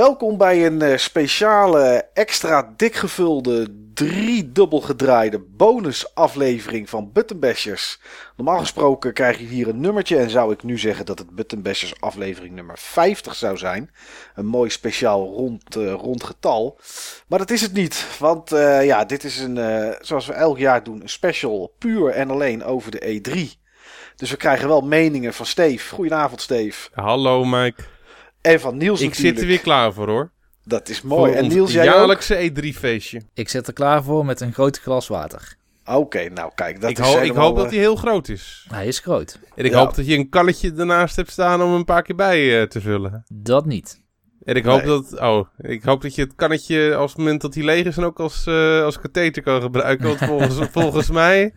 Welkom bij een uh, speciale, extra dik gevulde, drie dubbel gedraaide bonusaflevering van Buttonbashers. Normaal gesproken krijg je hier een nummertje en zou ik nu zeggen dat het Buttonbashers aflevering nummer 50 zou zijn. Een mooi speciaal rond, uh, rond getal. Maar dat is het niet, want uh, ja, dit is een, zoals we elk jaar doen, een special puur en alleen over de E3. Dus we krijgen wel meningen van Steve. Goedenavond Steve. Hallo Mike. En van Niels Ik natuurlijk. zit er weer klaar voor hoor. Dat is mooi. Voor en ons Niels, jij ook? jaarlijkse E3-feestje. Ik zit er klaar voor met een groot glas water. Oké, nou kijk, dat Ik, is ho- ik helemaal, hoop dat eh, hij heel groot is. Hij is groot. En ik Ja. hoop dat je een kannetje ernaast hebt staan om een paar keer bij eh, te vullen. Dat niet. En ik hoop, Nee. dat, oh, ik hoop dat je het kannetje als het moment dat hij leeg is en ook als, eh, als katheter kan gebruiken. Want volgens, volgens, mij,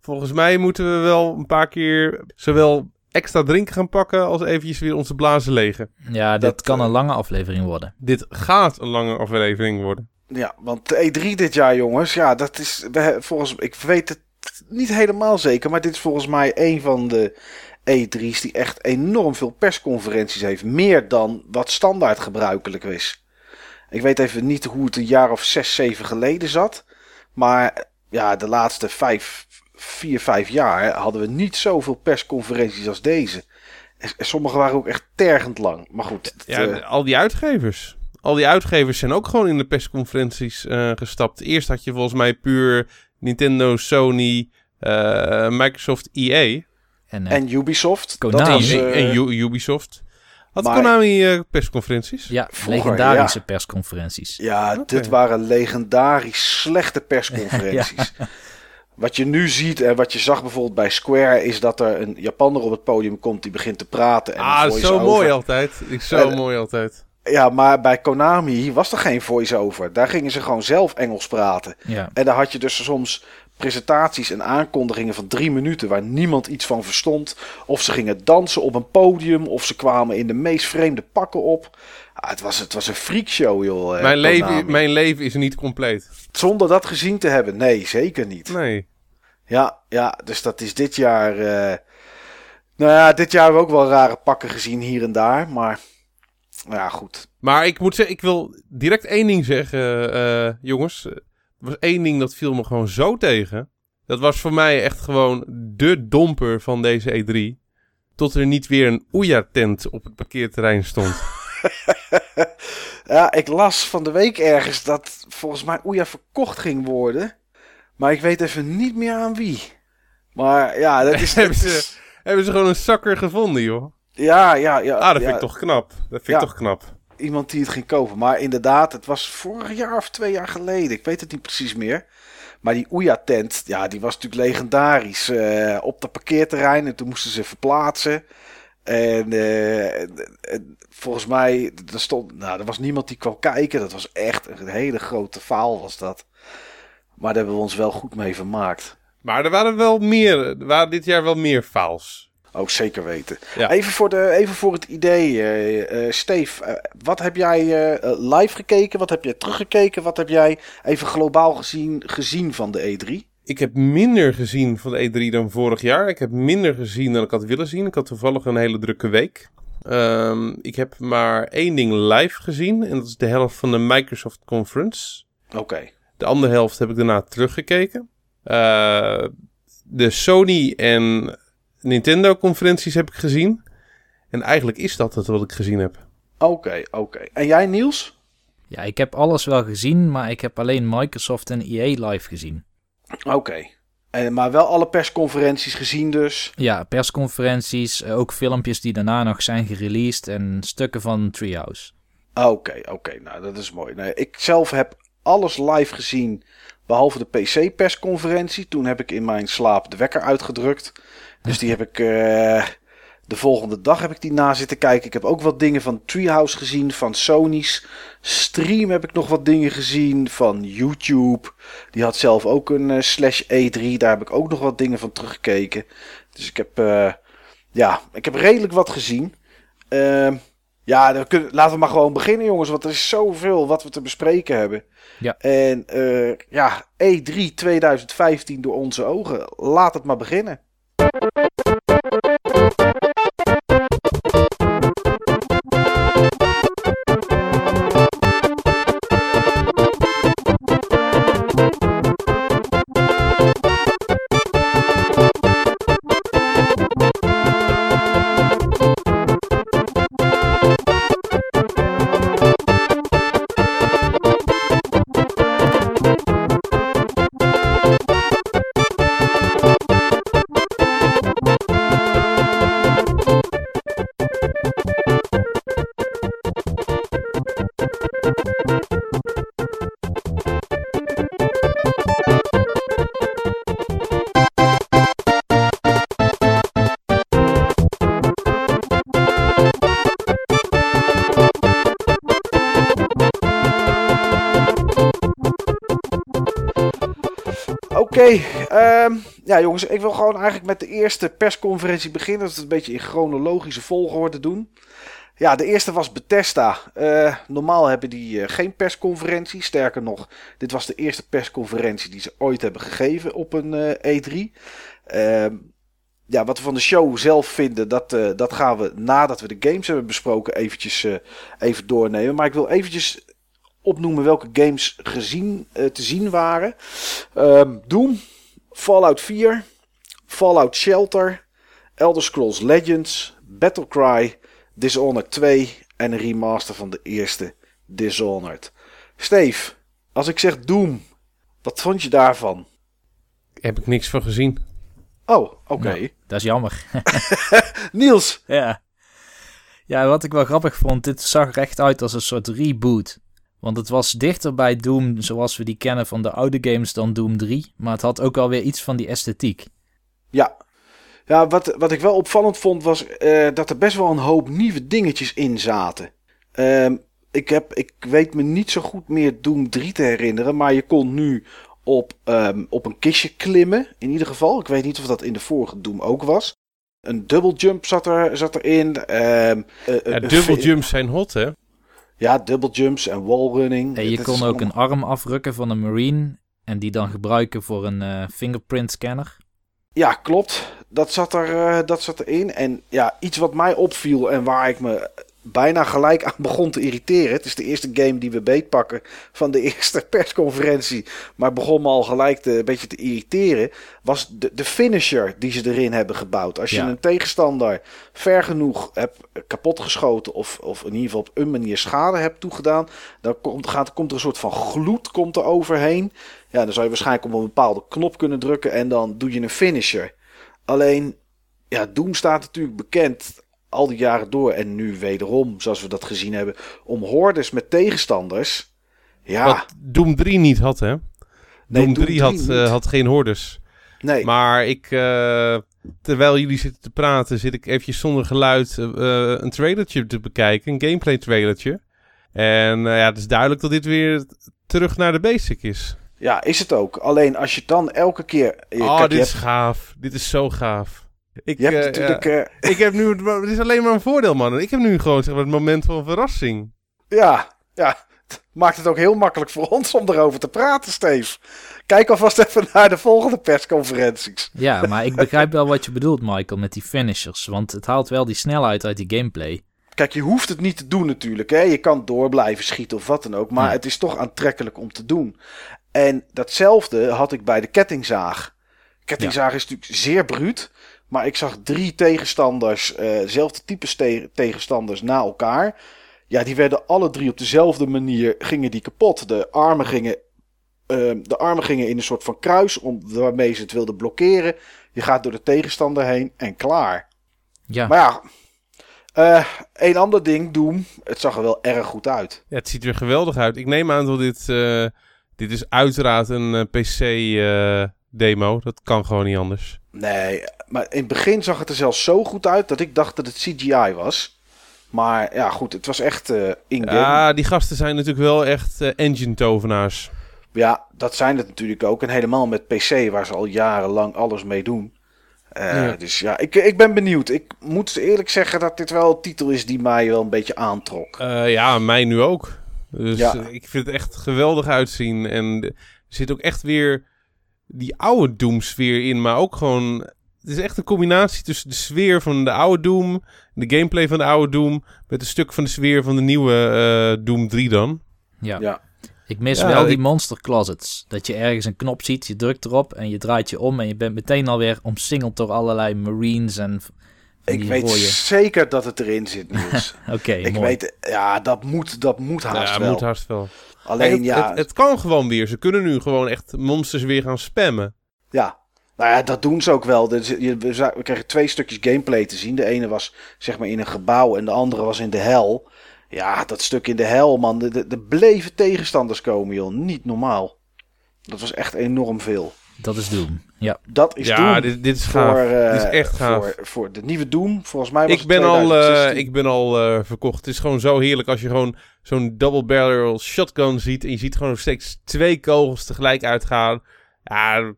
volgens mij moeten we wel een paar keer zowel extra drinken gaan pakken als eventjes weer onze blazen legen. Ja, dit Dat, kan eh, een lange aflevering worden. Dit gaat een lange aflevering worden. Ja, want de E3 dit jaar, jongens, ja, dat is volgens ik weet het niet helemaal zeker, maar dit is volgens mij een van de E3's die echt enorm veel persconferenties heeft. Meer dan wat standaard gebruikelijk is. Ik weet even niet hoe het een jaar of zes, zeven geleden zat. Maar ja, de laatste vijf, vier, vijf jaar hadden we niet zoveel persconferenties als deze. En sommige waren ook echt tergend lang. Maar goed, Ja, eh, al die uitgevers. Al die uitgevers zijn ook gewoon in de persconferenties eh, gestapt. Eerst had je volgens mij puur Nintendo, Sony, eh, Microsoft, EA En, en Ubisoft. Konami. Dat was, en, en U- Ubisoft. Had maar- Konami eh, persconferenties? ja, vroeger, legendarische persconferenties. Ja, dit waren legendarisch slechte persconferenties. Wat je nu ziet en wat je zag bijvoorbeeld bij Square is dat er een Japanner op het podium komt die begint te praten. En ah, zo mooi altijd. Ik- Zo En- mooi altijd. Ja, maar bij Konami was er geen voice-over. Daar gingen ze gewoon zelf Engels praten. Ja. En daar had je dus soms presentaties en aankondigingen van drie minuten waar niemand iets van verstond. Of ze gingen dansen op een podium, of ze kwamen in de meest vreemde pakken op. Ah, het, was, het was een freakshow, joh. eh, Mijn leven, mijn leven is niet compleet. Zonder dat gezien te hebben, nee, zeker niet. Nee. Ja, ja, dus dat is dit jaar. eh, nou ja, dit jaar hebben we ook wel rare pakken gezien hier en daar. Maar nou ja, goed. Maar ik moet zeggen, ik wil direct één ding zeggen, eh, jongens. Er was één ding dat viel me gewoon zo tegen. Dat was voor mij echt gewoon de domper van deze E3. Tot er niet weer een Ouya-tent op het parkeerterrein stond. Ja, ik las van de week ergens dat volgens mij Oeja verkocht ging worden. Maar ik weet even niet meer aan wie. Maar ja, dat is. Hebben ze- Hebben ze gewoon een zakker gevonden, joh. ja, ja, ja. Ah, dat vind ik toch knap. Dat vind Ja. ik toch knap. Iemand die het ging kopen. Maar inderdaad, het was vorig jaar of twee jaar geleden. Ik weet het niet precies meer. Maar die Oeja-tent, ja, die was natuurlijk legendarisch. eh, op dat parkeerterrein. En toen moesten ze verplaatsen. En eh, en- en volgens mij, er, stond, nou, er was niemand die kwam kijken. Dat was echt een hele grote faal was dat. Maar daar hebben we ons wel goed mee vermaakt. Maar er waren wel meer, er waren dit jaar wel meer faals. Ook zeker weten. Ja. Even, voor de, even voor het idee, eh eh, Steve. eh, wat heb jij live gekeken? Wat heb jij teruggekeken? Wat heb jij even globaal gezien, gezien van de E3? Ik heb minder gezien van de E3 dan vorig jaar. Ik heb minder gezien dan ik had willen zien. Ik had toevallig een hele drukke week. Ehm, ik heb maar één ding live gezien. En dat is de helft van de Microsoft Conference. Oké. De andere helft heb ik daarna teruggekeken. De Sony en Nintendo conferenties heb ik gezien. En eigenlijk is dat het wat ik gezien heb. Oké, oké. En jij, Niels? Ja, ik heb alles wel gezien, maar ik heb alleen Microsoft en EA live gezien. Oké. En Maar wel alle persconferenties gezien dus. Ja, persconferenties, eh, ook filmpjes die daarna nog zijn gereleased en stukken van Treehouse. Oké, oké. Nou, dat is mooi. Nee, ik zelf heb alles live gezien, behalve de PC-persconferentie. Toen heb ik in mijn slaap de wekker uitgedrukt. Dus die heb ik... eh, de volgende dag heb ik die na zitten kijken. Ik heb ook wat dingen van Treehouse gezien, van Sony's stream heb ik nog wat dingen gezien, van YouTube. Die had zelf ook een eh, slash E3, daar heb ik ook nog wat dingen van teruggekeken. Dus ik heb, eh, ja, ik heb redelijk wat gezien. Ehm, ja, dan kunnen, laten we maar gewoon beginnen, jongens. Want er is zoveel wat we te bespreken hebben. Ja. En ja, E3 2015 door onze ogen. Laat het maar beginnen. Thank you. Ja jongens, ik wil gewoon eigenlijk met de eerste persconferentie beginnen. Dat het een beetje in chronologische volgorde doen. Ja, de eerste was Bethesda. Eh, normaal hebben die eh, geen persconferentie. Sterker nog, dit was de eerste persconferentie die ze ooit hebben gegeven op een eh, E3. Ehm, ja, wat we van de show zelf vinden, dat, dat gaan we nadat we de games hebben besproken eventjes even doornemen. Maar ik wil eventjes opnoemen welke games gezien, te zien waren. Ehm, Doom, Fallout 4, Fallout Shelter, Elder Scrolls Legends, Battlecry... Dishonored 2 en een remaster van de eerste Dishonored. Steve, als ik zeg Doom, wat vond je daarvan? Heb ik niks van gezien. Oh, oké. Nou, dat is jammer. Niels. Ja. Ja, wat ik wel grappig vond, dit zag er echt uit als een soort reboot. Want het was dichter bij Doom zoals we die kennen van de oude games dan Doom 3. Maar het had ook alweer iets van die esthetiek. Ja, ja, wat, wat ik wel opvallend vond was uh, dat er best wel een hoop nieuwe dingetjes in zaten. Uh, ik, heb, ik weet me niet zo goed meer Doom 3 te herinneren, maar je kon nu op, um, op een kistje klimmen. In ieder geval, ik weet niet of dat in de vorige Doom ook was. Een double jump zat, er, zat erin. Um, uh, ja, double jumps zijn hot, hè? Ja, double jumps en wallrunning. En je kon ook een arm afrukken van een marine en die dan gebruiken voor een uh, fingerprint scanner. Ja, klopt. Dat zat, er, uh, dat zat erin. En ja, iets wat mij opviel en waar ik me bijna gelijk aan begon te irriteren. Het is de eerste game die we beetpakken van de eerste persconferentie. Maar begon me al gelijk te, een beetje te irriteren. Was de, de finisher die ze erin hebben gebouwd. Als je een tegenstander ver genoeg hebt kapotgeschoten. Of, of in ieder geval op een manier schade hebt toegedaan. Dan komt, gaat, komt er een soort van gloed komt er overheen. Ja, dan zou je waarschijnlijk op een bepaalde knop kunnen drukken. En dan doe je een finisher. Alleen, ja, Doom staat natuurlijk bekend al die jaren door. En nu wederom, zoals we dat gezien hebben, om hordes met tegenstanders. Ja. Wat Doom 3 niet had, hè? Nee, Doom 3 had, uh, had geen hordes. Nee. Maar ik, uh, terwijl jullie zitten te praten, zit ik eventjes zonder geluid uh, een trailertje te bekijken. Een gameplay trailertje. En ja, het is duidelijk dat dit weer terug naar de basic is. Ja, is het ook. Alleen als je dan elke keer... oh, dit is gaaf. Dit is zo gaaf. Ik, uh, natuurlijk, uh, ik heb nu, het is alleen maar een voordeel, man. Ik heb nu gewoon zeg maar, het moment van verrassing. Ja, ja. Maakt het ook heel makkelijk voor ons om erover te praten, Steve. Kijk alvast even naar de volgende persconferenties. Ja, maar ik begrijp wel wat je bedoelt, Michael, met die finishers. Want het haalt wel die snelheid uit die gameplay. Kijk, je hoeft het niet te doen natuurlijk. Hè? Je kan door blijven schieten of wat dan ook. Maar het is toch aantrekkelijk om te doen. En datzelfde had ik bij de kettingzaag. Kettingzaag is natuurlijk zeer bruut. Maar ik zag drie tegenstanders, uh, dezelfde type tegenstanders na elkaar. Ja, die werden alle drie op dezelfde manier gingen die kapot. De armen gingen, uh, de armen gingen in een soort van kruis om, waarmee ze het wilden blokkeren. Je gaat door de tegenstander heen en klaar. Ja. Maar ja, uh, een ander ding, Doom. Het zag er wel erg goed uit. Ja, het ziet er geweldig uit. Ik neem aan dat dit, uh, dit is uiteraard een PC-demo. dat kan gewoon niet anders. Nee, maar in het begin zag het er zelfs zo goed uit dat ik dacht dat het CGI was. Maar ja, goed, het was echt uh, in-game. Ja, die gasten zijn natuurlijk wel echt uh, engine-tovenaars. Ja, dat zijn het natuurlijk ook. En helemaal met PC, waar ze al jarenlang alles mee doen. Uh, ja. Dus ja, ik, ik ben benieuwd. Ik moet eerlijk zeggen dat dit wel een titel is die mij wel een beetje aantrok. ja, mij nu ook. Dus ja. ik vind het echt geweldig uitzien. En er zit ook echt weer die oude Doom-sfeer in, maar ook gewoon... Het is echt een combinatie tussen de sfeer van de oude Doom, de gameplay van de oude Doom, met een stuk van de sfeer van de nieuwe uh, Doom 3 dan. Ja. ja. Ik mis ja, wel die ik... monster closets. Dat je ergens een knop ziet, je drukt erop en je draait je om en je bent meteen alweer omsingeld door allerlei marines en ik weet zeker dat het erin zit, Niels. Oké, okay, Ik mooi. weet, ja, dat moet, dat moet haast ja, wel. moet haast wel. Alleen het, ja... Het, het, kan gewoon weer. Ze kunnen nu gewoon echt monsters weer gaan spammen. Ja, nou ja, dat doen ze ook wel. We kregen twee stukjes gameplay te zien. De ene was zeg maar in een gebouw en de andere was in de hel. Ja, dat stuk in de hel, man. De, de, de bleven tegenstanders komen, joh. Niet normaal. Dat was echt enorm veel. Dat is Doom. Ja, dat is ja, Doom. Dit, dit is gaaf. Voor, uh, dit is echt gaaf. Voor, voor de nieuwe Doom. Volgens mij was ik ben al, uh, Ik ben al uh, verkocht. Het is gewoon zo heerlijk als je gewoon zo'n double barrel shotgun ziet. En je ziet gewoon nog steeds twee kogels tegelijk uitgaan. Ja,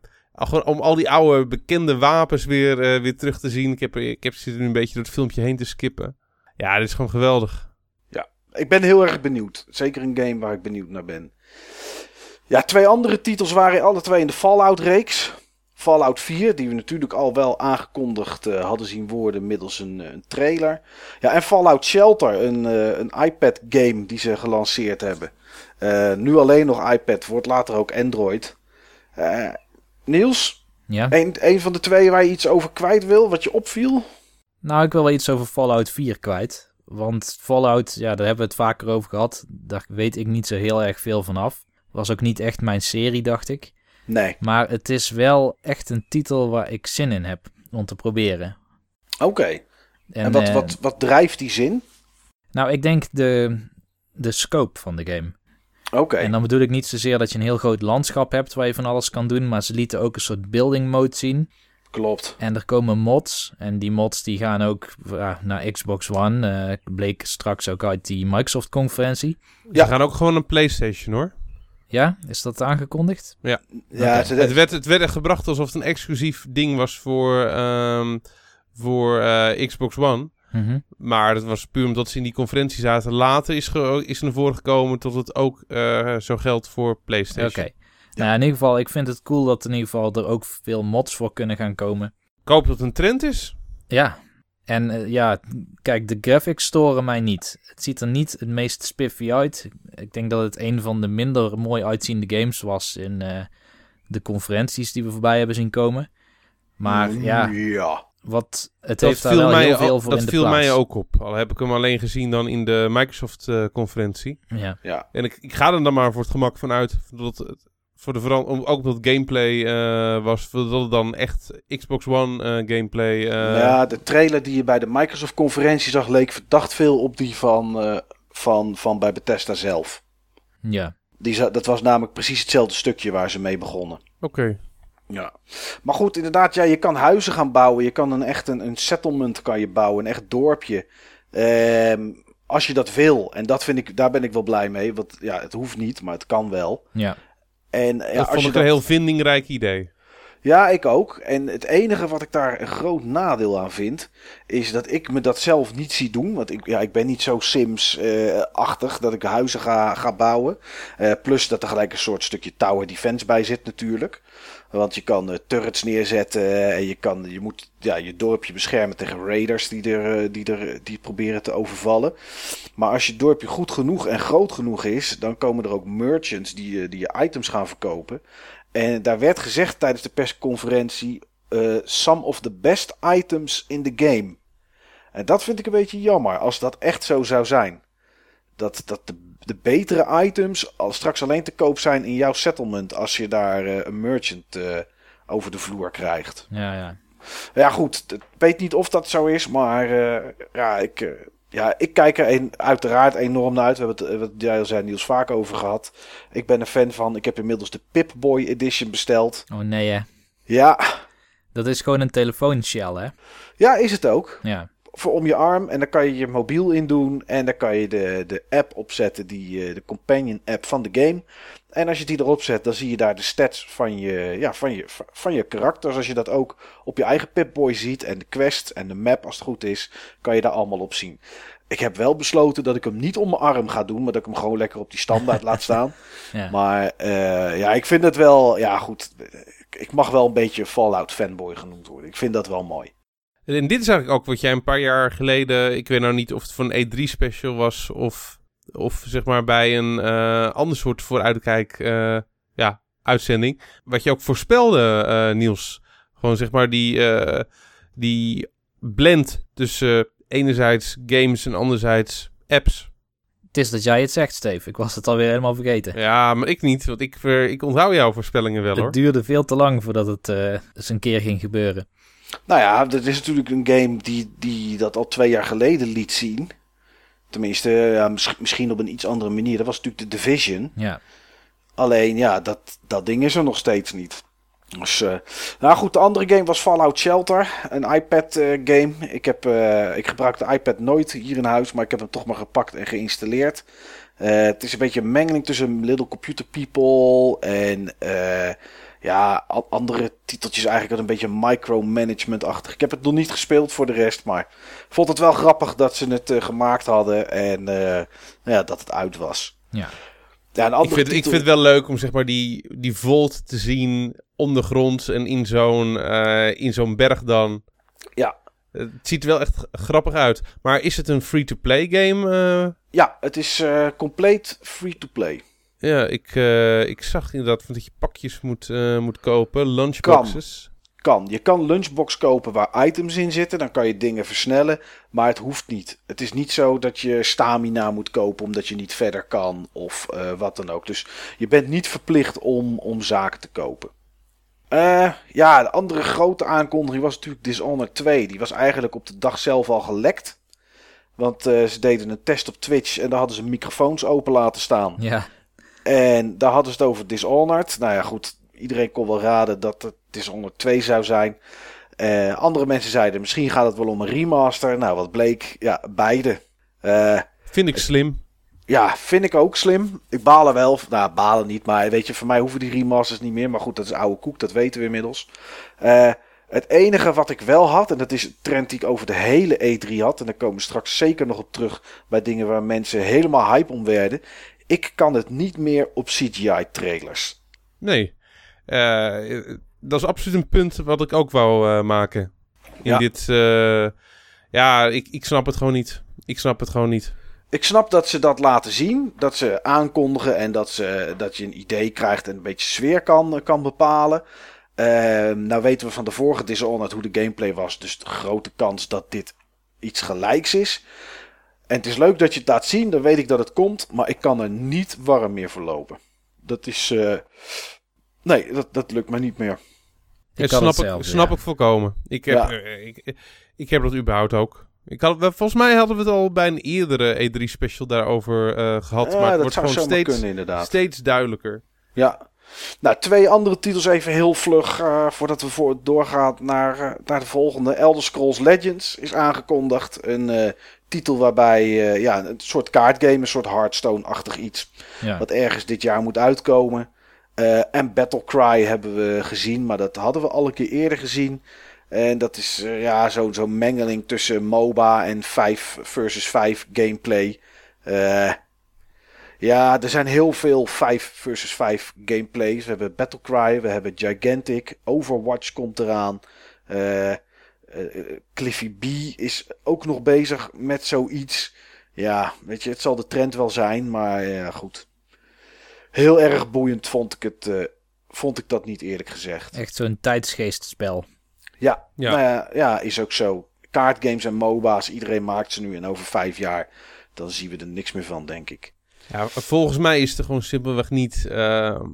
gewoon om al die oude bekende wapens weer, eh, weer terug te zien. Ik heb, ik heb zitten nu een beetje door het filmpje heen te skippen. Ja, dit is gewoon geweldig. Ik ben heel erg benieuwd. Zeker een game waar ik benieuwd naar ben. Ja, twee andere titels waren alle twee in de Fallout-reeks. Fallout 4, die we natuurlijk al wel aangekondigd eh, hadden zien worden middels een, eh, een trailer. Ja, en Fallout Shelter, een, een iPad-game die ze gelanceerd hebben. Nu alleen nog iPad, wordt later ook Android. Niels, Ja. een, een van de twee waar je iets over kwijt wil, wat je opviel? Nou, ik wil wel iets over Fallout 4 kwijt. Want Fallout, ja, daar hebben we het vaker over gehad. Daar weet ik niet zo heel erg veel van af. Was ook niet echt mijn serie, dacht ik. Nee. Maar het is wel echt een titel waar ik zin in heb om te proberen. Oké. En, wat, eh, wat, wat drijft die zin? Nou, ik denk de, de scope van de game. Oké. En dan bedoel ik niet zozeer dat je een heel groot landschap hebt waar je van alles kan doen. Maar ze lieten ook een soort building mode zien. Klopt. En er komen mods. En die mods die gaan ook ja, naar Xbox One. eh, bleek straks ook uit die Microsoft conferentie. Ja. Ze gaan ook gewoon een PlayStation hoor. Ja, is dat aangekondigd? Ja, ze- Het werd, het werd echt gebracht alsof het een exclusief ding was voor, ehm, voor eh, Xbox One. Mhm. Maar dat was puur omdat ze in die conferentie zaten. Later is, is er naar voren gekomen tot het ook eh, zo geldt voor Oké. PlayStation. Nou, ja, in ieder geval, ik vind het cool dat in ieder geval er ook veel mods voor kunnen gaan komen. Ik hoop dat het een trend is. Ja. En eh, ja, kijk, de graphics storen mij niet. Het ziet er niet het meest spiffy uit. Ik denk dat het een van de minder mooi uitziende games was in eh, de conferenties die we voorbij hebben zien komen. Maar ja, Ja. Wat, het Dat heeft daar viel, wel mij, heel veel ook- voor dat in de viel plaats. mij ook op. Al heb ik hem alleen gezien dan in de Microsoft-conferentie. Ja. Ja. en ik, ik ga er dan maar voor het gemak van uit. Dat het, voor de veran om, ook omdat het gameplay eh, was. Dat het dan echt Xbox One eh, gameplay. eh, ja, de trailer die je bij de Microsoft-conferentie zag leek verdacht veel op die van, eh, van, van bij Bethesda zelf. ja. Die, dat was namelijk precies hetzelfde stukje waar ze mee begonnen. Oké. Ja. Maar goed, inderdaad, ja, je kan huizen gaan bouwen. Je kan een echt een, een settlement kan je bouwen, een echt dorpje. Ehm, als je dat wil. En dat vind ik, daar ben ik wel blij mee. Want ja, het hoeft niet, maar het kan wel. Ja. En eh, dat als vond je ik een heel vindingrijk idee. Ja, ik ook. En het enige wat ik daar een groot nadeel aan vind, is dat ik me dat zelf niet zie doen. Want ik, ja, ik ben niet zo Sims-achtig dat ik huizen ga, ga bouwen. Eh, plus dat er gelijk een soort stukje tower defense bij zit natuurlijk. Want je kan eh, turrets neerzetten en je, kan, je moet ja, je dorpje beschermen tegen raiders die, er, eh, die, er, die proberen te overvallen. Maar als je dorpje goed genoeg en groot genoeg is, dan komen er ook merchants die, eh, die je items gaan verkopen. En daar werd gezegd tijdens de persconferentie: eh, some of the best items in the game. En dat vind ik een beetje jammer als dat echt zo zou zijn. Dat, dat de, de betere items al straks alleen te koop zijn in jouw settlement als je daar eh, een merchant eh, over de vloer krijgt. Ja, ja. Ja, goed. Ik weet niet of dat zo is, maar eh, ja, ik, ja, ik kijk er een, uiteraard enorm naar uit. We hebben het, wat jij al zei, Niels, vaak over gehad. Ik ben een fan van. Ik heb inmiddels de Pip-Boy Edition besteld. Oh nee, hè. Ja, Dat is gewoon een telefoonshell, hè? ja, is het ook. Ja. Voor om je arm. En dan kan je je mobiel in doen. En dan kan je de, de app opzetten, die, eh, de companion app van de game. En als je die erop zet, dan zie je daar de stats van je, ja, van je, van je karakters. Als je dat ook op je eigen Pip-Boy ziet. En de quest en de map, als het goed is, kan je daar allemaal op zien. Ik heb wel besloten dat ik hem niet om mijn arm ga doen. Maar dat ik hem gewoon lekker op die standaard laat staan. ja. Maar eh, ja, ik vind het wel... Ja, goed. Ik mag wel een beetje Fallout fanboy genoemd worden. Ik vind dat wel mooi. En dit is eigenlijk ook wat jij een paar jaar geleden, ik weet nou niet of het voor een E3 special was of, of zeg maar bij een eh, ander soort vooruitkijk eh, ja, uitzending. Wat je ook voorspelde, eh, Niels. Gewoon zeg maar die, die blend tussen enerzijds games en anderzijds apps. Het is dat jij het zegt, Steve. Ik was het alweer helemaal vergeten. Ja, maar ik niet, want ik, ik onthoud jouw voorspellingen wel hoor. Het duurde veel te lang voordat het eens een keer ging gebeuren. Nou ja, dat is natuurlijk een game die, die dat al twee jaar geleden liet zien. Tenminste, ja, mis- misschien op een iets andere manier. Dat was natuurlijk de Division. Ja. Alleen ja, dat, dat ding is er nog steeds niet. Dus, eh, nou goed, de andere game was Fallout Shelter. Een iPad eh, game. Ik, heb, eh, ik gebruik de iPad nooit hier in huis, maar ik heb hem toch maar gepakt en geïnstalleerd. Het is een beetje een mengeling tussen Little Computer People en eh, ja, andere titeltjes eigenlijk een beetje micromanagement-achtig. Ik heb het nog niet gespeeld voor de rest, maar vond het wel grappig dat ze het eh, gemaakt hadden en eh, nou ja, dat het uit was. Ja. Ja, een Ik vind, ik vind het wel leuk om zeg maar die, die Volt te zien ondergronds en in zo'n eh, in zo'n berg dan. Ja. Het ziet er wel echt grappig uit. Maar is het een free-to-play game? eh? Ja, het is eh, compleet free-to-play. Ja, ik, eh, ik zag inderdaad van dat je pakjes moet, eh, moet kopen. Lunchboxes. Kan. Je kan lunchbox kopen waar items in zitten. Dan kan je dingen versnellen. Maar het hoeft niet. Het is niet zo dat je stamina moet kopen omdat je niet verder kan. Of eh, wat dan ook. Dus je bent niet verplicht om, om zaken te kopen. Eh, ja, de andere grote aankondiging was natuurlijk Dishonored 2. Die was eigenlijk op de dag zelf al gelekt. Want eh, ze deden een test op Twitch en daar hadden ze microfoons open laten staan. Ja, En daar hadden ze het over Dishonored. Nou ja, goed. Iedereen kon wel raden dat het Dishonored 2 zou zijn. Eh, andere mensen zeiden misschien gaat het wel om een remaster. Nou, wat bleek? Ja, beide. Eh, Vind ik slim. ja, vind ik ook slim. Ik baal er wel. Nou, balen niet. Maar weet je, voor mij hoeven die remasters niet meer. Maar goed, dat is oude koek. Dat weten we inmiddels. Eh, het enige wat ik wel had, en dat is een trend die ik over de hele E3 had. En daar komen we straks zeker nog op terug bij dingen waar mensen helemaal hype om werden. Ik kan het niet meer op CGI-trailers. Nee. Eh, dat is absoluut een punt wat ik ook wou eh, maken. In Ja. dit... eh, ja, ik, ik snap het gewoon niet. Ik snap het gewoon niet. Ik snap dat ze dat laten zien, dat ze aankondigen en dat, ze, dat je een idee krijgt en een beetje sfeer kan, kan bepalen. Ehm, nou weten we van de vorige Dishonored hoe de gameplay was, dus de grote kans dat dit iets gelijks is. En het is leuk dat je het laat zien, dan weet ik dat het komt, maar ik kan er niet warm meer voor lopen. Dat is... eh, nee, dat, dat lukt me niet meer. ik snap, hetzelfde, ik, snap ja. ik volkomen. Ik heb, Ja. eh, ik, ik heb dat überhaupt ook. Ik had, volgens mij hadden we het al bij een eerdere E3-special daarover eh, gehad. Ja, maar het dat wordt zou gewoon steeds, kunnen inderdaad. steeds duidelijker. Ja. Nou, twee andere titels even heel vlug eh, voordat we voor doorgaan naar, eh, naar de volgende. Elder Scrolls Legends is aangekondigd. Een eh, titel waarbij ja, een soort kaartgame, een soort Hearthstone-achtig iets. Ja. Wat ergens dit jaar moet uitkomen. En Battlecry hebben we gezien, maar dat hadden we al een keer eerder gezien. En dat is ja, zo'n zo'n mengeling tussen MOBA en 5 versus 5 gameplay. Eh, ja, er zijn heel veel 5 versus 5 gameplays. We hebben Battlecry, we hebben Gigantic, Overwatch komt eraan. Eh, eh, Cliffy B is ook nog bezig met zoiets. Ja, weet je, het zal de trend wel zijn, maar ja, goed. Heel erg boeiend vond ik het, eh, vond ik dat niet eerlijk gezegd. Echt zo'n tijdsgeestspel. Ja, Ja. Nou ja, ja, is ook zo. Kaartgames en MOBA's, iedereen maakt ze nu en over vijf jaar, dan zien we er niks meer van, denk ik. Ja, volgens mij is er gewoon simpelweg niet, ehm,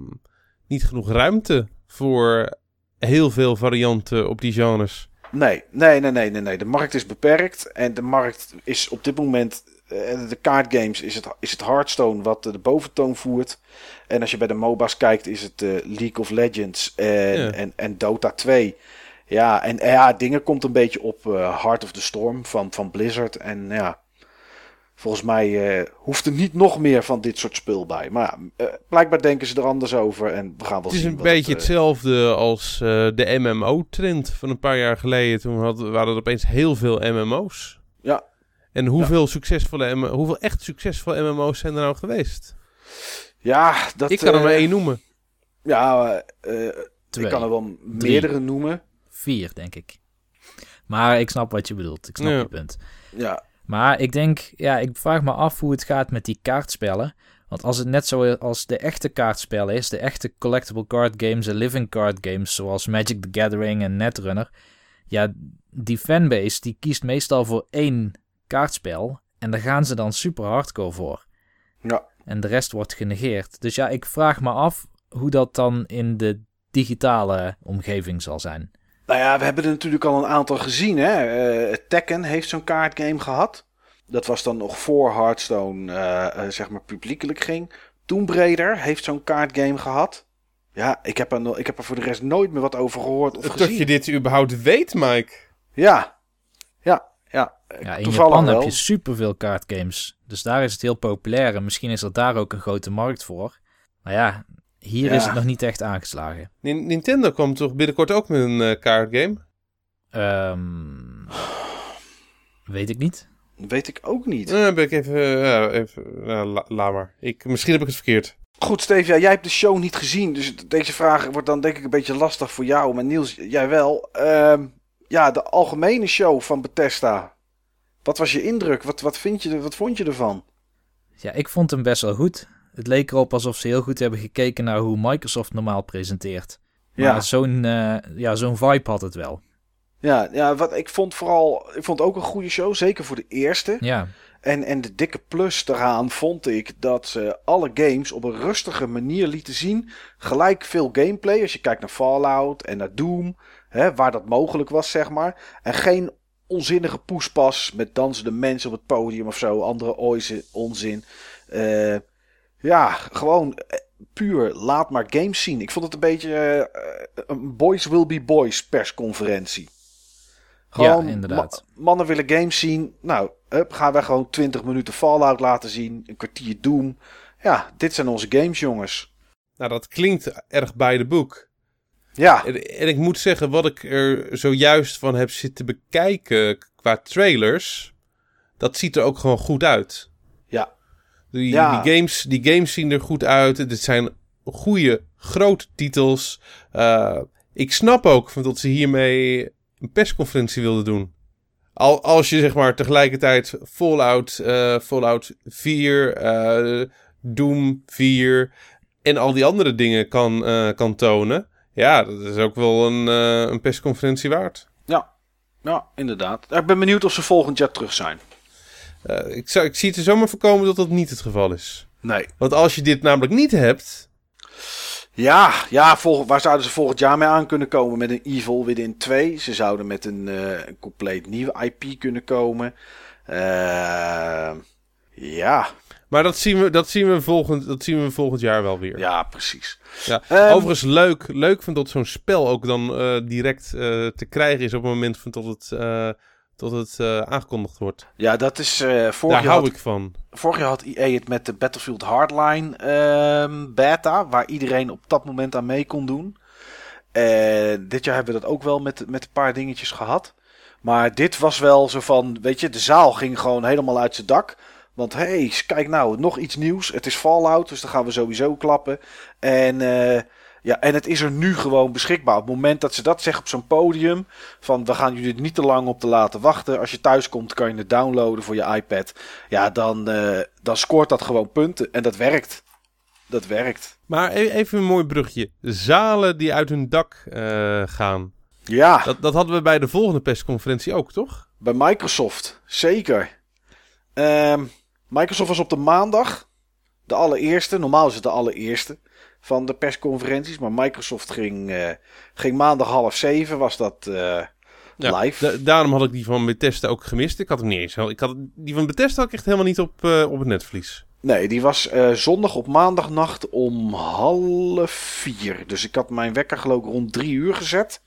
niet genoeg ruimte voor heel veel varianten op die genres. Nee, nee, nee, nee, nee, nee. De markt is beperkt en de markt is op dit moment, eh, de kaartgames is het, is het Hearthstone wat de boventoon voert. En als je bij de MOBA's kijkt is het eh, League of Legends en, Ja. en, en Dota 2. Ja, en ja, dingen komt een beetje op eh, Heart of the Storm van, van Blizzard. En ja, volgens mij eh, hoeft er niet nog meer van dit soort spul bij. Maar ja, eh, blijkbaar denken ze er anders over en we gaan wel Het is zien. een beetje eh, hetzelfde als eh, de MMO-trend van een paar jaar geleden. Toen hadden, waren er opeens heel veel MMO's. Ja. En hoeveel, succesvolle, M- hoeveel echt succesvolle MMO's zijn er nou geweest? Ja, dat... Ik kan er maar één noemen. Ja, eh, Twee. ik kan er wel meerdere noemen. Vier, denk ik. Maar ik snap wat je bedoelt. Ik snap Ja. je punt. Ja, Maar ik denk, ja, ik vraag me af hoe het gaat met die kaartspellen. Want als het net zo als de echte kaartspellen is, de echte collectible card games, de living card games, zoals Magic the Gathering en Netrunner. Ja, die fanbase die kiest meestal voor één kaartspel. En daar gaan ze dan super hardcore voor. ja. En de rest wordt genegeerd. Dus ja, ik vraag me af hoe dat dan in de digitale omgeving zal zijn. Nou ja, we hebben er natuurlijk al een aantal gezien. Hè? Eh, Tekken heeft zo'n kaartgame gehad. Dat was dan nog voor Hearthstone, eh, eh, zeg maar, publiekelijk ging. Tomb Raider heeft zo'n kaartgame gehad. Ja, ik heb, er no- ik heb er voor de rest nooit meer wat over gehoord of Dat gezien. je dit überhaupt weet, Mike. Ja, ja, ja. Ja, in Toevallig Japan wel. heb je superveel kaartgames. Dus daar is het heel populair. En misschien is er daar ook een grote markt voor. Maar ja, hier Ja. is het nog niet echt aangeslagen. Nin- Nintendo kwam toch binnenkort ook met een kaartgame? Ehm, weet ik niet. Weet ik ook niet. Eh, ben ik even, ja, even nou, la, maar. Ik, misschien heb ik het verkeerd. Goed, Steve, ja, jij hebt de show niet gezien. Dus deze vraag wordt dan denk ik een beetje lastig voor jou. Maar Niels, jij wel. Ehm, ja, de algemene show van Bethesda. Wat was je indruk? Wat, wat, vind je, er- wat vond je ervan? Ja, ik vond hem best wel goed. Het leek erop alsof ze heel goed hebben gekeken naar hoe Microsoft normaal presenteert. Maar Ja, zo'n eh, ja, zo'n vibe had het wel. ja, ja wat ik vond vooral... Ik vond ook een goede show, zeker voor de eerste. Ja, En, en de dikke plus daaraan vond ik dat ze alle games op een rustige manier lieten zien. Gelijk veel gameplay, als je kijkt naar Fallout en naar Doom, hè, waar dat mogelijk was, zeg maar. En geen onzinnige poespas met dansende mensen op het podium of zo, andere oize- onzin. Eh, ja, gewoon eh, puur laat maar games zien. Ik vond het een beetje eh, een Boys Will Be Boys persconferentie. Ja, inderdaad. ma- mannen willen games zien. Nou, hup, gaan wij gewoon 20 minuten Fallout laten zien. Een kwartier Doom. Ja, dit zijn onze games, jongens. Nou, dat klinkt erg bij de boek. Ja, En, en ik moet zeggen, wat ik er zojuist van heb zitten bekijken qua trailers, dat ziet er ook gewoon goed uit. Die, Ja. die, games, die games zien er goed uit. Dit zijn goede, grote titels. Eh, ik snap ook dat ze hiermee een persconferentie wilden doen. Al, als je zeg maar tegelijkertijd Fallout, eh, Fallout 4, eh, Doom 4 en al die andere dingen kan, kan tonen. Ja, dat is ook wel een, een persconferentie waard. ja. Ja, inderdaad. Ik ben benieuwd of ze volgend jaar terug zijn. Eh, ik, zou, ik zie het er zomaar voorkomen dat dat niet het geval is. Nee. Want als je dit namelijk niet hebt, Ja, ja waar zouden ze volgend jaar mee aan kunnen komen? Met een Evil Within 2. Ze zouden met een, eh, een compleet nieuwe IP kunnen komen. Eh, ja, Maar dat zien we, dat zien we, volgend, dat zien we volgend jaar wel weer. ja, precies. Ja. Ehm, Overigens leuk, leuk vind dat zo'n spel ook dan direct te krijgen is op het moment van tot het, tot het eh, aangekondigd wordt. Ja, dat is... eh vorig, Daar jaar hou had, ik van. vorig jaar had EA het met de Battlefield Hardline ehm, beta. Waar iedereen op dat moment aan mee kon doen. Dit jaar hebben we dat ook wel met, met een paar dingetjes gehad. Maar dit was wel zo van... Weet je, de zaal ging gewoon helemaal uit zijn dak. Want hé, hey, kijk nou, nog iets nieuws. Het is Fallout, dus dan gaan we sowieso klappen. En, eh, ja, en het is er nu gewoon beschikbaar. Op het moment dat ze dat zeggen op zo'n podium... van we gaan jullie niet te lang op te laten wachten. Als je thuis komt kan je het downloaden voor je iPad. Ja, dan, eh, dan scoort dat gewoon punten. En dat werkt. Dat werkt. Maar e- even een mooi brugje. Zalen die uit hun dak eh, gaan. Ja, Dat, dat hadden we bij de volgende persconferentie ook, toch? bij Microsoft. Zeker. Ehm, Microsoft was op de maandag. De allereerste. Normaal is het de allereerste van de persconferenties. Maar Microsoft ging, eh, ging maandag half zeven. Was dat eh, Ja, live. da- daarom had ik die van Bethesda ook gemist. Ik had hem niet eens. Ik had, die van Bethesda had ik echt helemaal niet op, eh, op het netvlies. Nee, die was zondag op maandagnacht om half vier. Dus ik had mijn wekker geloof ik rond drie uur gezet.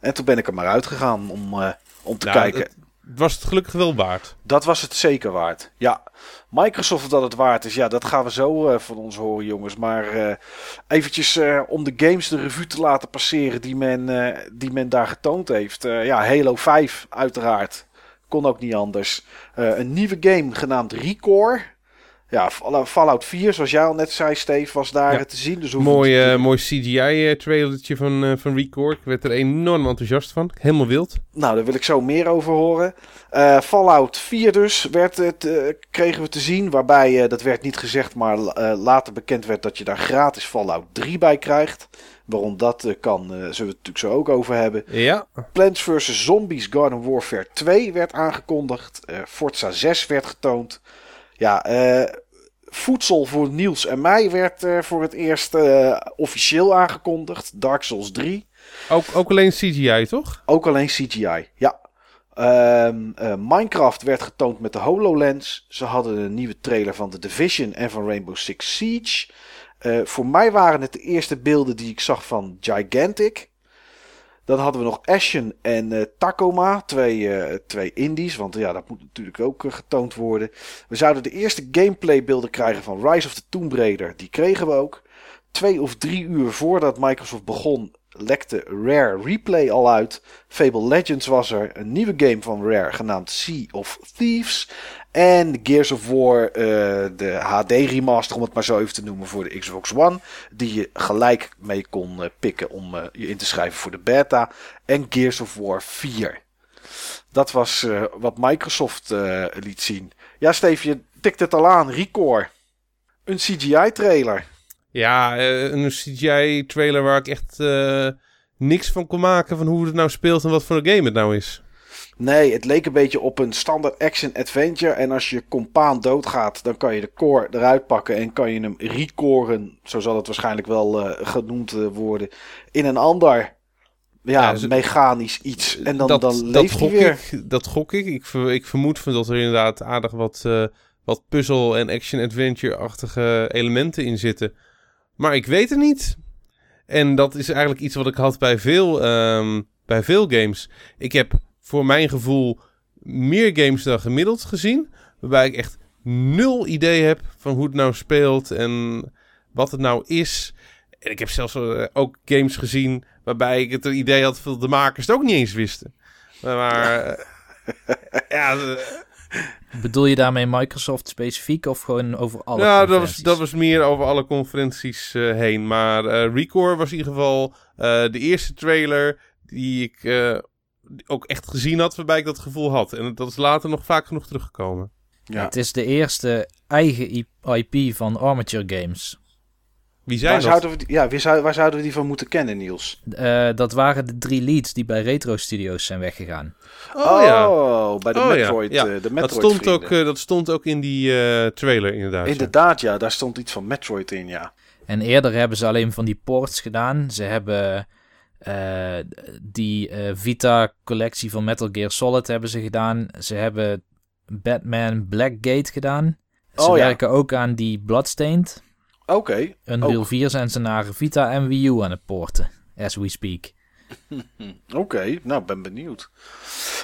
En toen ben ik er maar uitgegaan om, om te Nou, kijken. het- was het gelukkig wel waard. Dat was het zeker waard. Ja, Microsoft dat het waard is, ja, dat gaan we zo eh, van ons horen, jongens. Maar eh eventjes eh, om de games de revue te laten passeren die men, die men daar getoond heeft. Ja, Halo 5 uiteraard. Kon ook niet anders. Een nieuwe game genaamd Recore. Ja, Fall- Fallout 4, zoals jij al net zei, Steve, was daar Ja. te zien. Dus Mooi, eh, mooi CGI-trailertje van, eh van Record. Ik werd er enorm enthousiast van. Helemaal wild. Nou, daar wil ik zo meer over horen. Eh, Fallout 4 dus werd het, eh, kregen we te zien. Waarbij, eh, dat werd niet gezegd, maar eh, later bekend werd dat je daar gratis Fallout 3 bij krijgt. Waarom dat eh, kan, eh, zullen we het natuurlijk zo ook over hebben. Ja. Plants vs. Zombies Garden Warfare 2 werd aangekondigd. Eh, Forza 6 werd getoond. Ja, eh, voedsel voor Niels en mij werd eh, voor het eerst eh, officieel aangekondigd. Dark Souls 3. Ook, ook alleen CGI, toch? Ook alleen CGI, ja. Eh, Minecraft werd getoond met de HoloLens. Ze hadden een nieuwe trailer van The Division en van Rainbow Six Siege. Eh, voor mij waren het de eerste beelden die ik zag van Gigantic. Dan hadden we nog Ashen en eh, Tacoma, twee, eh, twee indies, want ja, dat moet natuurlijk ook eh, getoond worden. We zouden de eerste gameplaybeelden krijgen van Rise of the Tomb Raider, die kregen we ook. twee of drie uur voordat Microsoft begon, lekte Rare Replay al uit. Fable Legends was er. Een nieuwe game van Rare genaamd Sea of Thieves. En Gears of War, eh, de HD remaster, om het maar zo even te noemen, voor de Xbox One. Die je gelijk mee kon eh, pikken om eh, je in te schrijven voor de beta. En Gears of War 4. Dat was wat Microsoft liet zien. Ja, Steve, je tikt het al aan. Record. Een CGI-trailer. Ja, eh, een CGI-trailer waar ik echt eh, niks van kon maken van hoe het nou speelt en wat voor een game het nou is. Nee, het leek een beetje op een standaard action-adventure. En als je compaan doodgaat, dan kan je de core eruit pakken en kan je hem recoren. Zo zal het waarschijnlijk wel eh, genoemd worden. In een ander, ja, Ja, mechanisch iets. En dan, dat, dan dat leeft hij gok weer. Ik, dat gok ik. Ik, ver- ik vermoed van dat er inderdaad aardig wat, wat puzzel- en action-adventure-achtige elementen in zitten. Maar ik weet het niet. En dat is eigenlijk iets wat ik had bij veel, ehm, bij veel games. Ik heb voor mijn gevoel meer games dan gemiddeld gezien. Waarbij ik echt nul idee heb van hoe het nou speelt en wat het nou is. En ik heb zelfs eh, ook games gezien waarbij ik het idee had dat de makers het ook niet eens wisten. Maar eh, ja, eh, Bedoel je daarmee Microsoft specifiek of gewoon over alle ja dat, was, dat was meer over alle conferenties eh, heen. Maar eh Recore was in ieder geval eh, de eerste trailer die ik eh, ook echt gezien had, waarbij ik dat gevoel had. En dat is later nog vaak genoeg teruggekomen. Ja. Het is de eerste eigen IP van Armature Games. Wie zijn Waar dat? zouden, we die, ja, wie zou, waar zouden we die van moeten kennen, Niels? Eh, dat waren de drie leads die bij Retro Studios zijn weggegaan. Oh, ja. bij de Oh, ja. Metroid. Ja. eh, de Metroid Dat stond, vrienden. ook, eh, dat stond ook in die eh, trailer inderdaad. ja. Inderdaad, ja, daar stond iets van Metroid in, ja. En eerder hebben ze alleen van die ports gedaan. Ze hebben eh, die eh, Vita-collectie van Metal Gear Solid hebben ze gedaan. Ze hebben Batman Blackgate gedaan. Ze Oh, ja. werken ook aan die Bloodstained. Oké. Unreal Ook. 4 zijn ze naar Vita en Wii U aan het porten. As we speak. Oké, nou, ben benieuwd.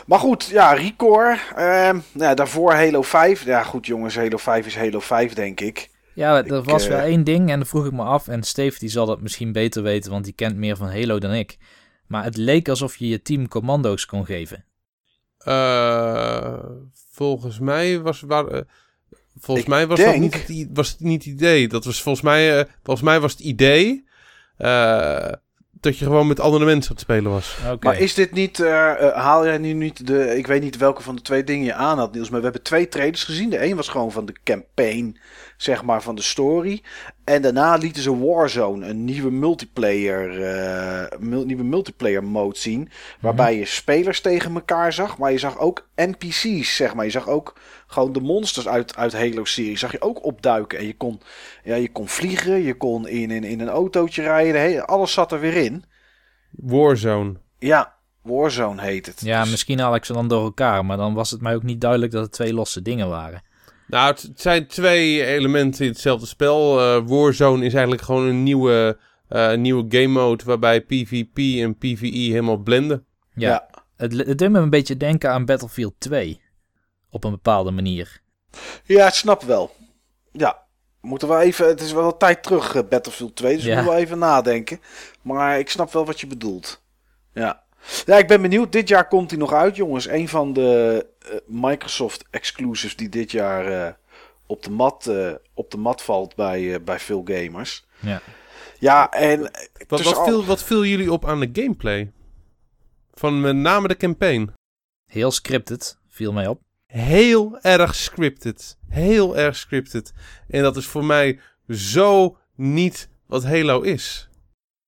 Maar goed, ja, Recore. ehm, nou ja, daarvoor Halo 5. Ja, goed jongens, Halo 5 is Halo 5, denk ik. Ja, er Ik, was eh, wel één ding en dat vroeg ik me af. En Steve die zal dat misschien beter weten, want die kent meer van Halo dan ik. Maar het leek alsof je je team commando's kon geven. Eh, volgens mij was, waar, eh, volgens Ik mij was denk- dat niet het, was het niet het idee. Dat was volgens mij, eh, volgens mij was het idee eh, dat je gewoon met andere mensen aan het spelen was. Maar is dit niet, eh, haal jij nu niet de, ik weet niet welke van de twee dingen je aan had Niels, maar we hebben twee trailers gezien. De een was gewoon van de campaign, zeg maar, van de story. En daarna lieten ze Warzone, een nieuwe multiplayer, eh, mul- nieuwe multiplayer mode zien. Waarbij je spelers tegen elkaar zag, maar je zag ook NPC's, zeg maar. Je zag ook gewoon de monsters uit, uit Halo-serie, zag je ook opduiken. En je kon, ja, je kon vliegen, je kon in, in, in een autootje rijden, Hey, alles zat er weer in. Warzone. Ja, Warzone heet het. Ja, Dus- misschien haal ik ze dan door elkaar. Maar dan was het mij ook niet duidelijk dat het twee losse dingen waren. Nou, het, zijn twee elementen in hetzelfde spel. Eh, Warzone is eigenlijk gewoon een nieuwe, eh, nieuwe game mode waarbij PvP en PvE helemaal blenden. Ja, Ja. Het, het deed me een beetje denken aan Battlefield 2. Op een bepaalde manier. Ja, ik snap wel. Ja, moeten we even. Het is wel een tijd terug, eh, Battlefield 2, dus Ja. we moeten wel even nadenken. Maar ik snap wel wat je bedoelt. Ja. Ja, ik ben benieuwd. Dit jaar komt hij nog uit, jongens. Een van de eh, Microsoft exclusives die dit jaar eh, op, de mat, eh, op de mat valt bij, eh, bij veel gamers. Ja. Ja, en Wat, wat, al- viel, wat viel jullie op aan de gameplay? Van met name de campaign. Heel scripted, viel mij op. Heel erg scripted. Heel erg scripted. En dat is voor mij zo niet wat Halo is.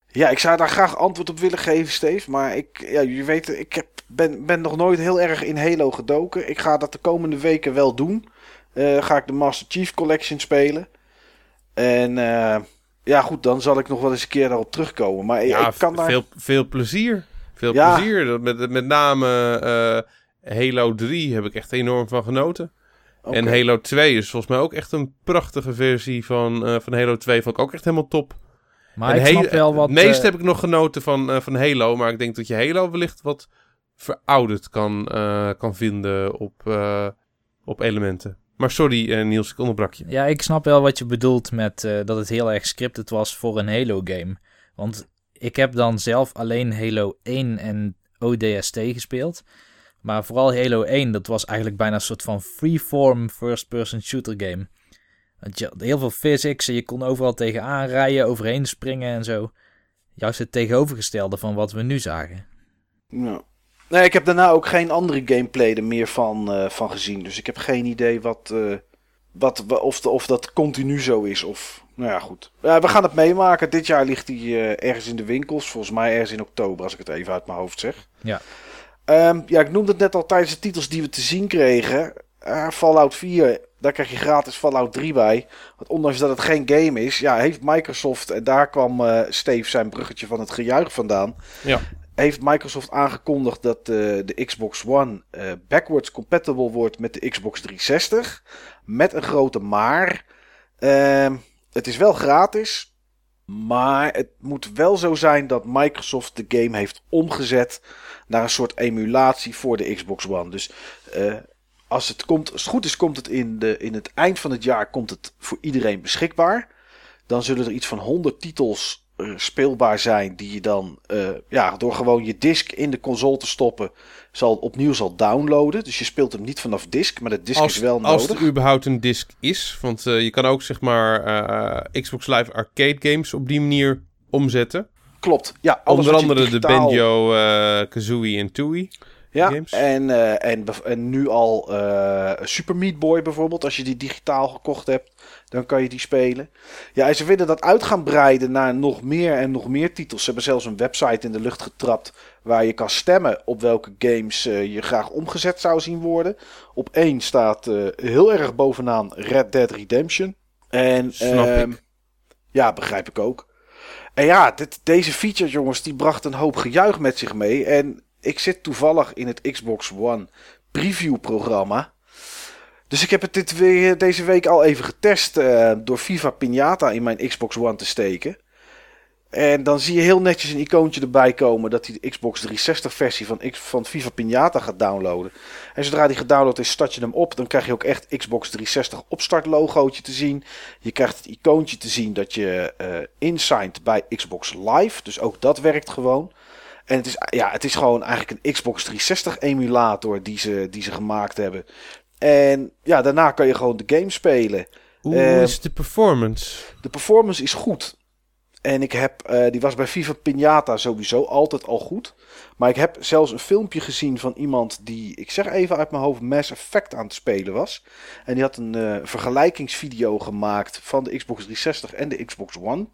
Ja, ik zou daar graag antwoord op willen geven, Steve. Maar ik, ja, je weet, ik heb, ben, ben nog nooit heel erg in Halo gedoken. Ik ga dat de komende weken wel doen. Eh, ga ik de Master Chief Collection spelen. En eh, ja, goed, dan zal ik nog wel eens een keer daarop terugkomen. Maar Ja, ik kan daar... veel, veel plezier. Veel Ja. plezier. Met, met name eh, Halo 3 heb ik echt enorm van genoten. En Halo 2 is volgens mij ook echt een prachtige versie van, eh, van Halo 2. Vond ik ook echt helemaal top. Maar En ik snap wel wat... Het meest eh, heb ik nog genoten van, eh, van Halo. Maar ik denk dat je Halo wellicht wat verouderd kan, kan vinden op, op elementen. Maar sorry Niels, ik onderbrak je. Ja, ik snap wel wat je bedoelt met dat het heel erg scripted was voor een Halo-game. Want ik heb dan zelf alleen Halo 1 en ODST gespeeld. Maar vooral Halo 1, dat was eigenlijk bijna een soort van freeform first-person shooter game. Want je had heel veel physics en je kon overal tegenaan rijden, overheen springen en zo. Juist het tegenovergestelde van wat we nu zagen. Ja. Nee, ik heb daarna ook geen andere gameplay er meer van, eh, van gezien. Dus ik heb geen idee wat, eh, wat, wa- of, of dat continu zo is. Of, nou ja, goed. Ja, we gaan het meemaken. Dit jaar ligt hij eh, ergens in de winkels. Volgens mij ergens in oktober, als ik het even uit mijn hoofd zeg. Ja. Ehm, ja, ik noemde het net al tijdens de titels die we te zien kregen. Eh, Fallout 4, daar krijg je gratis Fallout 3 bij. Want ondanks dat het geen game is, ja, heeft Microsoft, en daar kwam eh, Steve zijn bruggetje van het gejuich vandaan. Ja. Heeft Microsoft aangekondigd dat eh, de Xbox One backwards compatible wordt met de Xbox 360. Met een grote maar. Ehm, het is wel gratis. Maar het moet wel zo zijn dat Microsoft de game heeft omgezet naar een soort emulatie voor de Xbox One. Dus eh, als het komt, als het goed is, komt het in, de, in het eind van het jaar komt het voor iedereen beschikbaar. Dan zullen er iets van 100 titels eh, speelbaar zijn die je dan eh, ja, door gewoon je disc in de console te stoppen zal opnieuw zal downloaden. Dus je speelt hem niet vanaf disc, maar de Als, is wel als nodig. er überhaupt een disc is. Want je kan ook zeg maar Xbox Live Arcade games op die manier omzetten. Klopt. Ja, Onder andere digitaal- de Banjo, eh, Kazooie en Tooie. Ja, games. en, eh, en, en nu al eh, Super Meat Boy bijvoorbeeld. Als je die digitaal gekocht hebt, dan kan je die spelen. Ja, en ze willen dat uit gaan breiden naar nog meer en nog meer titels. Ze hebben zelfs een website in de lucht getrapt waar je kan stemmen op welke games je graag omgezet zou zien worden. Op één staat heel erg bovenaan Red Dead Redemption. En, Snap ehm, ik. Ja, begrijp ik ook. En ja, dit, deze feature, jongens, die bracht een hoop gejuich met zich mee. En ik zit toevallig in het Xbox One preview programma. Dus ik heb het dit weer, deze week al even getest eh, door Viva Pinata in mijn Xbox One te steken. En dan zie je heel netjes een icoontje erbij komen dat hij de Xbox 360 versie van, X, van Viva Pinata gaat downloaden. En zodra die gedownload is, start je hem op. Dan krijg je ook echt Xbox 360 opstart logootje te zien. Je krijgt het icoontje te zien dat je eh insigned bij Xbox Live. Dus ook dat werkt gewoon. En het is, ja, het is gewoon eigenlijk een Xbox 360 emulator die ze, die ze gemaakt hebben. En ja, daarna kan je gewoon de game spelen. Hoe is de performance? De performance is goed. En ik heb, eh, die was bij Viva Pinata sowieso altijd al goed. Maar ik heb zelfs een filmpje gezien van iemand die, ik zeg even uit mijn hoofd, Mass Effect aan het spelen was. En die had een eh, vergelijkingsvideo gemaakt van de Xbox 360 en de Xbox One.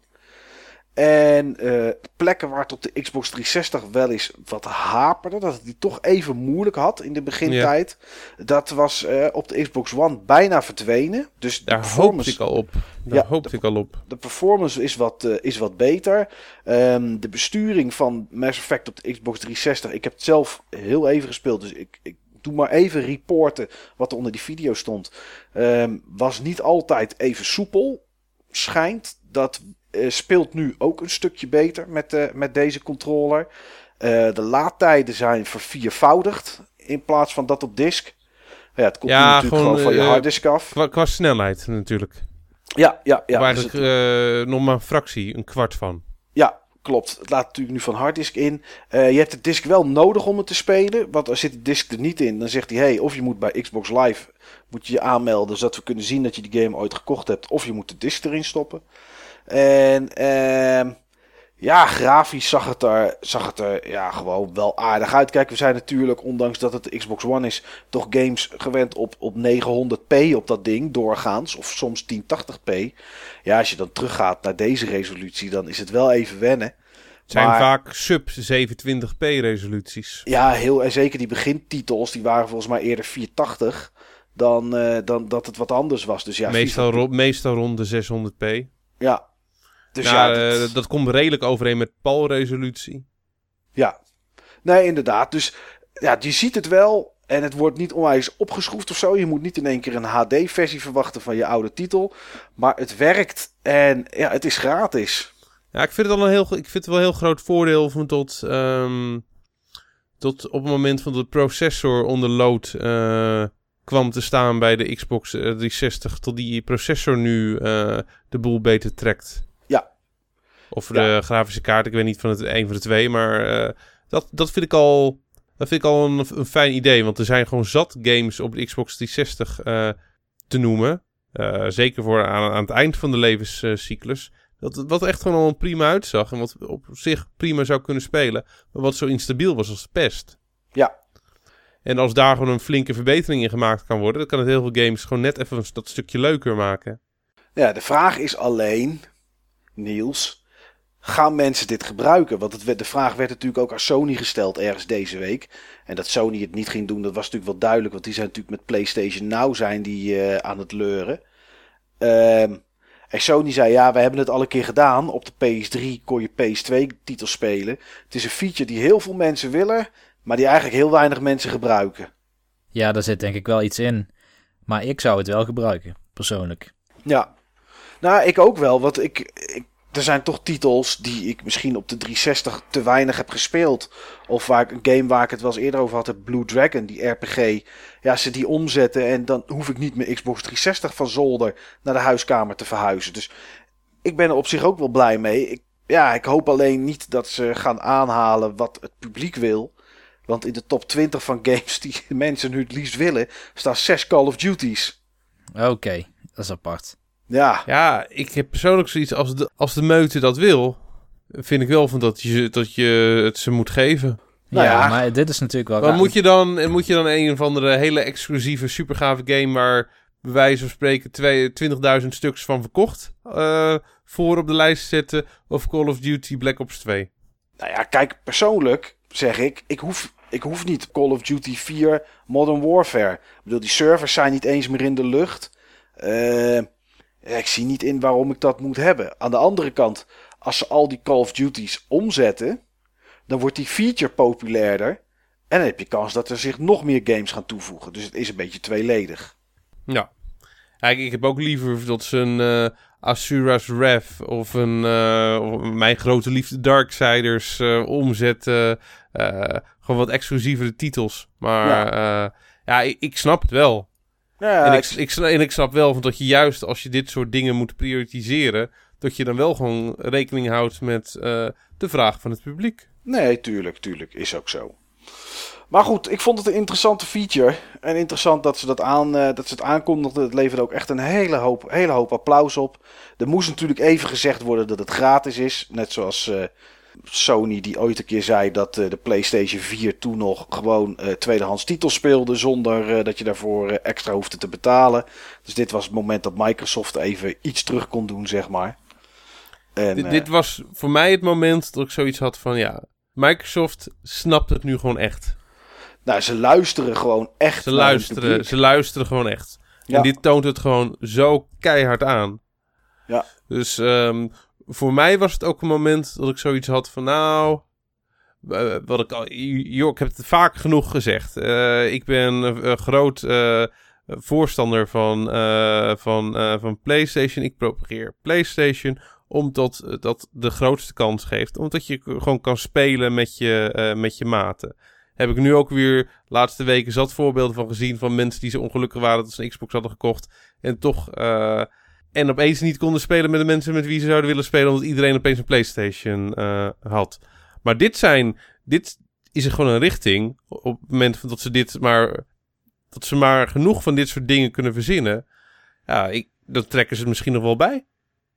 En eh, plekken waar het op de Xbox 360 wel eens wat haperde, dat het die toch even moeilijk had in de begintijd. Dat was eh, op de Xbox One bijna verdwenen. Dus Daar hoopte ik al op. Daar Ja, hoopte ik al op. de performance is wat, eh, is wat beter. Ehm, de besturing van Mass Effect op de Xbox 360. Ik heb het zelf heel even gespeeld. Dus ik, ik doe maar even reporten wat er onder die video stond. Ehm, was niet altijd even soepel. Schijnt. Dat speelt nu ook een stukje beter met, eh, met deze controller. Eh, de laadtijden zijn verviervoudigd. In plaats van dat op disk. Ja, het komt Ja, natuurlijk gewoon, gewoon, van je eh, harddisk af. Qua, qua snelheid natuurlijk. Ja, ja, ja. Ja, dus eh, nog maar een fractie, een kwart van. Ja, klopt. Het laat natuurlijk nu van harddisk in. Eh, je hebt de disk wel nodig om het te spelen. Want als zit de disk er niet in, dan zegt hij... Hey, of je moet bij Xbox Live moet je, je aanmelden... zodat we kunnen zien dat je die game ooit gekocht hebt. Of je moet de disk erin stoppen. En ehm, ja, grafisch zag het, er, zag het er ja, gewoon wel aardig uit. Kijk, we zijn natuurlijk, ondanks dat het Xbox One is... toch games gewend op, op 900p op dat ding doorgaans. Of soms 1080p. Ja, als je dan teruggaat naar deze resolutie... dan is het wel even wennen. Het zijn Maar- vaak sub 27p resoluties. Ja, heel, en zeker die begintitels, die waren volgens mij eerder 480 dan, eh, dan dat het wat anders was. Dus ja, meestal, FIFA ro- meestal rond de 600p. Ja. Dus nou, ja, eh, dat- dat komt redelijk overeen met PAL-resolutie. ja. Nee, inderdaad. Dus ja, je ziet het wel. En het wordt niet onwijs opgeschroefd of zo. Je moet niet in één keer een HD-versie verwachten van je oude titel. Maar het werkt en ja, het is gratis. Ja, ik vind het al een heel, ik vind het wel een heel groot voordeel van tot, ehm, tot op het moment van de processor onder load eh, kwam te staan bij de Xbox eh, 360, tot die processor nu eh, de boel beter trekt. Of de grafische kaart, ik weet niet van het een van de twee, maar eh, dat, dat vind ik al, dat vind ik al een, een fijn idee. Want er zijn gewoon zat games op de Xbox 360 eh, te noemen. Eh, zeker voor aan, aan het eind van de levenscyclus. Dat, wat echt gewoon al prima uitzag. En wat op zich prima zou kunnen spelen. Maar wat zo instabiel was als de pest. Ja. En als daar gewoon een flinke verbetering in gemaakt kan worden. Dan kan het heel veel games gewoon net even dat stukje leuker maken. Ja, de vraag is alleen, Niels, gaan mensen dit gebruiken? Want het werd, de vraag werd natuurlijk ook aan Sony gesteld ergens deze week. En dat Sony het niet ging doen, dat was natuurlijk wel duidelijk. Want die zijn natuurlijk met PlayStation Now zijn die, eh, aan het leuren. Ehm, en Sony zei, ja, we hebben het al een keer gedaan. Op de PS3 kon je PS2-titels spelen. Het is een feature die heel veel mensen willen, maar die eigenlijk heel weinig mensen gebruiken. Ja, daar zit denk ik wel iets in. Maar ik zou het wel gebruiken, persoonlijk. Ja, nou, ik ook wel. Want ik, ik, er zijn toch titels die ik misschien op de 360 te weinig heb gespeeld. Of waar ik, een game waar ik het wel eens eerder over had, heb Blue Dragon, die RPG. Ja, ze die omzetten en dan hoef ik niet mijn Xbox 360 van zolder naar de huiskamer te verhuizen. Dus ik ben er op zich ook wel blij mee. Ik, ja, ik hoop alleen niet dat ze gaan aanhalen wat het publiek wil. Want in de top 20 van games die mensen nu het liefst willen, staan 6 Call of Duties. Oké, dat is apart. Ja, Ja, ik heb persoonlijk zoiets als de, als de meute dat wil. Vind ik wel van dat je, dat je het ze moet geven. Nou ja, ja. maar dit is natuurlijk wel Maar raar. moet je dan, en moet je dan een of andere hele exclusieve, supergave game waar bij wijze van spreken twee- 20.000 stuks van verkocht eh, voor op de lijst zetten of Call of Duty Black Ops 2? Nou ja, kijk, persoonlijk zeg ik, ik hoef, ik hoef niet Call of Duty 4 Modern Warfare. Ik bedoel, die servers zijn niet eens meer in de lucht. Eh, ik zie niet in waarom ik dat moet hebben. Aan de andere kant, als ze al die Call of Duties omzetten, dan wordt die feature populairder. En dan heb je kans dat er zich nog meer games gaan toevoegen. Dus het is een beetje tweeledig. Ja. Ik heb ook liever dat ze een eh, Asura's Wrath of een eh, of Mijn Grote Liefde Darksiders eh omzetten. Gewoon wat exclusievere titels. Maar ja, ja ik, ik snap het wel. Ja, en, ik- ik, en snap wel van dat je juist als je dit soort dingen moet prioritiseren, dat je dan wel gewoon rekening houdt met eh, de vraag van het publiek. Nee, tuurlijk, tuurlijk. Is ook zo. Maar goed, ik vond het een interessante feature. En interessant dat ze, dat aan, eh, dat ze het aankondigden. Het leverde ook echt een hele hoop, hele hoop applaus op. Er moest natuurlijk even gezegd worden dat het gratis is. Net zoals eh, Sony die ooit een keer zei dat eh, de PlayStation 4 toen nog gewoon eh, tweedehands titels speelde. Zonder eh, dat je daarvoor extra hoefde te betalen. Dus dit was het moment dat Microsoft even iets terug kon doen, zeg maar. En, Dit, dit was voor mij het moment dat ik zoiets had van ja, Microsoft snapt het nu gewoon echt. nou, ze luisteren gewoon echt Ze luisteren, ze luisteren gewoon echt. Ja. En dit toont het gewoon zo keihard aan. Ja. Dus ehm, voor mij was het ook een moment dat ik zoiets had van nou... eh, wat ik al, joh, ik heb het vaak genoeg gezegd. Eh, ik ben een, groot eh, voorstander van, van, van PlayStation. Ik propageer PlayStation omdat dat de grootste kans geeft. Omdat je gewoon kan spelen met je, met je maten. Heb ik nu ook weer laatste weken zat voorbeelden van gezien van mensen die zo ongelukkig waren dat ze een Xbox hadden gekocht. En toch en opeens niet konden spelen met de mensen met wie ze zouden willen spelen. Omdat iedereen opeens een PlayStation eh, had. Maar dit zijn. Dit is er gewoon een richting. Op het moment dat ze dit maar. Dat ze maar genoeg van dit soort dingen kunnen verzinnen. Ja, ik, dan trekken ze het misschien nog wel bij.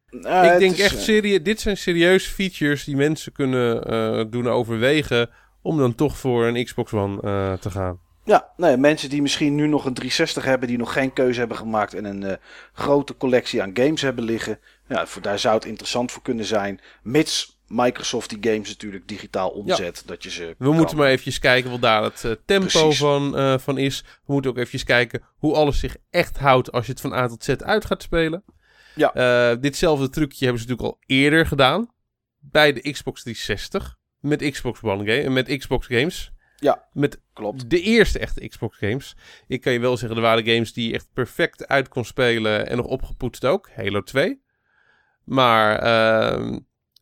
Nou, ik denk is, echt eh, serieus. Dit zijn serieuze features die mensen kunnen eh, doen overwegen. Om dan toch voor een Xbox One te gaan. Ja, nee, mensen die misschien nu nog een 360 hebben, die nog geen keuze hebben gemaakt en een eh, grote collectie aan games hebben liggen. Ja, voor, daar zou het interessant voor kunnen zijn. Mits Microsoft die games natuurlijk digitaal omzet. Dat je ze. We moeten maar eventjes kijken wat daar het eh, tempo Precies. van, eh, van is. We moeten ook eventjes kijken hoe alles zich echt houdt als je het van A tot Z uit gaat spelen. Ja. Ditzelfde trucje hebben ze natuurlijk al eerder gedaan. Bij de Xbox 360. Met Xbox One game, met Xbox games. Ja. Met Klopt. de eerste echte Xbox games. Ik kan je wel zeggen, er waren games die je echt perfect uit kon spelen. En nog opgepoetst ook. Halo 2. Maar ehm,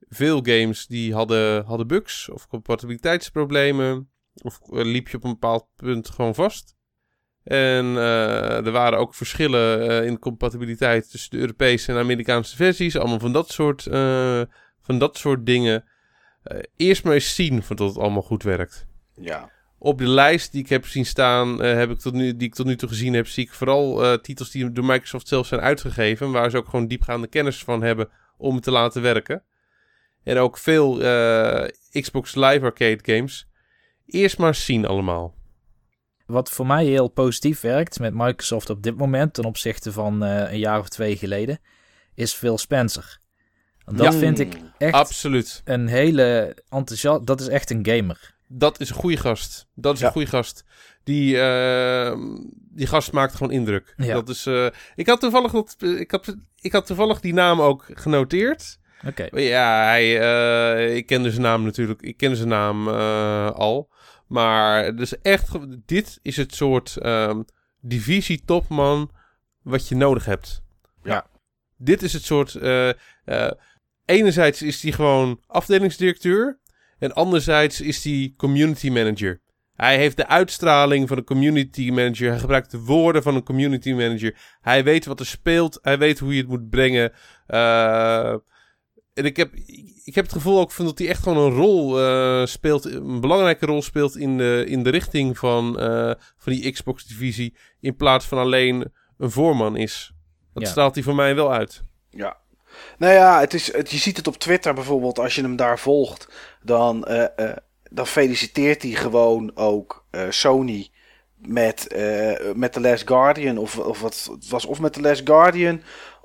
veel games die hadden, hadden bugs of compatibiliteitsproblemen. Of eh, liep je op een bepaald punt gewoon vast. En uh, er waren ook verschillen uh, in compatibiliteit tussen de Europese en Amerikaanse versies. Allemaal van dat soort, van dat soort dingen. eerst maar eens zien of dat het allemaal goed werkt. Ja. Op de lijst die ik heb zien staan, heb ik tot nu, die ik tot nu toe gezien heb, zie ik vooral titels die door Microsoft zelf zijn uitgegeven. Waar ze ook gewoon diepgaande kennis van hebben om het te laten werken. En ook veel Xbox Live Arcade games. Eerst maar zien allemaal wat voor mij heel positief werkt met Microsoft op dit moment ten opzichte van uh, een jaar of twee geleden, is Phil Spencer. dat vind ik echt absoluut. een hele enthousiast. Dat is echt een gamer. Dat is een goede gast. Dat is een goede gast. Die, uh, die gast maakt gewoon indruk. Ja. Dat is, uh, ik, had toevallig dat, ik, had, ik had toevallig die naam ook genoteerd. Oké. Ja, hij, ik kende zijn naam natuurlijk. Ik kende zijn naam al. Maar dus echt, dit is het soort um, divisie-topman wat je nodig hebt. Ja. Dit is het soort. Enerzijds is hij gewoon afdelingsdirecteur. En anderzijds is hij community manager. Hij heeft de uitstraling van een community manager. Hij gebruikt de woorden van een community manager. Hij weet wat er speelt. Hij weet hoe je het moet brengen. Uh, en ik heb, ik heb het gevoel ook van dat hij echt gewoon een rol uh, speelt, een belangrijke rol speelt in de, in de richting van, uh, van die Xbox-divisie, in plaats van alleen een voorman is. Dat ja. straalt hij voor mij wel uit. Ja. Nou ja, het is, het, je ziet het op Twitter bijvoorbeeld, als je hem daar volgt, dan, uh, dan feliciteert hij gewoon ook Sony met, met The Last Guardian. Of, of wat het was, of met The Last Guardian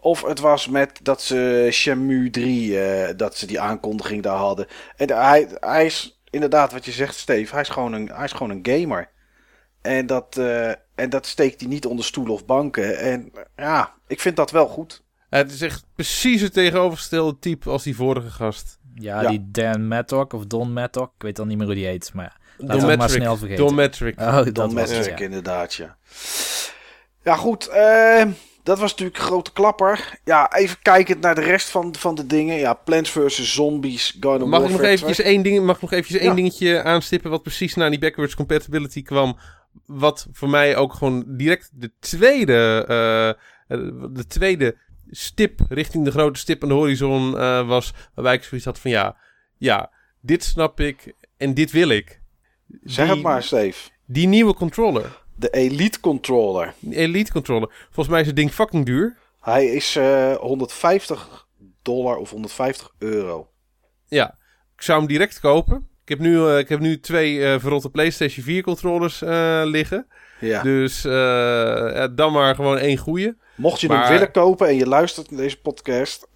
of het was met dat ze Shamu 3, uh, dat ze die aankondiging daar hadden. En hij, hij is inderdaad, wat je zegt, Steve, hij is gewoon een, hij is gewoon een gamer. En dat, en dat steekt hij niet onder stoelen of banken. En ja, ik vind dat wel goed. Het is echt precies het tegenovergestelde type als die vorige gast. Ja, ja. die Dan Mattock of Don Mattock. Ik weet dan niet meer hoe die heet, maar ja. Laten we maar snel vergeten. Don Metric. Oh, Don Metric, inderdaad, ja. Ja, goed. Uh, dat was natuurlijk een grote klapper. Ja, even kijkend naar de rest van, van de dingen. Ja, Plants vs. Zombies, Garden mag ik nog eventjes één ding, Mag ik nog eventjes één dingetje aanstippen... wat precies naar die backwards compatibility kwam... wat voor mij ook gewoon direct de tweede... Uh, de tweede stip richting de grote stip aan de horizon uh, was... waarbij ik zoiets had van ja... Ja, dit snap ik en dit wil ik. Zeg het maar, Steve. Die nieuwe controller... De Elite Controller. Elite Controller. Volgens mij is het ding fucking duur. Hij is uh, eh, 150 dollar of 150 euro. Ja, ik zou hem direct kopen. Ik heb nu, uh, ik heb nu twee uh, verrotte PlayStation 4 controllers liggen. Ja. Dus dan maar gewoon één goede. Mocht je hem willen kopen en je luistert naar deze podcast.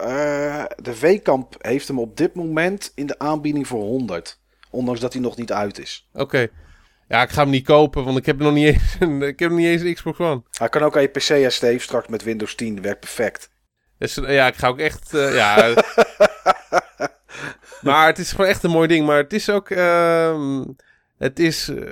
de V-Kamp heeft hem op dit moment in de aanbieding voor 100. Ondanks dat hij nog niet uit is. Oké. Ja, ik ga hem niet kopen, want ik heb nog niet eens een, ik heb nog niet eens een Xbox One. Hij kan ook aan je PC, ja, Steve, straks met Windows 10. werkt perfect. Dus, ja, ik ga ook echt, uh, ja... maar het is gewoon echt een mooi ding. Maar het is ook, uh, het is... Uh,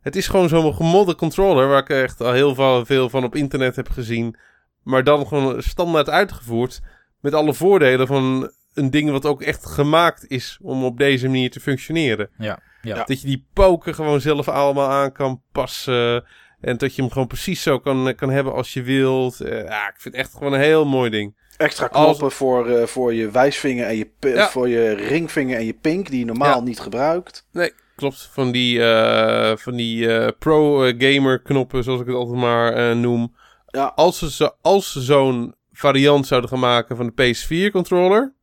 het is gewoon zo'n gemodde controller waar ik echt al heel veel van op internet heb gezien. Maar dan gewoon standaard uitgevoerd. Met alle voordelen van een ding wat ook echt gemaakt is om op deze manier te functioneren. Ja. Ja. Dat je die poken gewoon zelf allemaal aan kan passen. En dat je hem gewoon precies zo kan, kan hebben als je wilt. Uh, ja, ik vind het echt gewoon een heel mooi ding. Extra knoppen voor, uh, voor je wijsvinger en je, voor je ringvinger en je pink, die je normaal niet gebruikt. Nee, klopt. Van die, uh, van die pro-gamer knoppen, zoals ik het altijd maar noem. Ja. Als ze, als ze zo'n variant zouden gaan maken van de PS4 controller.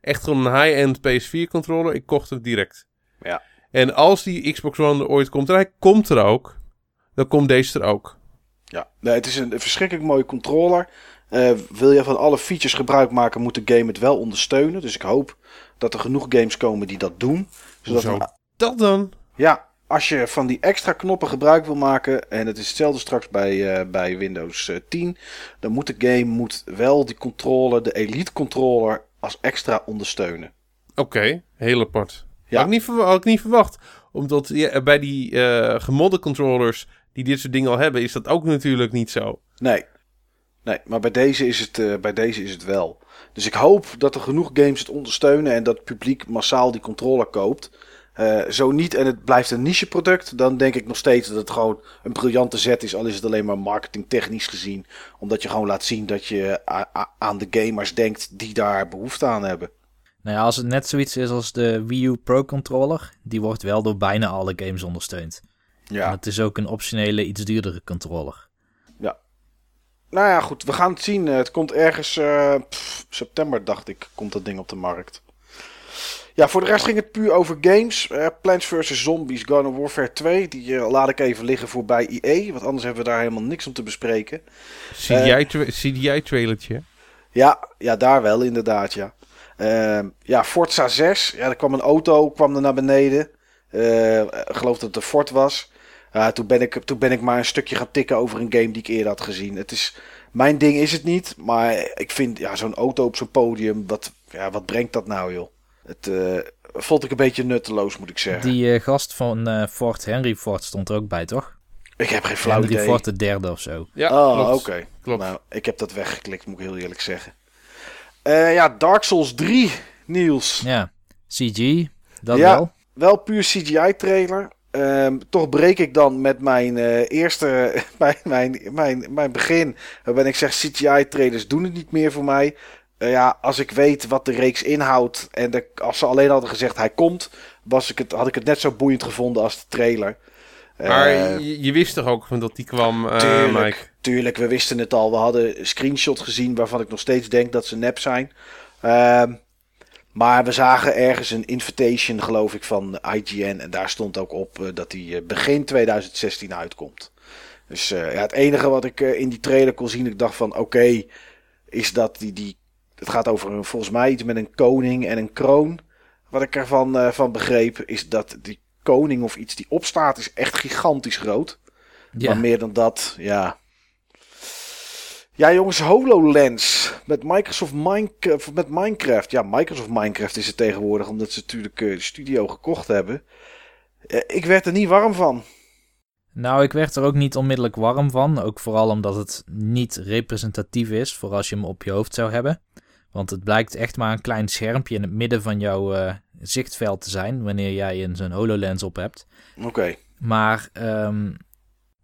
Echt gewoon een high-end PS4 controller. Ik kocht het direct. Ja. En als die Xbox One er ooit komt, en hij komt er ook, dan komt deze er ook. Ja, nee, het is een, verschrikkelijk mooie controller. Uh, wil je van alle features gebruik maken, moet de game het wel ondersteunen. Dus ik hoop dat er genoeg games komen die dat doen. Zodat Hoezo dat dan? Ja, als je van die extra knoppen gebruik wil maken, en het is hetzelfde straks bij, uh, bij Windows 10, eh, dan moet de game moet wel die controller, de Elite controller, als extra ondersteunen. Oké, okay, heel apart. Ja. Had, ik niet had ik niet verwacht. Omdat ja, bij die uh, gemodde controllers die dit soort dingen al hebben, is dat ook natuurlijk niet zo. Nee. Nee, maar bij deze is het, uh, bij deze is het wel. Dus ik hoop dat er genoeg games het ondersteunen en dat het publiek massaal die controller koopt. Eh, zo niet en het blijft een niche product, dan denk ik nog steeds dat het gewoon een briljante zet is. Al is het alleen maar marketingtechnisch gezien. Omdat je gewoon laat zien dat je a- aan de gamers denkt die daar behoefte aan hebben. Nou ja, als het net zoiets is als de Wii U Pro Controller, die wordt wel door bijna alle games ondersteund. En Ja, het is ook een optionele, iets duurdere controller. nou ja, goed, we gaan het zien. Eh, Het komt ergens eh, pff, september, dacht ik, komt dat ding op de markt. Ja, voor de rest ging het puur over games. Eh, Plants vs. Zombies Garden Warfare 2. Die eh, laat ik even liggen voor bij EA. Want anders hebben we daar helemaal niks om te bespreken. CGI-tra- CGI-trailertje. Ja, ja, daar wel inderdaad, ja. Ehm, ja, Forza 6. Ja, er kwam een auto, kwam er naar beneden. Eh, ik geloof dat het een Ford was. Toen, ben ik, toen ben ik maar een stukje gaan tikken over een game die ik eerder had gezien. Het is, mijn ding is het niet, maar ik vind ja, zo'n auto op zo'n podium, wat, ja, wat brengt dat nou joh? Het eh, vond ik een beetje nutteloos, moet ik zeggen. Die eh, gast van eh, Ford, Henry Ford, stond er ook bij, toch? Ik heb geen flauw Henry idee. Ford de derde of zo. Ja, oh, oké. Klopt. Nou, ik heb dat weggeklikt, moet ik heel eerlijk zeggen. Eh, ja, Dark Souls 3, Niels. Ja, CG, dat Ja. wel. Wel puur CGI-trailer. Ehm, toch breek ik dan met mijn eh, eerste, mijn, mijn, mijn, mijn begin. Waarbij ik zeg, CGI-trailers doen het niet meer voor mij. Eh, ja, als ik weet wat de reeks inhoudt. En de, als ze alleen hadden gezegd hij komt. Was ik het, had ik het net zo boeiend gevonden als de trailer. Maar Eh, je, je wist toch ook van dat die kwam, eh Tuurlijk. Mike? Tuurlijk, we wisten het al. We hadden een screenshot gezien waarvan ik nog steeds denk dat ze nep zijn. Ehm, maar we zagen ergens een invitation, geloof ik, van IGN. En daar stond ook op dat die begin 2016 uitkomt. Dus ja, het enige wat ik in die trailer kon zien, ik dacht van oké, is dat die, die... Het gaat over een, volgens mij iets met een koning en een kroon. Wat ik ervan eh, van begreep, is dat die koning of iets die opstaat, is echt gigantisch groot. Ja, Maar meer dan dat, ja. Ja, jongens, HoloLens met Microsoft Minecraft, met Minecraft. Ja, Microsoft Minecraft is het tegenwoordig, omdat ze natuurlijk eh, de studio gekocht hebben. Eh, ik werd er niet warm van. Nou, ik werd er ook niet onmiddellijk warm van. Ook vooral omdat het niet representatief is voor als je hem op je hoofd zou hebben. Want het blijkt echt maar een klein schermpje in het midden van jouw eh, zichtveld te zijn. Wanneer jij een zo'n HoloLens op hebt. Oké. Maar ehm,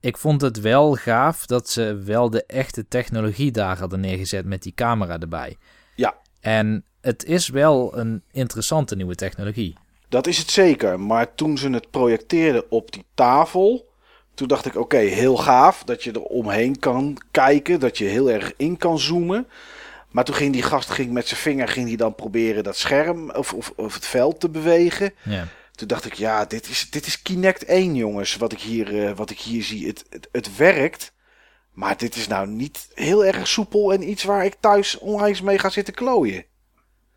ik vond het wel gaaf dat ze wel de echte technologie daar hadden neergezet met die camera erbij. Ja. En het is wel een interessante nieuwe technologie. Dat is het zeker. Maar toen ze het projecteerden op die tafel. Toen dacht ik, oké, heel gaaf dat je er omheen kan kijken. Dat je heel erg in kan zoomen. Maar toen ging die gast ging met zijn vinger ging hij dan proberen dat scherm of, of, of het veld te bewegen. Ja. Toen dacht ik, ja, dit is, dit is Kinect 1, jongens, wat ik hier, eh, wat ik hier zie. Het, het, het werkt, maar dit is nou niet heel erg soepel en iets waar ik thuis onwijs mee ga zitten klooien.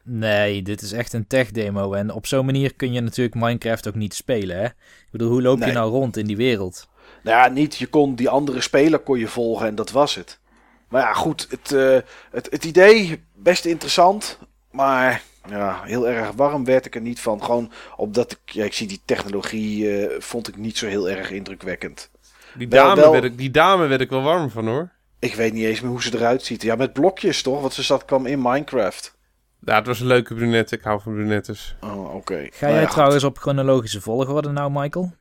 Nee, dit is echt een tech demo. En op zo'n manier kun je natuurlijk Minecraft ook niet spelen. Hè? Ik bedoel, hoe loop Nee. je nou rond in die wereld? Nou ja, niet, je kon die andere speler kon je volgen en dat was het. Maar ja, goed, het, eh, het, het idee, best interessant, maar ja, heel erg warm werd ik er niet van. Gewoon omdat ik, ja, ik zie die technologie, eh, vond ik niet zo heel erg indrukwekkend. Die dame, wel- Werd ik, die dame werd ik wel warm van hoor. Ik weet niet eens meer hoe ze eruit ziet. Ja, met blokjes toch? Want ze zat kwam in Minecraft. Ja, het was een leuke brunette. Ik hou van brunettes. Oh, oké. Ga Nou jij ja, trouwens op chronologische volgorde nou, Michael?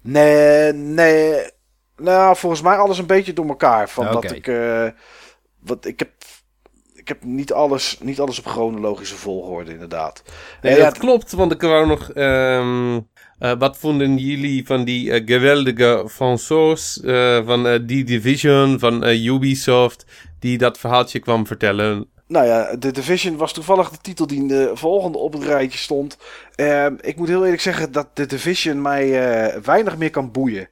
Nee, nee. Nou, volgens mij alles een beetje door elkaar. Van dat ik. eh, wat, ik heb. Ik heb niet alles, niet alles op chronologische volgorde, inderdaad. Nee, ja, dat klopt, want ik wou nog... ehm, eh, wat vonden jullie van die eh, geweldige François van die Division, van Ubisoft, die dat verhaaltje kwam vertellen? Nou ja, The Division was toevallig de titel die in de volgende op het rijtje stond. Ehm, ik moet heel eerlijk zeggen dat The Division mij weinig meer kan boeien.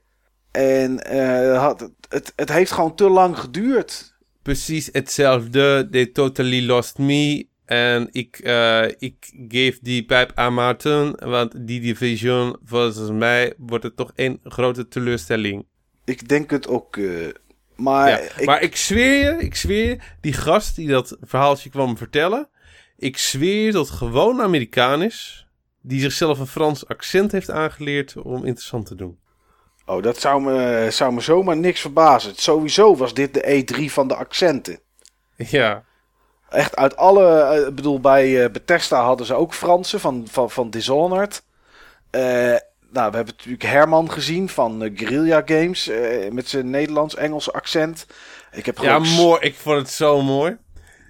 En eh, had, het, het heeft gewoon te lang geduurd. Precies hetzelfde. They totally lost me. En ik, eh, ik geef die pijp aan Maarten, want die Division, volgens mij, wordt het toch een grote teleurstelling. Ik denk het ook. eh, maar, Ja, ik, Maar ik zweer je, ik zweer je, die gast die dat verhaaltje kwam vertellen, ik zweer je dat gewoon Amerikaan is, die zichzelf een Frans accent heeft aangeleerd om interessant te doen. Oh, dat zou me, zou me zomaar niks verbazen. Sowieso was dit de E3 van de accenten. Ja, Echt uit alle. eh, Ik bedoel, bij eh, Bethesda hadden ze ook Fransen van, van, van Dishonored. Eh, nou, we hebben natuurlijk Herman gezien van Guerrilla Games. eh, met zijn Nederlands-Engelse accent. Ik heb Ja, gewoon... mooi. Ik vond het zo mooi.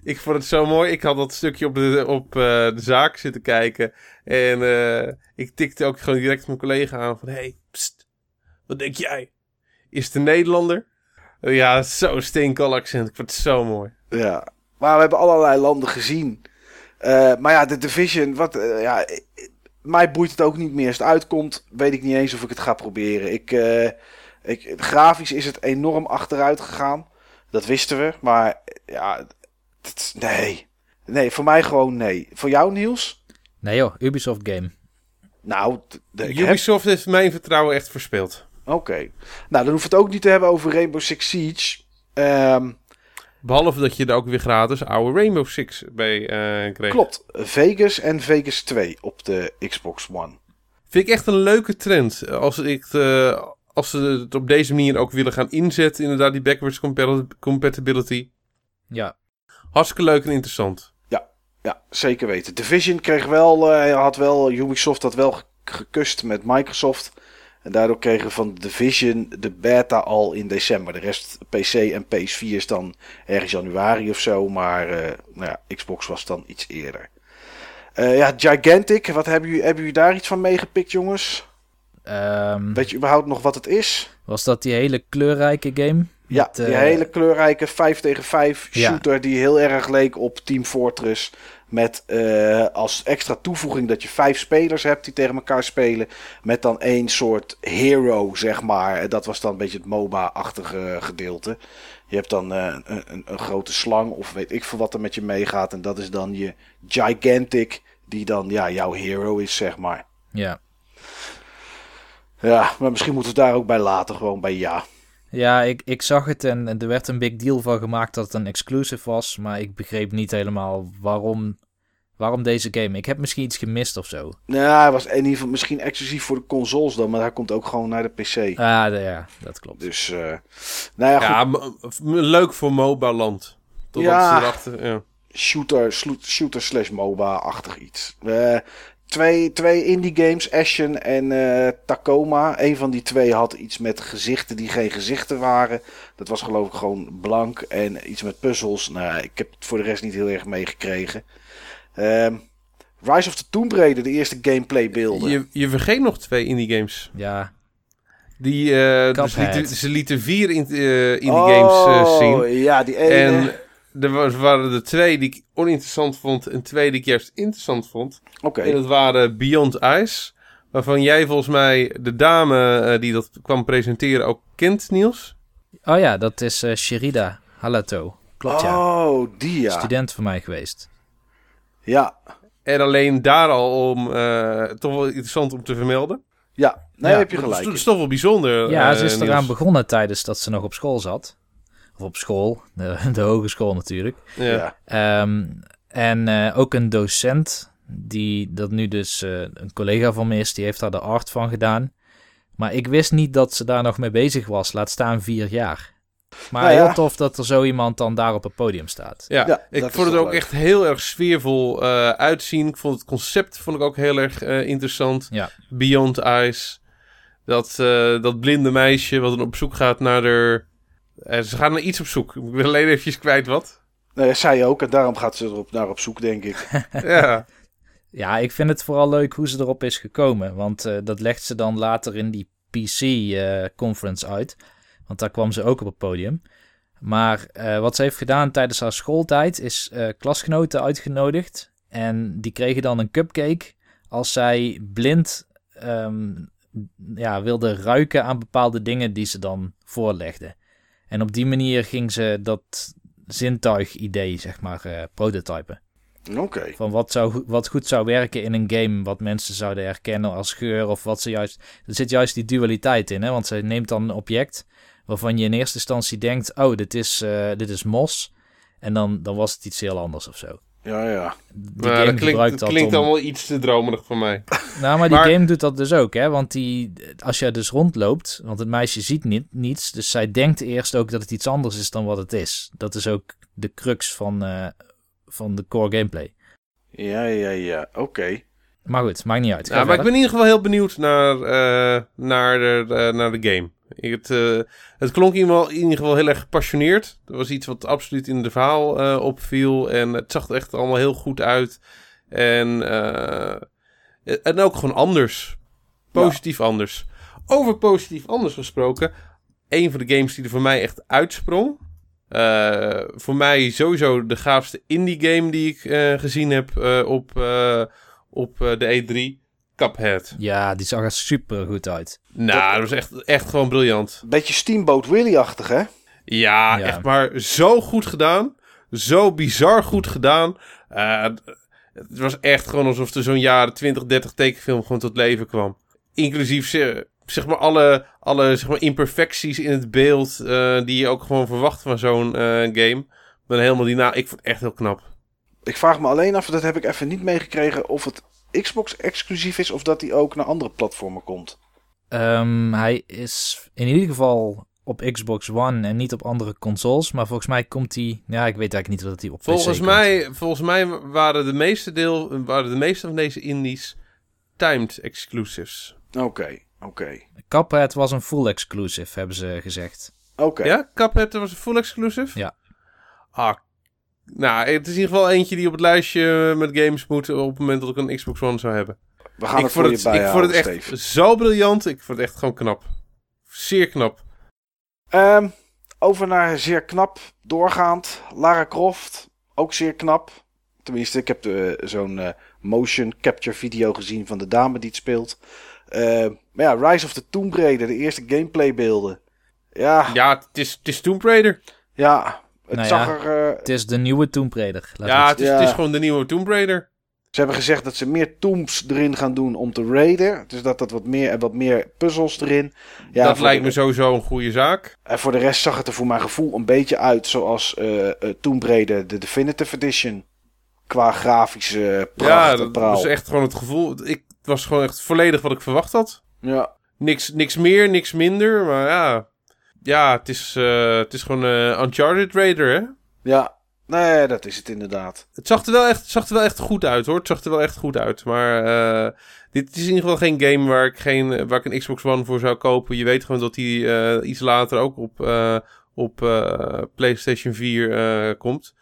Ik vond het zo mooi. Ik had dat stukje op de, op, de zaak zitten kijken. En ik tikte ook gewoon direct mijn collega aan van... Hey, wat denk jij? Is een Nederlander? Ja, zo'n steenkal accent. Ik vond het zo mooi. Ja, maar we hebben allerlei landen gezien. Eh, maar ja, de Division, wat, eh, ja, mij boeit het ook niet meer. Als het uitkomt, weet ik niet eens of ik het ga proberen. Ik, eh, ik, grafisch is het enorm achteruit gegaan. Dat wisten we, maar ja, nee. Nee, voor mij gewoon nee. Voor jou, Niels? Nee joh, Ubisoft game. Nou, d- d- ik heb- Ubisoft heeft mijn vertrouwen echt verspeeld. Oké. Nou, dan hoef het ook niet te hebben over Rainbow Six Siege. Ehm, Behalve dat je er ook weer gratis oude Rainbow Six bij eh, kreeg. klopt. Vegas en Vegas 2 op de Xbox One. Vind ik echt een leuke trend. Als, ik, eh, als ze het op deze manier ook willen gaan inzetten, inderdaad, die backwards compa- compatibility. Ja, Hartstikke leuk en interessant. Ja, zeker weten. Division kreeg wel, eh, had wel, Ubisoft had wel ge- gekust met Microsoft. En daardoor kregen we van Division de beta al in december. De rest PC en PS4 is dan ergens januari of zo. Maar eh, nou ja, Xbox was dan iets eerder. Eh, ja, Gigantic, wat hebben jullie, hebben jullie daar iets van meegepikt, jongens? Ehm, Weet je überhaupt nog wat het is? was dat die hele kleurrijke game? Ja, Met, die eh, hele kleurrijke 5 tegen 5 Ja. shooter die heel erg leek op Team Fortress. Met eh, als extra toevoeging dat je vijf spelers hebt die tegen elkaar spelen. Met dan één soort hero, zeg maar. En Dat was dan een beetje het MOBA-achtige gedeelte. Je hebt dan eh, een, een, een grote slang of weet ik veel wat er met je meegaat. En dat is dan je Gigantic, die dan ja, jouw hero is, zeg maar. Ja. Ja, maar misschien moeten we daar ook bij laten, gewoon bij ja. Ja, ik, ik zag het en er werd een big deal van gemaakt dat het een exclusive was. Maar ik begreep niet helemaal waarom, waarom deze game. Ik heb misschien iets gemist of zo. Nou, hij was in ieder geval misschien exclusief voor de consoles dan, maar hij komt ook gewoon naar de PC. Ah, de- ja, dat klopt. Dus, eh nou ja, goed. Ja, leuk voor MOBA-land. Totdat Ja. ze erachter... Ja. Shooter, shooter slash MOBA-achtig iets. Eh, twee, twee indie games, Ashen en eh, Tacoma. Een van die twee had iets met gezichten die geen gezichten waren. Dat was geloof ik gewoon blank en iets met puzzels. Nou, ik heb het voor de rest niet heel erg meegekregen. Ehm, Rise of the Tomb Raider, de eerste gameplay beelden. Je, je vergeet nog twee indie games. Ja, Die, dus Cuphead. lieten, ze lieten vier in, eh, indie games eh, zien. Oh, ja, die ene. En er was- waren er twee die ik oninteressant vond en twee die ik juist interessant vond. Oké. En dat waren Beyond Ice. Waarvan jij volgens mij de dame eh, die dat kwam presenteren ook kent, Niels. oh ja, dat is eh, Sherida Halato. Klopt ja. Oh, die ja. Student van mij geweest. Ja, En alleen daar al om eh, toch wel interessant om te vermelden. ja. Nee, Ja, heb je gelijk. is, dat is toch wel bijzonder. Ja, ze is Niels. eraan begonnen tijdens dat ze nog op school zat. Of op school, de, de hogeschool natuurlijk. Ja. Ehm, en eh, ook een docent, die dat nu dus eh, een collega van me is, die heeft daar de art van gedaan. Maar ik wist niet dat ze daar nog mee bezig was, laat staan vier jaar. Maar Nou ja. heel tof dat er zo iemand dan daar op het podium staat. Ja, Ja, ik vond het ook leuk. echt heel erg sfeervol eh, uitzien. Ik vond het concept vond ik ook heel erg eh, interessant. Ja. Beyond Ice. Dat, eh, dat blinde meisje wat dan op zoek gaat naar de... eh, ze gaan naar iets op zoek. Ik ben alleen eventjes kwijt wat. Nee, zij ook. En daarom gaat ze erop naar op zoek, denk ik. ja. Ja, ik vind het vooral leuk hoe ze erop is gekomen. Want eh, dat legt ze dan later in die PC-conference uit. Want daar kwam ze ook op het podium. Maar eh, wat ze heeft gedaan tijdens haar schooltijd is eh, klasgenoten uitgenodigd. En die kregen dan een cupcake als zij blind ehm, ja, wilde ruiken aan bepaalde dingen die ze dan voorlegde. En op die manier ging ze dat zintuig-idee, zeg maar, eh, prototypen. Oké. Van wat, zou, wat goed zou werken in een game, wat mensen zouden herkennen als geur of wat ze juist... Er zit juist die dualiteit in, hè? want ze neemt dan een object waarvan je in eerste instantie denkt, oh, dit is, eh, dit is mos. En dan, dan was het iets heel anders of zo. Ja, ja. Die Maar game dat klinkt, gebruikt dat dat klinkt om... allemaal iets te dromerig voor mij. Nou, maar die Maar- game doet dat dus ook, hè? Want die, als jij dus rondloopt, want het meisje ziet niet, niets, dus zij denkt eerst ook dat het iets anders is dan wat het is. Dat is ook de crux van, eh, van de core gameplay. Ja, ja, ja. Oké. Maar goed, maakt niet uit. Ga Ja, maar ik ben in ieder geval heel benieuwd naar, eh, naar, de, de- naar de game. Het, eh, het klonk in ieder, geval, heel erg gepassioneerd. Dat was iets wat absoluut in de verhaal eh, opviel. En het zag er echt allemaal heel goed uit. En, eh, en ook gewoon anders. Positief anders. Over positief anders gesproken. Een van de games die er voor mij echt uitsprong. Voor mij sowieso de gaafste indie game die ik gezien heb op, op de E3. Cuphead. Ja, die zag er super goed uit. Nou, dat was echt, echt gewoon briljant. Beetje Steamboat Willie-achtig, hè? Ja, Ja. echt maar zo goed gedaan. Zo bizar goed gedaan. Eh, het was echt gewoon alsof er zo'n jaren 20, 30 tekenfilm gewoon tot leven kwam. Inclusief ze- zeg maar alle, alle zeg maar, imperfecties in het beeld eh, die je ook gewoon verwacht van zo'n eh, game. Ben helemaal die na. Ik vond het echt heel knap. Ik vraag me alleen af, dat heb ik even niet meegekregen, of het Xbox exclusief is of dat die ook naar andere platformen komt. Ehm, hij is in ieder geval op Xbox One en niet op andere consoles. Maar volgens mij komt hij... Ja, ik weet eigenlijk niet wat hij op PC Volgens komt. mij, volgens mij waren de meeste deel, waren de meeste van deze indies timed exclusives. Oké, oké. Cuphead was een full exclusive, hebben ze gezegd. Oké. Ja, Cuphead was een full exclusive? Ja. Ah, nou, het is in ieder geval eentje die op het lijstje met games moet op het moment dat ik een Xbox One zou hebben. We gaan ik het voor het, je ik vond het echt zo briljant. Ik vond het echt gewoon knap. Zeer knap. Ehm, over naar zeer knap, doorgaand. Lara Croft, ook zeer knap. Tenminste, ik heb de- zo'n eh, motion capture video gezien van de dame die het speelt. Ehm, maar ja, Rise of the Tomb Raider, de eerste gameplay beelden. Ja, ja, Ja, het is, het is Tomb Raider. Het Nou zag ja. er... eh, Het is de nieuwe Tomb Raider. laat Ja, het- is, Ja. het is gewoon de nieuwe Tomb Raider. Ze hebben gezegd dat ze meer tombs erin gaan doen om te raiden. Dus dat dat wat meer en wat meer puzzels erin. Ja, dat lijkt de- me sowieso een goede zaak. En voor de rest zag het er voor mijn gevoel een beetje uit zoals eh eh, Tomb Raider de Definitive Edition. Qua grafische pracht ja, dat praal. was echt gewoon het gevoel. Ik, het was gewoon echt volledig wat ik verwacht had. Ja, Niks, niks meer, niks minder. Maar ja, ja het, is, eh, het is gewoon eh Uncharted Raider, hè? ja. Nee, dat is het inderdaad. Het zag er, wel echt, zag er wel echt goed uit, hoor. Het zag er wel echt goed uit. Maar eh, dit is in ieder geval geen game waar ik, geen, waar ik een Xbox One voor zou kopen. Je weet gewoon dat die iets later ook op, op PlayStation 4 eh, komt.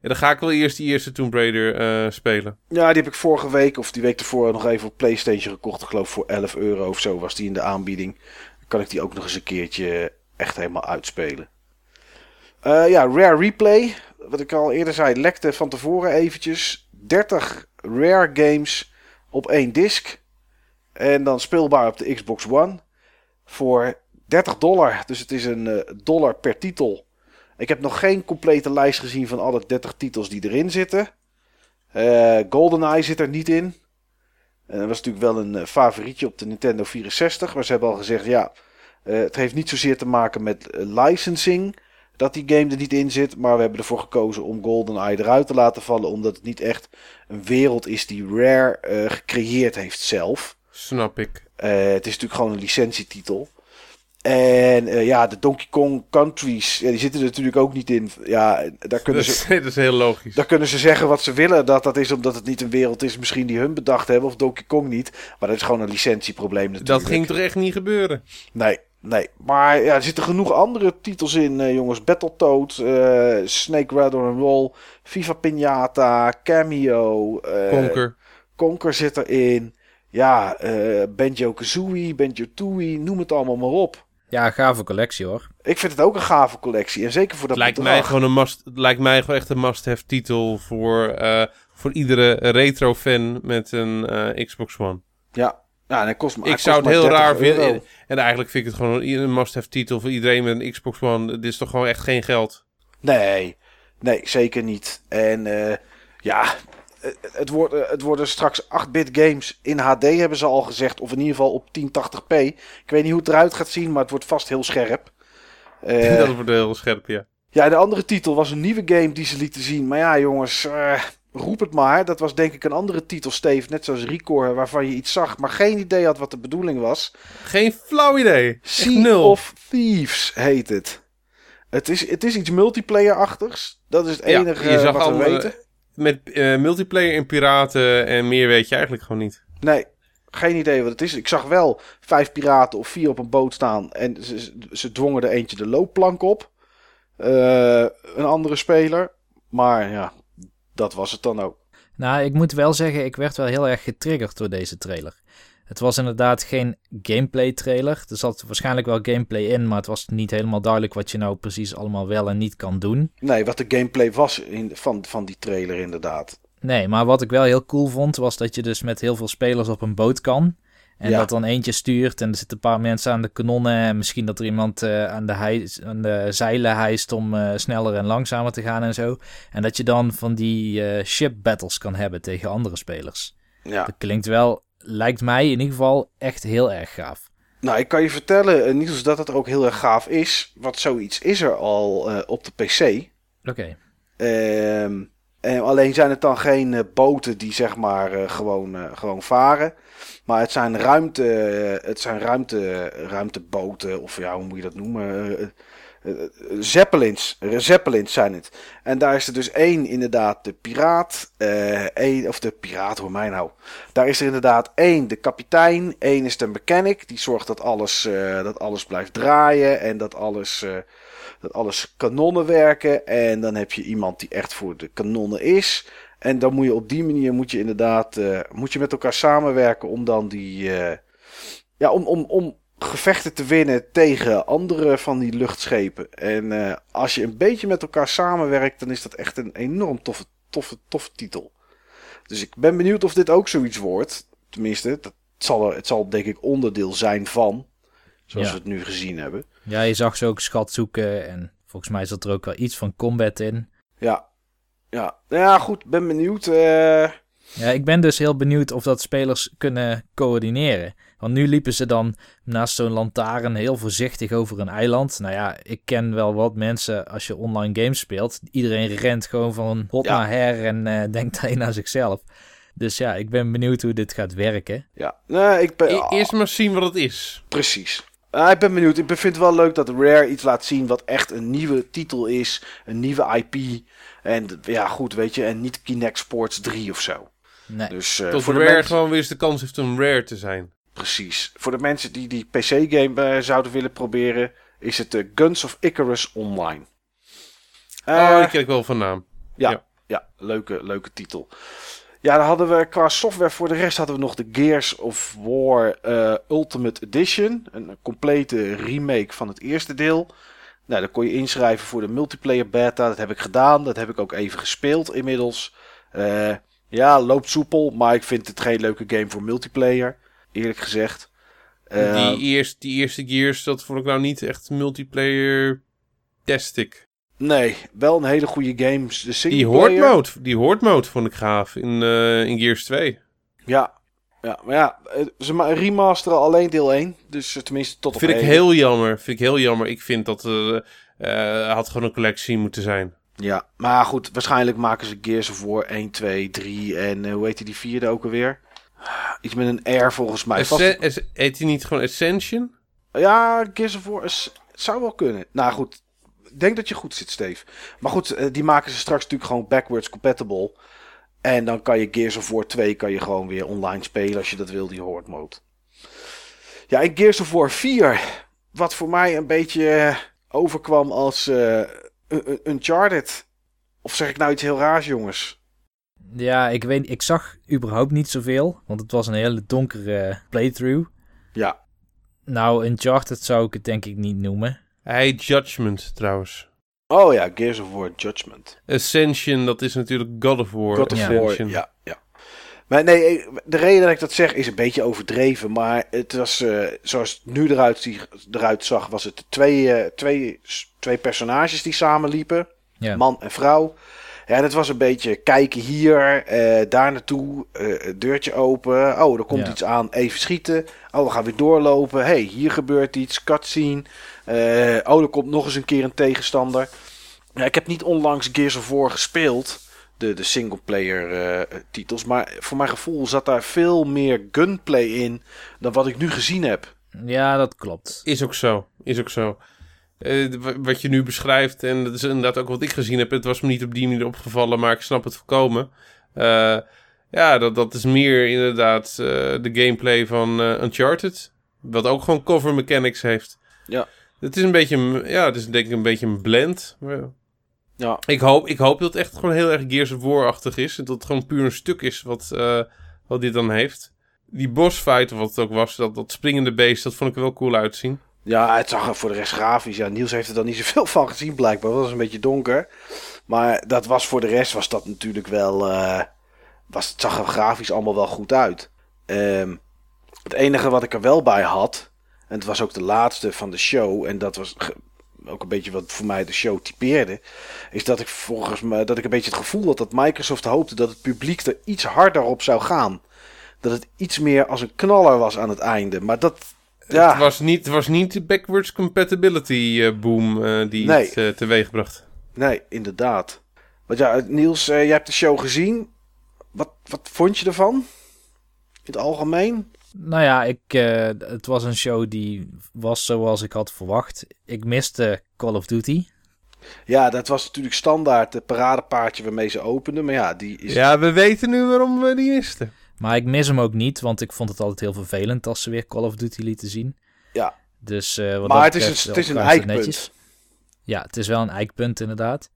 En dan ga ik wel eerst die eerste Tomb Raider spelen. Ja, die heb ik vorige week of die week ervoor nog even op PlayStation gekocht. Ik geloof voor 11 euro of zo was die in de aanbieding. Dan kan ik die ook nog eens een keertje echt helemaal uitspelen. Eh, ja, Rare Replay. Wat ik al eerder zei, lekte van tevoren eventjes. 30 Rare games op één disc. En dan speelbaar op de Xbox One. Voor 30 dollar. Dus het is een eh, dollar per titel. Ik heb nog geen complete lijst gezien van alle 30 titels die erin zitten. Eh GoldenEye zit er niet in. En dat was natuurlijk wel een favorietje op de Nintendo 64. Maar ze hebben al gezegd, ja, eh, het heeft niet zozeer te maken met eh, licensing dat die game er niet in zit. Maar we hebben ervoor gekozen om GoldenEye eruit te laten vallen. Omdat het niet echt een wereld is die Rare eh, gecreëerd heeft zelf. Snap ik. Het is natuurlijk gewoon een licentietitel. En ja, de Donkey Kong Countries, ja, die zitten er natuurlijk ook niet in. Ja, daar Dat kunnen ze... is, dat is heel logisch. Dan kunnen ze zeggen wat ze willen. Dat dat is omdat het niet een wereld is misschien die hun bedacht hebben. Of Donkey Kong niet. Maar dat is gewoon een licentieprobleem natuurlijk. Dat ging toch echt niet gebeuren? Nee, nee. Maar ja, er zitten genoeg andere titels in, eh, jongens. Battletoad, eh Snake Rattle and Roll, Viva Pinata, Cameo. eh, Conker. Conker zit erin. Ja, eh Banjo-Kazooie, Banjo-Tooie, noem het allemaal maar op. Ja, gave collectie hoor. Ik vind het ook een gave collectie. En zeker voor dat Het lijkt bedrag. mij gewoon een must, het lijkt mij gewoon echt een must-have titel voor, eh, voor iedere retro fan met een eh, Xbox One. Ja, ja en het kost, ik kost zou het heel 30 raar vinden. En eigenlijk vind ik het gewoon een must-have titel voor iedereen met een Xbox One. Dit is toch gewoon echt geen geld. Nee, nee, zeker niet. En eh, ja, eh, het, wordt, eh, het worden straks 8-bit games in HD, hebben ze al gezegd. Of in ieder geval op 1080p. Ik weet niet hoe het eruit gaat zien, maar het wordt vast heel scherp. Dat wordt heel scherp, ja. ja, de andere titel was een nieuwe game die ze lieten zien. Maar ja, jongens, roep het maar. Dat was denk ik een andere titel, Steve. Net zoals Record, waarvan je iets zag, maar geen idee had wat de bedoeling was. Geen flauw idee. Sea nul. of Thieves heet het. Het is, het is iets multiplayer-achtigs. Dat is het Ja, enige je zag wat we andere- weten. Met eh, multiplayer en piraten en meer weet je eigenlijk gewoon niet. Nee, geen idee wat het is. Ik zag wel vijf piraten of vier op een boot staan. En ze, ze- ze dwongen er eentje de loopplank op. Eh, een andere speler. Maar ja, dat was het dan ook. Nou, ik moet wel zeggen, ik werd wel heel erg getriggerd door deze trailer. Het was inderdaad geen gameplay trailer. Er zat waarschijnlijk wel gameplay in, maar het was niet helemaal duidelijk wat je nou precies allemaal wel en niet kan doen. Nee, wat de gameplay was in, van, van die trailer inderdaad. Nee, maar wat ik wel heel cool vond, was dat je dus met heel veel spelers op een boot kan. En Ja. dat dan eentje stuurt en er zitten een paar mensen aan de kanonnen. En misschien dat er iemand eh, aan, de hijs, aan de zeilen hijst om eh, sneller en langzamer te gaan en zo. En dat je dan van die eh, ship battles kan hebben tegen andere spelers. Ja. Dat klinkt wel, lijkt mij in ieder geval echt heel erg gaaf. Nou, ik kan je vertellen, Niels, dat het ook heel erg gaaf is. Want zoiets is er al op de PC. Oké. Ehm, en alleen zijn het dan geen boten die zeg maar gewoon, gewoon varen. Maar het zijn, ruimte, het zijn ruimte, ruimteboten, of ja, hoe moet je dat noemen? Eh, eh, eh, Zeppelins. Zeppelins zijn het. En daar is er dus één inderdaad de piraat. eh, één, of de piraat, hoor mij nou. Daar is er inderdaad één de kapitein. één is de mechanic. Die zorgt dat alles, dat alles blijft draaien. En dat alles, dat alles kanonnen werken. En dan heb je iemand die echt voor de kanonnen is. En dan moet je op die manier moet je inderdaad eh, moet je met elkaar samenwerken om dan die. eh, ja, om, om, om gevechten te winnen tegen andere van die luchtschepen. En eh, als je een beetje met elkaar samenwerkt, dan is dat echt een enorm toffe, toffe, toffe titel. Dus ik ben benieuwd of dit ook zoiets wordt. Tenminste, dat zal, het zal denk ik onderdeel zijn van. Zoals Ja. we het nu gezien hebben. Ja, je zag ze ook schat zoeken en volgens mij zat er ook wel iets van combat in. Ja, ja. Nou ja, goed, ben benieuwd. eh, Ja, ik ben dus heel benieuwd of dat spelers kunnen coördineren. Want nu liepen ze dan naast zo'n lantaarn heel voorzichtig over een eiland. Nou ja, ik ken wel wat mensen als je online games speelt. Iedereen rent gewoon van hot Ja. naar her en eh, denkt alleen aan zichzelf. Dus ja, ik ben benieuwd hoe dit gaat werken. ja, nee, ik ben. E- Eerst maar zien wat het is. Precies. Ah, ik ben benieuwd. Ik vind het wel leuk dat Rare iets laat zien wat echt een nieuwe titel is. Een nieuwe IP. En ja, goed, weet je. En niet Kinect Sports 3 of zo. Nee. Dus eh, Tot voor de Rare mensen... gewoon weer eens de kans heeft om Rare te zijn. Precies. Voor de mensen die die PC-game eh, zouden willen proberen... is het de Guns of Icarus Online. oh, Eh, die ken ik wel van naam. Ja, Ja. ja. leuke, leuke titel. Ja, dan hadden we qua software voor de rest hadden we nog de Gears of War eh, Ultimate Edition. Een complete remake van het eerste deel. Nou, dan kon je inschrijven voor de multiplayer beta. Dat heb ik gedaan. Dat heb ik ook even gespeeld inmiddels. Eh, ja, loopt soepel, maar ik vind het geen leuke game voor multiplayer. Eerlijk gezegd. Eh, die, eerst, die eerste Gears, dat vond ik nou niet echt multiplayer tastic. Nee, wel een hele goede game. De Die horde mode, die horde mode vond ik gaaf in, eh, in Gears 2. Ja, ja, maar ja, eh, ze ma- remasteren alleen deel 1. Dus eh, tenminste tot op Vind ik heel jammer. Vind ik heel jammer. Ik vind dat er eh, had gewoon een collectie moeten zijn. Ja, maar goed, waarschijnlijk maken ze Gears of War 1, 2, 3 en hoe heet die, die vierde ook alweer? Iets met een R volgens mij. Vast- Heet hij niet gewoon Ascension? Ja, Gears of War is, zou wel kunnen. Nou goed, ik denk dat je goed zit, Steve. Maar goed, die maken ze straks natuurlijk gewoon backwards compatible. En dan kan je Gears of War 2 kan je gewoon weer online spelen als je dat wil, die horde mode. Ja, en Gears of War 4, wat voor mij een beetje eh, overkwam als eh, Un- Uncharted. Of zeg ik nou iets heel raars, jongens? Ja, ik weet, ik zag überhaupt niet zoveel, want het was een hele donkere playthrough. Ja, Nou, Uncharted zou ik het denk ik niet noemen. Hij heet Judgment trouwens. Oh ja, Gears of War Judgment. Ascension, dat is natuurlijk God of War. God of Ja. War, ja, ja. Maar nee, de reden dat ik dat zeg is een beetje overdreven. Maar het was, eh, zoals het nu eruit, zie- eruit zag, was het twee, eh, twee, twee personages die samenliepen. Ja. Man en vrouw. Ja, en het was een beetje kijken hier, eh, daar naartoe, eh, deurtje open. Oh, er komt Ja. iets aan, even schieten. Oh, we gaan weer doorlopen. hey, hier gebeurt iets, cutscene. Eh, oh, er komt nog eens een keer een tegenstander. Ja, ik heb niet onlangs Gears of War gespeeld, de, de singleplayer eh titels. Maar voor mijn gevoel zat daar veel meer gunplay in dan wat ik nu gezien heb. Ja, dat klopt. Is ook zo. Is ook zo. Eh, wat je nu beschrijft, en dat is inderdaad ook wat ik gezien heb. Het was me niet op die manier opgevallen, maar ik snap het volkomen. Eh, Ja, dat, dat is meer inderdaad eh, de gameplay van eh, Uncharted. Wat ook gewoon cover mechanics heeft. Ja. Het is een beetje, ja, het is denk ik een beetje een blend. Maar ja. Ja, Ik hoop, ik hoop dat het echt gewoon heel erg Gears of War-achtig is. En dat het gewoon puur een stuk is wat, eh, wat dit dan heeft. Die bossfight, of wat het ook was, dat, dat springende beest, dat vond ik er wel cool uitzien. Ja, het zag er voor de rest grafisch. Ja, Niels heeft er dan niet zoveel van gezien blijkbaar. Het was een beetje donker. Maar dat was voor de rest was dat natuurlijk wel... eh, was, het zag er grafisch allemaal wel goed uit. Ehm, het enige wat ik er wel bij had... En het was ook de laatste van de show. En dat was ook een beetje wat voor mij de show typeerde. Is dat ik volgens mij dat ik een beetje het gevoel had dat Microsoft hoopte dat het publiek er iets harder op zou gaan. Dat het iets meer als een knaller was aan het einde. Maar dat. Ja. Het, was niet, het was niet de backwards compatibility eh, boom eh, die Nee. het eh, teweeg bracht. Nee, inderdaad. Want ja, Niels, eh, jij hebt de show gezien. Wat, wat vond je ervan? In het algemeen? Nou ja, ik, eh, het was een show die was zoals ik had verwacht. Ik miste Call of Duty. Ja, dat was natuurlijk standaard het paradepaardje waarmee ze openden. Maar ja, die is... Ja, we weten nu waarom we die misten. Maar ik mis hem ook niet, want ik vond het altijd heel vervelend als ze weer Call of Duty lieten zien. Ja. Dus, eh, wat Maar het is een- het is een eikpunt. Ja, het is wel een eikpunt inderdaad.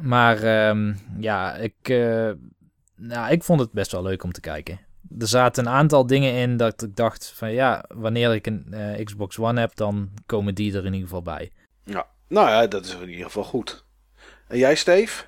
Maar ehm, ja, ik, eh, nou, ik vond het best wel leuk om te kijken. Er zaten een aantal dingen in dat ik dacht van ja, wanneer ik een eh, Xbox One heb, dan komen die er in ieder geval bij. ja. Nou ja, dat is in ieder geval goed. En jij, Steve?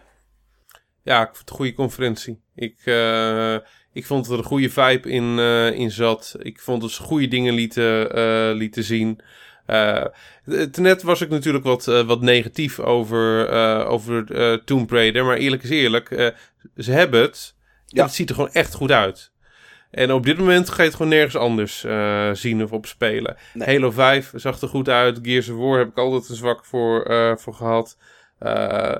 Ja, ik vond het een goede conferentie. Ik, eh, ik vond dat er een goede vibe in, eh, in zat. Ik vond dat ze goede dingen lieten, eh, lieten zien. Eh, het- net was ik natuurlijk wat, wat negatief over, eh over eh, Tomb Raider. Maar eerlijk is eerlijk, eh, ze hebben het. Ja. En het ziet er gewoon echt goed uit. En op dit moment ga je het gewoon nergens anders eh, zien of op spelen. Nee. Halo 5 zag er goed uit. Gears of War heb ik altijd een zwak voor, eh, voor gehad. Eh,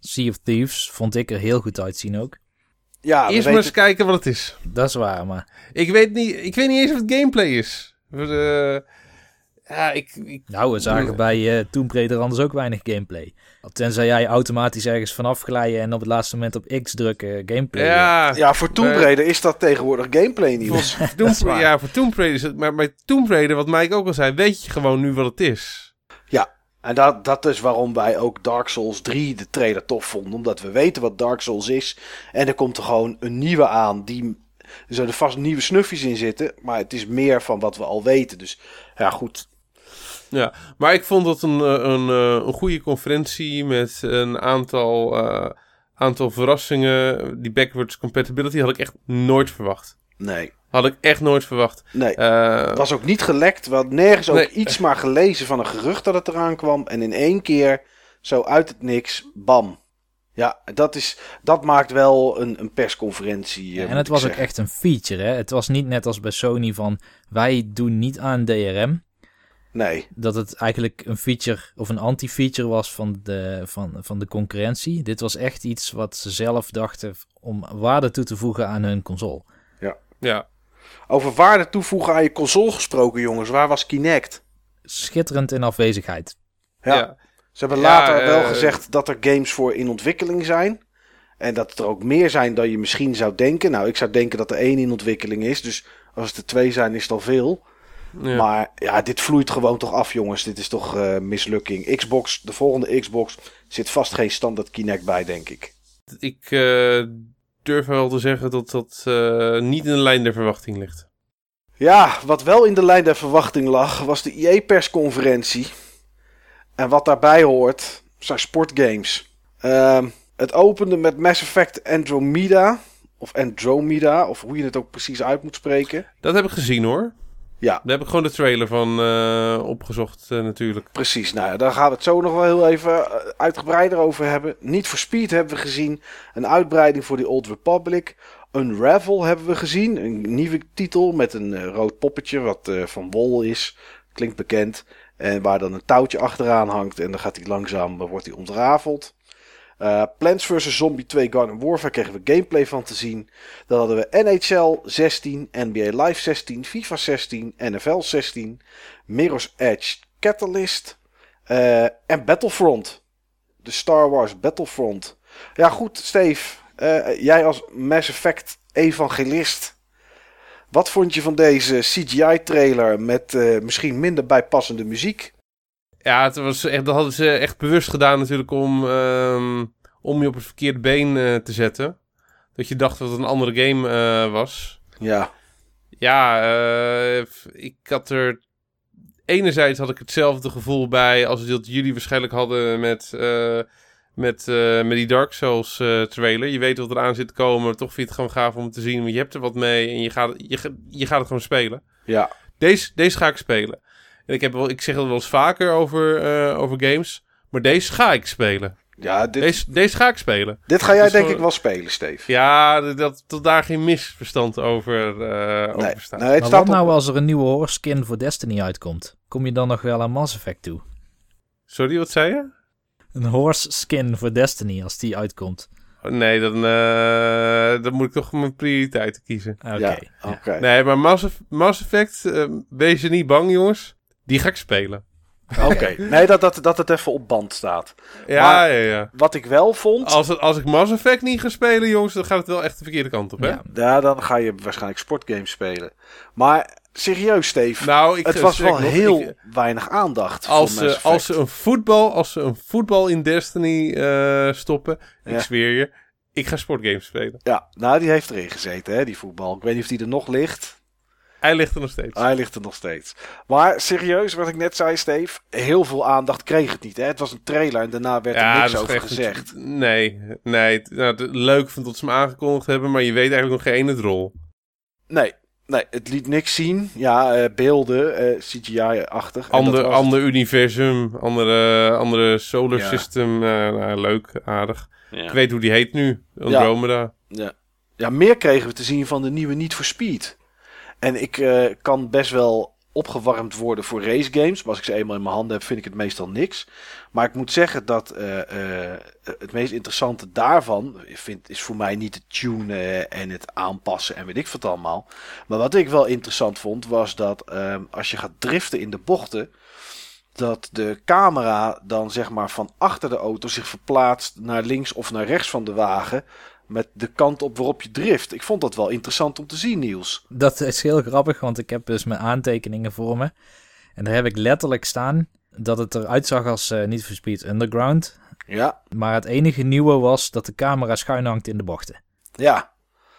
Sea of Thieves vond ik er heel goed uitzien ook. Ja, we Eerst maar eens kijken wat het is. Dat is waar, maar Ik weet niet, ik weet niet eens of het gameplay is. Eh, ja, ik, ik, nou, we zagen bij eh Tomb Raider anders ook weinig gameplay. Tenzij jij automatisch ergens vanaf glijden en op het laatste moment op X drukken gameplay. ja, Ja, voor Tomb Maar- Raider is dat tegenwoordig gameplay nieuws. Tomb, ja, voor Tomb Raider is het, maar bij Tomb Raider, wat Mike ook al zei, weet je gewoon nu wat het is. En dat, dat is waarom wij ook Dark Souls 3 de trailer tof vonden. Omdat we weten wat Dark Souls is. En er komt er gewoon een nieuwe aan. Die, er zullen vast nieuwe snufjes in zitten. Maar het is meer van wat we al weten. Dus ja, goed. Ja, maar ik vond het een, eh, een, eh, een goede conferentie met een aantal, eh, aantal verrassingen. Die backwards compatibility had ik echt nooit verwacht. Nee. Had ik echt nooit verwacht. Nee. Eh, Het was ook niet gelekt. We hadden nergens ook Nee. iets maar gelezen van een gerucht dat het eraan kwam. En in één keer, zo uit het niks, bam. Ja, dat, is, dat maakt wel een, een persconferentie. Ja, en het was ook echt een feature. Hè? Het was niet net als bij Sony van wij doen niet aan DRM. Nee, Dat het eigenlijk een feature of een anti-feature was van de, van, van de concurrentie. Dit was echt iets wat ze zelf dachten om waarde toe te voegen aan hun console. ja. over waarde toevoegen aan je console gesproken, jongens. Waar was Kinect? Schitterend in afwezigheid. Ja. ja. Ze hebben Ja, later wel eh, gezegd dat er games voor in ontwikkeling zijn. En dat er ook meer zijn dan je misschien zou denken. Nou, ik zou denken dat er één in ontwikkeling is. Dus als het er twee zijn, is het al veel. Ja. Maar ja, dit vloeit gewoon toch af, jongens. Dit is toch eh, mislukking. Xbox, de volgende Xbox, zit vast geen standaard Kinect bij, denk ik. Ik eh, durf wel te zeggen dat dat eh, niet in de lijn der verwachting ligt. Ja, wat wel in de lijn der verwachting lag, was de EA-persconferentie. En wat daarbij hoort, zijn sportgames. Ehm, het opende met Mass Effect Andromeda. Of Andromeda, of hoe je het ook precies uit moet spreken. Dat heb ik gezien hoor. Ja, Daar heb ik gewoon de trailer van eh, opgezocht eh, natuurlijk. precies. Nou ja, daar gaan we het zo nog wel heel even eh, uitgebreider over hebben. Niet for Speed hebben we gezien. Een uitbreiding voor die Old Republic. Unravel hebben we gezien. Een nieuwe titel met een rood poppetje wat van wol is. Klinkt bekend. En waar dan een touwtje achteraan hangt. En dan gaat hij langzaam, wordt hij ontrafeld. Eh Plants vs. Zombie 2 Garden Warfare kregen we gameplay van te zien. Dan hadden we NHL 16, NBA Live 16, FIFA 16, NFL 16, Mirror's Edge Catalyst eh, en Battlefront. De Star Wars Battlefront. Ja goed, Steve. eh, jij als Mass Effect evangelist. Wat vond je van deze CGI-trailer met misschien minder bijpassende muziek? Ja, het was echt, dat hadden ze echt bewust gedaan natuurlijk om, ehm, om je op het verkeerde been eh, te zetten. Dat je dacht dat het een andere game eh, was. Ja, Ja, eh, ik had er... Enerzijds had ik hetzelfde gevoel bij als dat jullie waarschijnlijk hadden met, met, met die Dark Souls trailer. Je weet wat er aan zit te komen, maar toch vind je het gewoon gaaf om te zien. Want je hebt er wat mee en je gaat, je, je gaat het gewoon spelen. ja, Deze, deze ga ik spelen. En ik, heb wel, ik zeg het wel eens vaker over, eh, over games. Maar deze ga ik spelen. ja dit, Deze, deze ga ik spelen. dit ga jij dus denk gewoon- ik wel spelen, Steve. Ja, dat- dat, tot daar geen misverstand over, eh nee, over staat. nee, het Maar staat wat nou als er een nieuwe skin voor Destiny uitkomt? Kom je dan nog wel aan Mass Effect toe? Sorry, wat zei je? Een horse skin voor Destiny als die uitkomt. Oh, nee, dan, eh, dan moet ik toch mijn prioriteiten kiezen. Oké. Ja, oké. Nee, maar Mass, Eff- Mass Effect, wees er niet bang, jongens. Die ga ik spelen. Oké, nee, dat, dat, dat het even op band staat. Ja, Maar- ja, ja. Wat ik wel vond, Als, het, als ik Mass Effect niet ga spelen, jongens, dan gaat het wel echt de verkeerde kant op, hè? Ja. ja, dan ga je waarschijnlijk sportgames spelen. Maar serieus, Steve, Nou, ik het eh, was wel nog, heel ik- weinig aandacht als, voor Mass ze, als, Effect. ze een voetbal, als ze een voetbal in Destiny eh, stoppen, Ja. ik zweer je, ik ga sportgames spelen. Ja, nou, die heeft erin gezeten, hè, die voetbal. Ik weet niet of die er nog ligt. Hij ligt er nog steeds. Hij ligt er nog steeds. Maar serieus, wat ik net zei, Steve, heel veel aandacht kreeg het niet. Hè? Het was een trailer en daarna werd er niks over gezegd. Nee, nee. het- Nou, het- leuk van dat ze hem aangekondigd hebben, maar je weet eigenlijk nog geen ene rol. Nee, nee, het liet niks zien. Ja, eh, beelden, eh, CGI-achtig. Ander, het. ander universum, andere, andere solar Ja. system. eh, nou, leuk, aardig. Ja. Ik weet hoe die heet nu. Andromeda. Ja. ja, meer kregen we te zien van de nieuwe Need for Speed. En ik eh, kan best wel opgewarmd worden voor race games. Maar als ik ze eenmaal in mijn handen heb, vind ik het meestal niks. Maar ik moet zeggen dat eh, eh, het meest interessante daarvan vind, is voor mij niet het tunen en het aanpassen en weet ik wat allemaal. Maar wat ik wel interessant vond, was dat ehm, als je gaat driften in de bochten. Dat de camera dan zeg maar van achter de auto zich verplaatst naar links of naar rechts van de wagen met de kant op waarop je drift. Ik vond dat wel interessant om te zien, Niels. Dat is heel grappig, want ik heb dus mijn aantekeningen voor me. En daar heb ik letterlijk staan dat het eruit zag als eh Need for Speed Underground. Ja, Maar het enige nieuwe was dat de camera schuin hangt in de bochten. ja.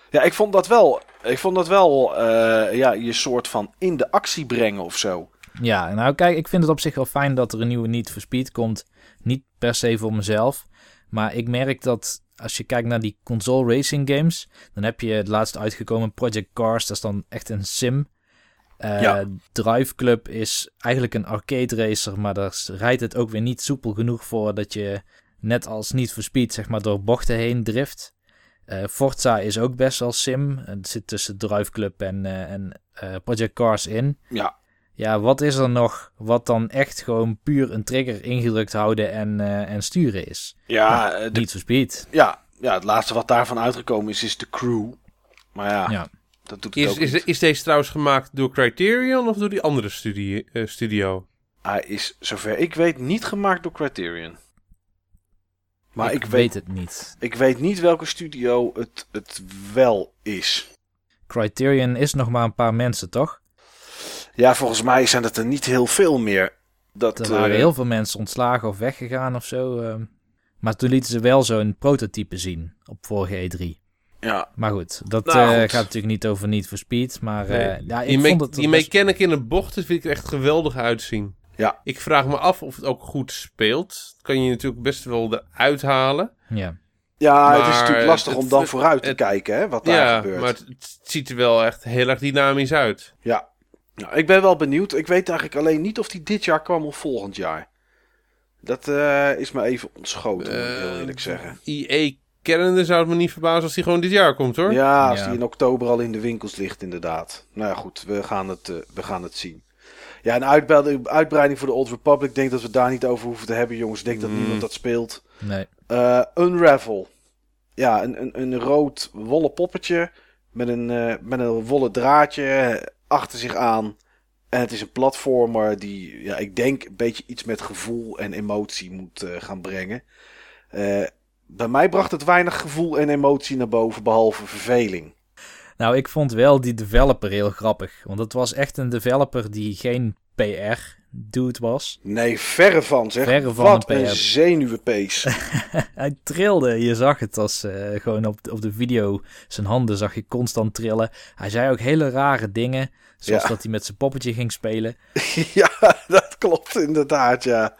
Ja, ik vond dat wel. Ik vond dat wel eh, ja, je soort van in de actie brengen of zo. Ja, nou kijk, ik vind het op zich wel fijn dat er een nieuwe Need for Speed komt. Niet per se voor mezelf. Maar ik merk dat als je kijkt naar die console racing games, dan heb je het laatst uitgekomen Project Cars, dat is dan echt een sim. Ja. Drive Club is eigenlijk een arcade racer, maar daar rijdt het ook weer niet soepel genoeg voor dat je net als Need for Speed zeg maar door bochten heen drift. Eh, Forza is ook best wel sim. Het zit tussen Drive Club en, eh, en Project Cars in. Ja, Ja, wat is er nog wat dan echt gewoon puur een trigger ingedrukt houden en, eh, en sturen is? ja, eh, de- Niet for speed. ja, ja, het laatste wat daarvan uitgekomen is, is de crew. Maar ja, Ja. dat doet het Is, ook is, niet. is deze trouwens gemaakt door Criterion of door die andere studie, eh, studio? Hij is, zover ik weet, niet gemaakt door Criterion. Maar ik, ik weet, weet het niet. ik weet niet welke studio het, het wel is. Criterion is nog maar een paar mensen, toch? Ja, volgens mij zijn het er niet heel veel meer. Dat, Er waren eh, heel veel mensen ontslagen of weggegaan of zo. ehm. maar toen lieten ze wel zo'n prototype zien op vorige E3. Ja, Maar goed, dat Nou, eh, goed. gaat natuurlijk niet over Need for Speed. Maar Nee. eh, ja, ik die vond het die best- mechanic in de bochten vind ik er echt geweldig uitzien. Ja. Ik vraag me af of het ook goed speelt. Dat kan je natuurlijk best wel eruit halen. Ja. ja het is Maar natuurlijk lastig het- om dan het- vooruit te het- kijken, hè, wat daar Ja, gebeurt. maar het, het ziet er wel echt heel erg dynamisch uit. Ja. Nou, ik ben wel benieuwd. Ik weet eigenlijk alleen niet of die dit jaar kwam of volgend jaar. Dat eh, is me even ontschoten, moet ik heel Eh, eerlijk zeggen. IE kennende zou het me niet verbazen als die gewoon dit jaar komt hoor. Ja, als Ja. die in oktober al in de winkels ligt, inderdaad. Nou ja, goed, we gaan het, eh, we gaan het zien. Ja, een uitbreiding, uitbreiding voor de Old Republic. Ik denk dat we daar niet over hoeven te hebben, jongens. Ik denk dat Mm. niemand dat speelt. Nee. Eh, Unravel. Ja, een, een, een rood wollen poppetje met een, eh, met een wollen draadje achter zich aan. En het is een platformer die, ja, ik denk een beetje iets met gevoel en emotie moet eh, gaan brengen. Eh, bij mij bracht het weinig gevoel en emotie naar boven, behalve verveling. Nou, ik vond wel die developer heel grappig. Want het was echt een developer die geen PR-dude was. Nee, verre van zeg. Verre van Wat een een PR. zenuwenpees. Hij trilde. Je zag het als eh, gewoon op, op de video. Zijn handen zag je constant trillen. Hij zei ook hele rare dingen. Zoals Ja. dat hij met zijn poppetje ging spelen. ja, dat klopt inderdaad, ja.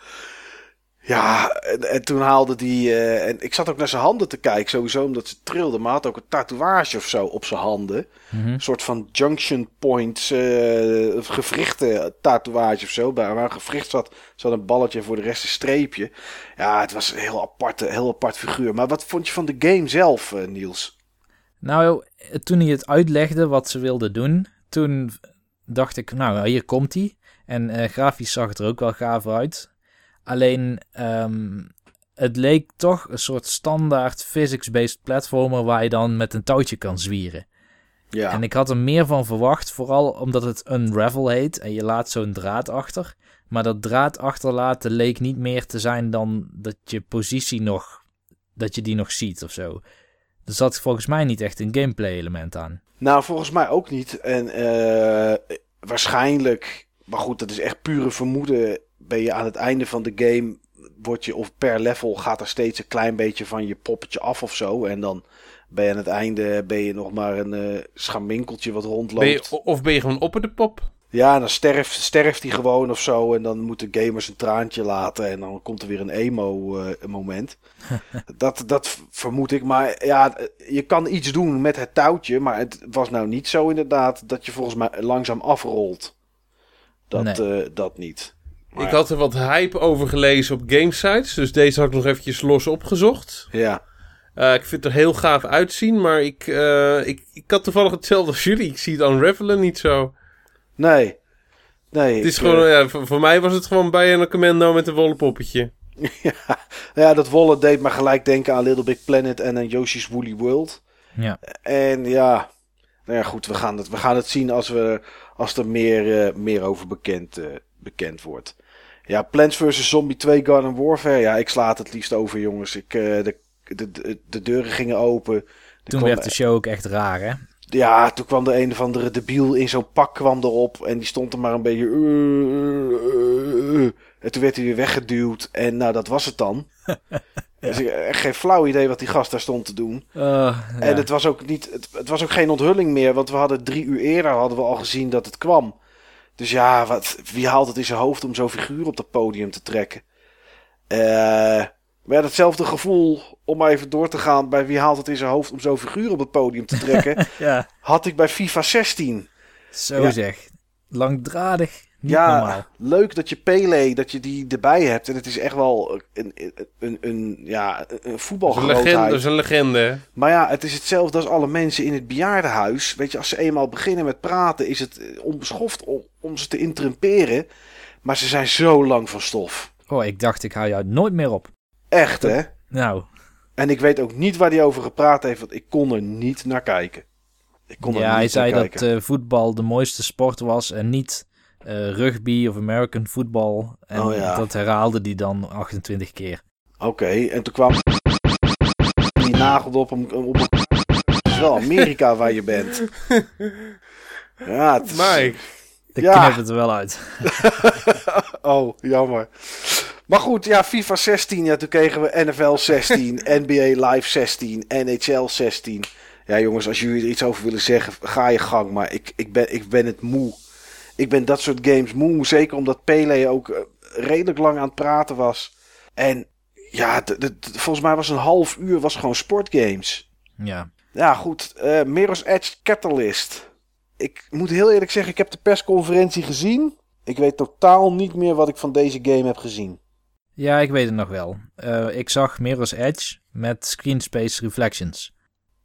Ja, en, en toen haalde die... eh, en ik zat ook naar zijn handen te kijken, sowieso omdat ze trilde. Maar had ook een tatoeage of zo op zijn handen. Mhm. Een soort van junction points, eh gewrichten tatoeage of zo. Bij waar een gewricht zat, zat een balletje voor de rest een streepje. Ja, het was een heel apart, heel apart figuur. Maar wat vond je van de game zelf, eh, Niels? Nou, eh, toen hij het uitlegde wat ze wilden doen, toen dacht ik, nou, hier komt hij. En eh, grafisch zag het er ook wel gaaf uit. Alleen, ehm, het leek toch een soort standaard physics-based platformer waar je dan met een touwtje kan zwieren. Ja, En ik had er meer van verwacht, vooral omdat het Unravel heet en je laat zo'n draad achter. Maar dat draad achterlaten leek niet meer te zijn dan dat je positie nog, dat je die nog ziet of zo. Er zat volgens mij niet echt een gameplay element aan. Nou, volgens mij ook niet. En eh, waarschijnlijk, maar goed, dat is echt pure vermoeden. Ben je aan het einde van de game, word je of per level gaat er steeds een klein beetje van je poppetje af of zo. En dan ben je aan het einde ben je nog maar een eh scharminkeltje wat rondloopt. Ben je, of ben je gewoon op de pop? Ja, en dan sterft, sterft hij gewoon of zo. En dan moeten gamers een traantje laten. En dan komt er weer een emo-moment. dat, dat vermoed ik. Maar ja, je kan iets doen met het touwtje. Maar het was nou niet zo inderdaad dat je volgens mij langzaam afrolt. Dat, Nee. eh, dat niet. Maar Ik had er wat hype over gelezen op gamesites. Dus deze had ik nog eventjes los opgezocht. Ja, Eh, ik vind het er heel gaaf uitzien. Maar ik, eh, ik, ik had toevallig hetzelfde als jullie. Ik zie het unravelen niet zo. Nee. Nee, Het is ik, gewoon, eh, ja, voor, voor mij was het gewoon bij een commando met een wollen poppetje. ja, ja, dat wollen deed me gelijk denken aan Little Big Planet en aan Yoshi's Woolly World. Ja, En ja, nou ja, goed, we gaan het, we gaan het zien als, we, als er meer, eh, meer over bekend, eh, bekend wordt. Ja, Plants vs. Zombie 2 Garden Warfare. Ja, ik sla het het liefst over, jongens. Ik, eh, de, de, de, de deuren gingen open. Er toen kwam- werd de show ook echt raar, hè? Ja, toen kwam er een of andere debiel in zo'n pak kwam erop. En die stond er maar een beetje... eh, eh, eh. En toen werd hij weer weggeduwd. En nou, dat was het dan. Dus ik heb echt geen flauw idee wat die gast daar stond te doen. Uh, En het was ook niet, het, het was ook geen onthulling meer, want we hadden drie uur eerder hadden we al gezien dat het kwam. Dus ja, wat, wie haalt het in zijn hoofd om zo'n figuur op dat podium te trekken? Eh, maar ja, datzelfde gevoel, om maar even door te gaan bij wie haalt het in zijn hoofd om zo'n figuur op het podium te trekken, ja, had ik bij FIFA 16. zo Ja. zeg. Langdradig, niet ja, normaal. leuk dat je Pele, dat je die erbij hebt. En het is echt wel een, een, een, een, ja, een voetbalgrootheid. legende. Dat is een legende. Maar ja, het is hetzelfde als alle mensen in het bejaardenhuis. Weet je, als ze eenmaal beginnen met praten, is het eh, onbeschoft om, om ze te interrumperen. Maar ze zijn zo lang van stof. Oh, ik dacht, ik hou jou nooit meer op. Echt, hè? Nou, En ik weet ook niet waar hij over gepraat heeft, want ik kon er niet naar kijken. Ik kon er ja, niet hij zei naar dat eh, voetbal de mooiste sport was en niet eh, rugby of American football. En Oh ja. dat herhaalde hij dan 28 keer. Oké, en toen kwam die nagelde op hem. Op hem. Het is wel Amerika waar je bent. Ja, het is- Mike. Ik Ja. knip het er wel uit. Oh, jammer. Maar goed, ja, FIFA 16. Ja, toen kregen we NFL 16, NBA Live 16, NHL 16. Ja, jongens, als jullie er iets over willen zeggen, ga je gang. Maar ik, ik, ben, ik ben het moe. Ik ben dat soort games moe. Zeker omdat Pele ook eh, redelijk lang aan het praten was. En ja, volgens mij was een half uur was gewoon sportgames. Ja. Ja, goed. eh Mirror's Edge Catalyst. Ik moet heel eerlijk zeggen, ik heb de persconferentie gezien. Ik weet totaal niet meer wat ik van deze game heb gezien. Ja, ik weet het nog wel. Eh, ik zag Mirror's Edge met Screen Space Reflections.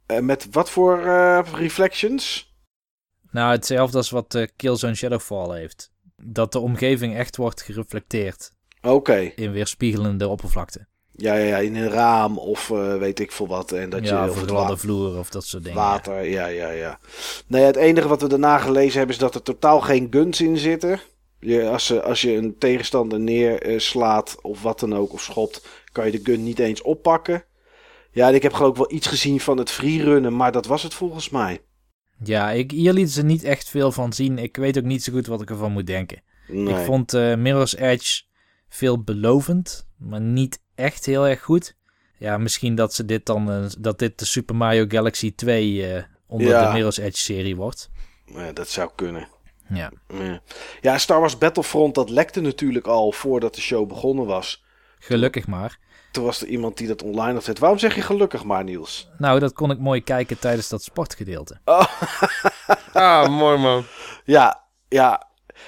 Eh, met wat voor eh, reflections? Nou, hetzelfde als wat Killzone Shadowfall heeft. Dat de omgeving echt wordt gereflecteerd Oké. in weerspiegelende oppervlakte. Ja, ja, ja, in een raam of weet ik veel wat. En dat ja, je, of een gladde vloer of dat soort dingen. water, ja, ja, ja. Nee, het enige wat we daarna gelezen hebben is dat er totaal geen guns in zitten. Je, als, ze, als je een tegenstander neerslaat of wat dan ook, of schopt, kan je de gun niet eens oppakken. Ja, ik heb geloof ik wel iets gezien van het freerunnen, maar dat was het volgens mij. Ja, ik, hier lieten ze niet echt veel van zien. Ik weet ook niet zo goed wat ik ervan moet denken. Nee. Ik vond eh Mirror's Edge veelbelovend, maar niet echt heel erg goed. Ja, misschien dat ze dit dan, eh, dat dit de Super Mario Galaxy 2 eh, onder Ja. de Mirror's Edge serie wordt. Ja, dat zou kunnen. Ja. Ja. ja, Star Wars Battlefront, dat lekte natuurlijk al voordat de show begonnen was. Gelukkig maar. Toen was er iemand die dat online had gezet. Waarom zeg je gelukkig maar, Niels? Nou, dat kon ik mooi kijken tijdens dat sportgedeelte. Ah, mooi man. Ja, ja,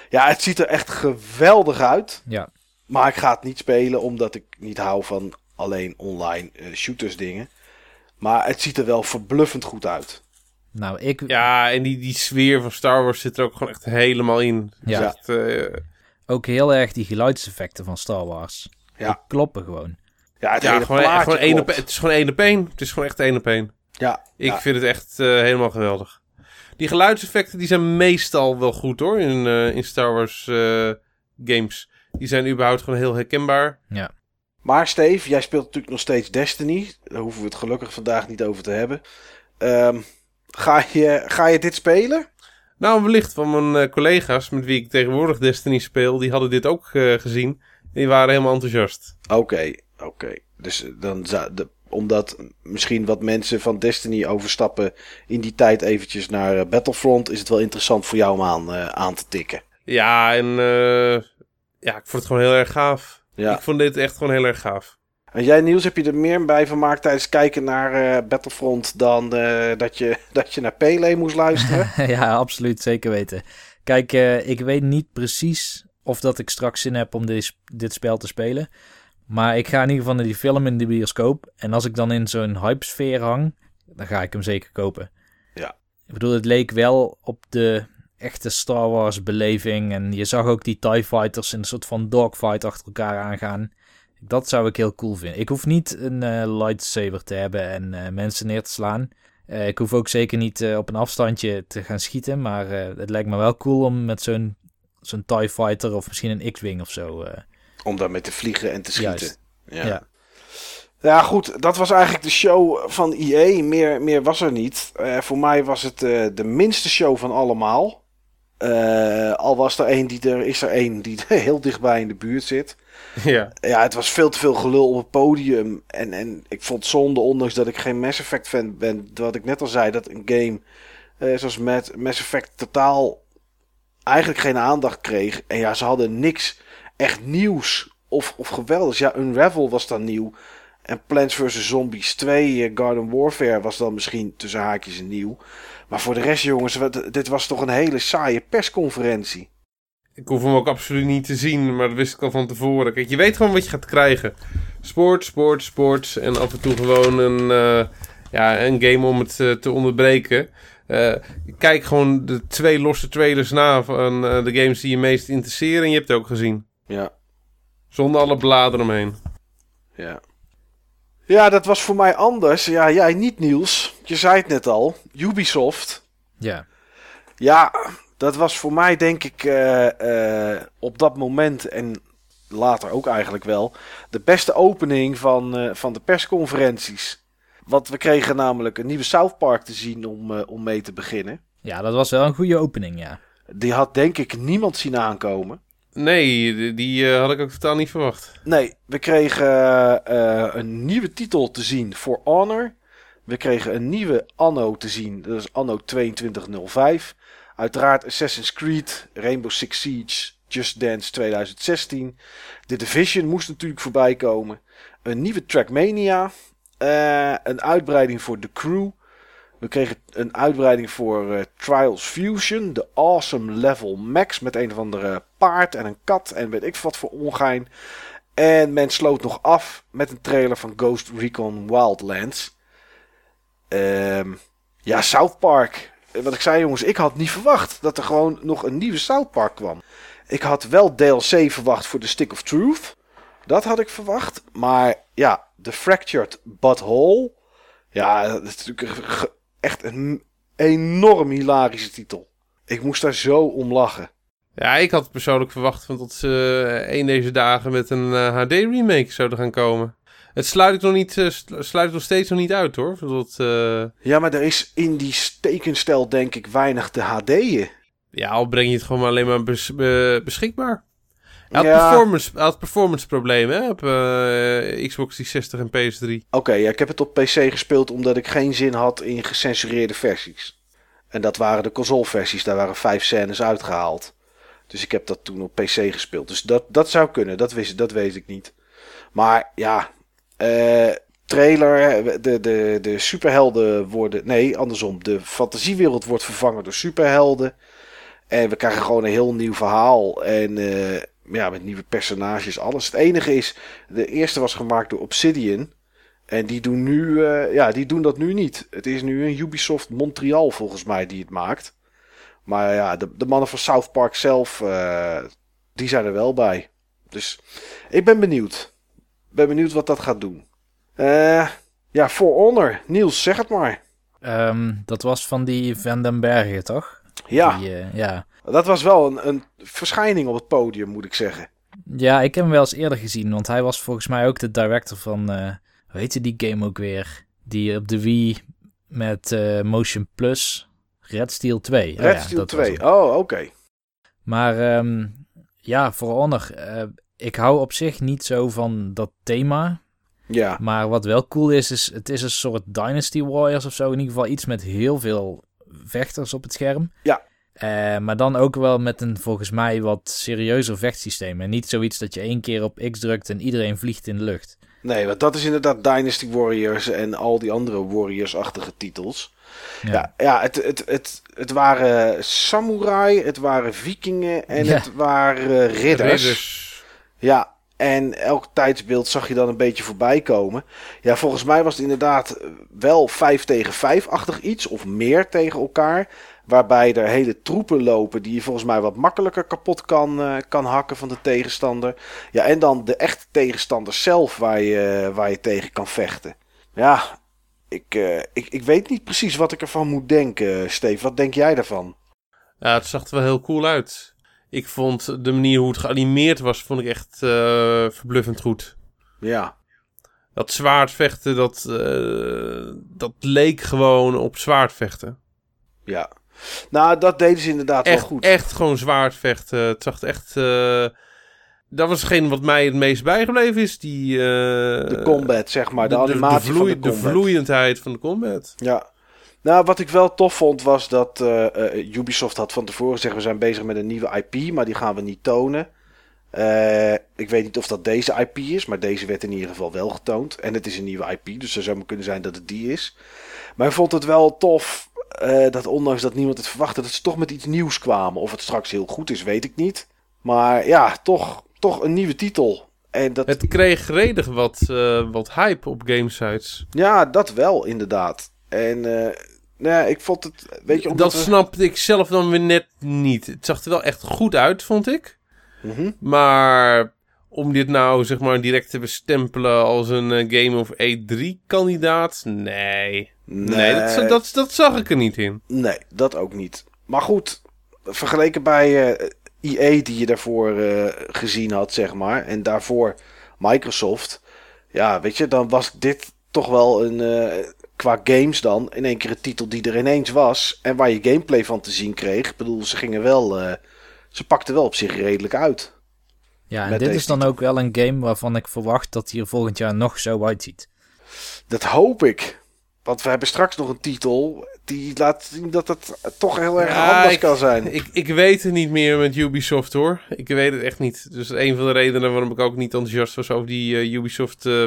ja, het ziet er echt geweldig uit. Ja, Maar ik ga het niet spelen omdat ik niet hou van alleen online eh, shooters dingen. Maar het ziet er wel verbluffend goed uit. Nou, ik... Ja, en die, die sfeer van Star Wars zit er ook gewoon echt helemaal in. Ja. Is echt, eh, Ook heel erg die geluidseffecten van Star Wars. Ja. Die kloppen gewoon. Ja, het ja, gewoon, één op, het is gewoon één op één. Het is gewoon echt één op één. Ja, Ik ja, vind het echt eh, helemaal geweldig. Die geluidseffecten die zijn meestal wel goed hoor in, eh, in Star Wars eh, games. Die zijn überhaupt gewoon heel herkenbaar. Ja. Maar Steve, jij speelt natuurlijk nog steeds Destiny. Daar hoeven we het gelukkig vandaag niet over te hebben. Ehm, ga, je, ga je dit spelen? Nou, wellicht van mijn eh, collega's met wie ik tegenwoordig Destiny speel, die hadden dit ook eh, gezien. Die waren helemaal enthousiast. Oké, oké. Dus eh, dan zou de, omdat misschien wat mensen van Destiny overstappen in die tijd eventjes naar Battlefront, is het wel interessant voor jou om aan, aan te tikken. Ja, en ja, ik vond het gewoon heel erg gaaf. Ja. Ik vond dit echt gewoon heel erg gaaf. En jij Niels, heb je er meer bij vermaakt tijdens kijken naar eh, Battlefront dan eh, dat, je, dat je naar Pele moest luisteren? ja, absoluut. Zeker weten. Kijk, eh, ik weet niet precies of dat ik straks zin heb om dit, dit spel te spelen. Maar ik ga in ieder geval naar die film in de bioscoop. En als ik dan in zo'n hype-sfeer hang, dan ga ik hem zeker kopen. Ja. Ik bedoel, het leek wel op de echte Star Wars beleving. En je zag ook die TIE Fighters in een soort van dogfight achter elkaar aangaan. Dat zou ik heel cool vinden. Ik hoef niet een eh, lightsaber te hebben en eh, mensen neer te slaan. Eh, ik hoef ook zeker niet op een afstandje te gaan schieten. Maar het lijkt me wel cool om met zo'n zo'n TIE Fighter of misschien een X-Wing of zo. Om daarmee te vliegen en te schieten. Juist. Ja. Ja. Ja. goed, dat was eigenlijk de show van EA. Meer, meer was er niet. Voor mij was het de minste show van allemaal. Eh, al was er één die er is er één die heel dichtbij in de buurt zit. ja. Ja, het was veel te veel gelul op het podium. En, en ik vond zonde, ondanks dat ik geen Mass Effect fan ben. Wat ik net al zei, dat een game eh, zoals Mass, Mass Effect totaal eigenlijk geen aandacht kreeg. En ja, ze hadden niks echt nieuws of, of geweldigs. Ja, Unravel was dan nieuw. En Plants vs. Zombies 2, eh, Garden Warfare was dan misschien tussen haakjes nieuw. Maar voor de rest, jongens, wat- dit was toch een hele saaie persconferentie. Ik hoef hem ook absoluut niet te zien, maar dat wist ik al van tevoren. Kijk, je weet gewoon wat je gaat krijgen. Sport, sport, sport. En af en toe gewoon een, eh, ja, een game om het eh, te onderbreken. Eh, kijk gewoon de twee losse trailers na van de games die je meest interesseren. En je hebt het ook gezien. Ja, Zonder alle bladeren omheen. Ja. Ja, dat was voor mij anders. Ja, jij niet, Niels. Je zei het net al. Ubisoft. ja. Ja, dat was voor mij denk ik eh, eh, op dat moment en later ook eigenlijk wel de beste opening van, eh, van de persconferenties. Want we kregen namelijk een nieuwe South Park te zien om, om mee te beginnen. ja, dat was wel een goede opening, ja. Die had denk ik niemand zien aankomen. Nee, die, eh, had ik ook totaal niet verwacht. Nee, we kregen eh, een nieuwe titel te zien voor Honor. We kregen een nieuwe Anno te zien. Dat is Anno 2205. Uiteraard Assassin's Creed, Rainbow Six Siege, Just Dance 2016. The Division moest natuurlijk voorbij komen. Een nieuwe Trackmania. eh, een uitbreiding voor The Crew. We kregen een uitbreiding voor eh, Trials Fusion. De Awesome Level Max met een of andere paard en een kat en weet ik wat voor ongein. En men sloot nog af met een trailer van Ghost Recon Wildlands. Ehm, ja, South Park. Eh, Wat ik zei jongens, ik had niet verwacht dat er gewoon nog een nieuwe South Park kwam. Ik had wel DLC verwacht voor The Stick of Truth. Dat had ik verwacht. Maar ja, The Fractured Butthole. Ja, dat is natuurlijk echt een enorm hilarische titel. Ik moest daar zo om lachen. Ja, ik had persoonlijk verwacht van dat ze eh, een deze dagen met een HD-remake zouden gaan komen. Het sluit ik nog, niet, eh, sl- sluit ik nog steeds nog niet uit hoor. Dat, eh, Ja, maar er is in die tekenstijl denk ik weinig te HD'en. ja, al breng je het gewoon alleen maar bes- be- beschikbaar. Hij had, Ja. performance, had performance problemen hè, op eh, Xbox 360 en PS3. Oké, ja, ik heb het op PC gespeeld omdat ik geen zin had in gecensureerde versies. En dat waren de consoleversies, daar waren vijf scènes uitgehaald. Dus ik heb dat toen op PC gespeeld. Dus dat, dat zou kunnen, dat, wist, dat weet ik niet. Maar ja, eh, trailer, de, de, de superhelden worden... Nee, andersom, de fantasiewereld wordt vervangen door superhelden. En we krijgen gewoon een heel nieuw verhaal. En eh, ja, met nieuwe personages, alles. Het enige is, de eerste was gemaakt door Obsidian... En die doen, nu, eh, ja, die doen dat nu niet. Het is nu een Ubisoft Montreal volgens mij die het maakt. Maar ja, de, de mannen van South Park zelf, eh, die zijn er wel bij. Dus ik ben benieuwd. Ben benieuwd wat dat gaat doen. Eh, ja, For Honor. Niels, zeg het maar. Ehm, dat was van die Van den Bergen, toch? Ja, Die, ja. Dat was wel een, een verschijning op het podium, moet ik zeggen. ja, ik heb hem wel eens eerder gezien, want hij was volgens mij ook de director van, eh hoe heette die game ook weer? Die op de Wii met eh, Motion Plus, Red Steel 2. Oh Red ja, Steel dat was 2. hem. Oh, oké. Maar ehm, ja, For Honor, eh, ik hou op zich niet zo van dat thema. Ja, Maar wat wel cool is, is het is een soort Dynasty Warriors of zo. In ieder geval iets met heel veel vechters op het scherm. Ja. Eh, maar dan ook wel met een volgens mij wat serieuzer vechtsysteem. En niet zoiets dat je één keer op X drukt en iedereen vliegt in de lucht. nee, want dat is inderdaad Dynasty Warriors en al die andere Warriors-achtige titels. Ja, ja het, het, het, het waren samurai, het waren vikingen en Ja. het waren ridders. Ridders. Ja, en elk tijdsbeeld zag je dan een beetje voorbij komen. Ja, volgens mij was het inderdaad wel 5 tegen 5-achtig iets, of meer tegen elkaar. Waarbij er hele troepen lopen die je volgens mij wat makkelijker kapot kan, eh, kan hakken van de tegenstander. Ja, en dan de echte tegenstander zelf waar je, waar je tegen kan vechten. Ja, ik, eh, ik, ik weet niet precies wat ik ervan moet denken, Steve. Wat denk jij daarvan? Ja, het zag er wel heel cool uit. Ik vond de manier hoe het geanimeerd was, vond ik echt eh, verbluffend goed. Ja, Dat zwaardvechten, dat, dat leek gewoon op zwaardvechten. ja. Nou, dat deden ze inderdaad Echt, wel goed. echt gewoon zwaardvechten. Het zag er echt... eh, dat was hetgeen wat mij het meest bijgebleven is. Die, eh, de combat, zeg maar. De, animatie vloei- van de combat. vloeiendheid van de combat. Ja. Nou, wat ik wel tof vond was dat eh, Ubisoft had van tevoren gezegd... we zijn bezig met een nieuwe IP, maar die gaan we niet tonen. Ik weet niet of dat deze IP is, maar deze werd in ieder geval wel getoond. En het is een nieuwe IP, dus het zou maar kunnen zijn dat het die is. Maar ik vond het wel tof eh, dat ondanks dat niemand het verwachtte... dat ze toch met iets nieuws kwamen. Of het straks heel goed is, weet ik niet. Maar ja, toch, toch een nieuwe titel. En dat, Het kreeg redig wat, eh, wat hype op gamesites. ja, dat wel inderdaad. En eh, nou ja, ik vond het... Weet je, omdat Dat snapte ik zelf dan weer net niet. Het zag er wel echt goed uit, vond ik. Mhm. Maar om dit nou zeg maar direct te bestempelen als een Game of E3-kandidaat? Nee. Nee, dat, dat, dat zag ik er niet in. Nee, dat ook niet. Maar goed, vergeleken bij eh EA die je daarvoor eh, gezien had, zeg maar. En daarvoor Microsoft. Ja, weet je, dan was dit toch wel een... eh, qua games dan, in één keer een titel die er ineens was. En waar je gameplay van te zien kreeg. Ik bedoel, ze gingen wel... eh, ze pakten wel op zich redelijk uit. Ja, en dit is dan titel. ook wel een game waarvan ik verwacht dat hij er volgend jaar nog zo uitziet. Dat hoop ik. Want we hebben straks nog een titel die laat zien dat het toch heel erg Ja, anders ik- kan zijn. Ik, ik weet het niet meer met Ubisoft hoor. Ik weet het echt niet. Dus een van de redenen waarom ik ook niet enthousiast was over die eh, Ubisoft eh,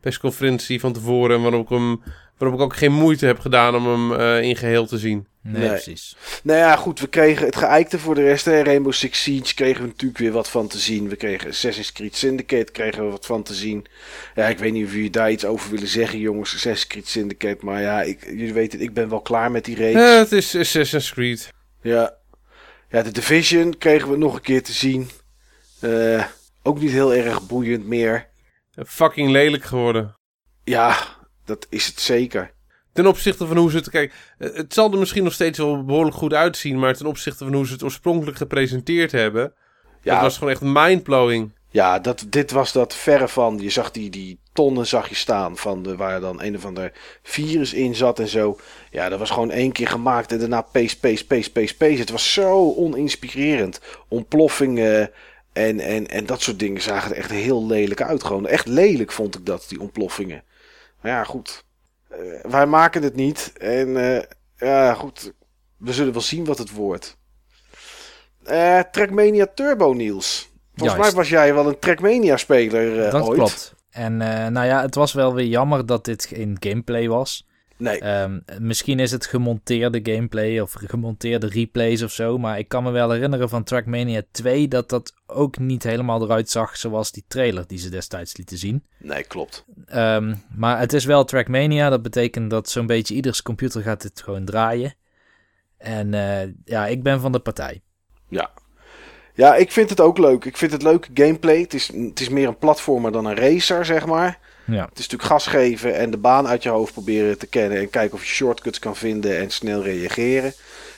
persconferentie van tevoren. En waarom ik, hem, waarom ik ook geen moeite heb gedaan om hem eh, in geheel te zien. Nee, Nee. precies. Nou ja, goed, we kregen het geëikte voor de rest. Hè. Rainbow Six Siege kregen we natuurlijk weer wat van te zien. We kregen Assassin's Creed Syndicate kregen we wat van te zien. Ja, ik weet niet of jullie daar iets over willen zeggen, jongens. Assassin's Creed Syndicate. Maar ja, ik, jullie weten, ik ben wel klaar met die reeks. Eh, het is Assassin's Creed. Ja. ja, de Division kregen we nog een keer te zien. Eh, ook niet heel erg boeiend meer. Fucking lelijk geworden. Ja, dat is het zeker. Ten opzichte van hoe ze het... Kijk, eh, het zal er misschien nog steeds wel behoorlijk goed uitzien... maar ten opzichte van hoe ze het oorspronkelijk gepresenteerd hebben... Ja, dat was gewoon echt mindblowing. Ja, dat, dit was dat verre van. Je zag die, die tonnen zag je staan van de, waar dan een of ander virus in zat en zo. Ja, dat was gewoon één keer gemaakt en daarna pace, pace, pace, pace, pace. Het was zo oninspirerend. Ontploffingen en, en, en dat soort dingen zagen er echt heel lelijk uit. Gewoon echt lelijk vond ik dat, die ontploffingen. Maar ja, goed. Eh, wij maken het niet. En eh, ja, goed. We zullen wel zien wat het wordt. Eh Trackmania Turbo, Niels. Volgens Juist. mij was jij wel een Trackmania-speler eh, dat ooit. klopt. En nou ja, het was wel weer jammer dat dit geen gameplay was. Nee, Ehm, misschien is het gemonteerde gameplay of gemonteerde replays of zo. Maar ik kan me wel herinneren van Trackmania 2 dat dat ook niet helemaal eruit zag zoals die trailer die ze destijds lieten zien. nee, klopt. Ehm, maar het is wel Trackmania. Dat betekent dat zo'n beetje ieders computer gaat dit gewoon draaien. En eh, ja, ik ben van de partij. Ja. Ja, ik vind het ook leuk. Ik vind het leuke gameplay. Het is, het is meer een platformer dan een racer, zeg maar. Ja, Het is natuurlijk gas geven en de baan uit je hoofd proberen te kennen. En kijken of je shortcuts kan vinden en snel reageren.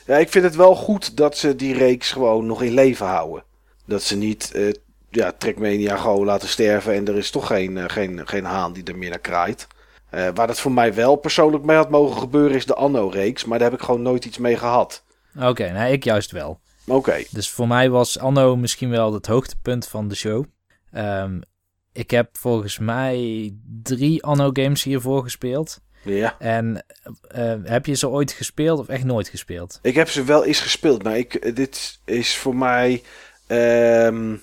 Ja, ik vind het wel goed dat ze die reeks gewoon nog in leven houden. Dat ze niet eh ja, Trackmania gewoon laten sterven en er is toch geen, eh, geen, geen haan die er meer naar kraait. Eh, waar dat voor mij wel persoonlijk mee had mogen gebeuren is de Anno-reeks. Maar daar heb ik gewoon nooit iets mee gehad. oké, nou ik juist wel. Oké, Dus voor mij was Anno misschien wel het hoogtepunt van de show. Ehm, ik heb volgens mij drie Anno-games hiervoor gespeeld. ja. En eh, heb je ze ooit gespeeld of echt nooit gespeeld? Ik heb ze wel eens gespeeld, maar ik, dit is voor mij. ehm,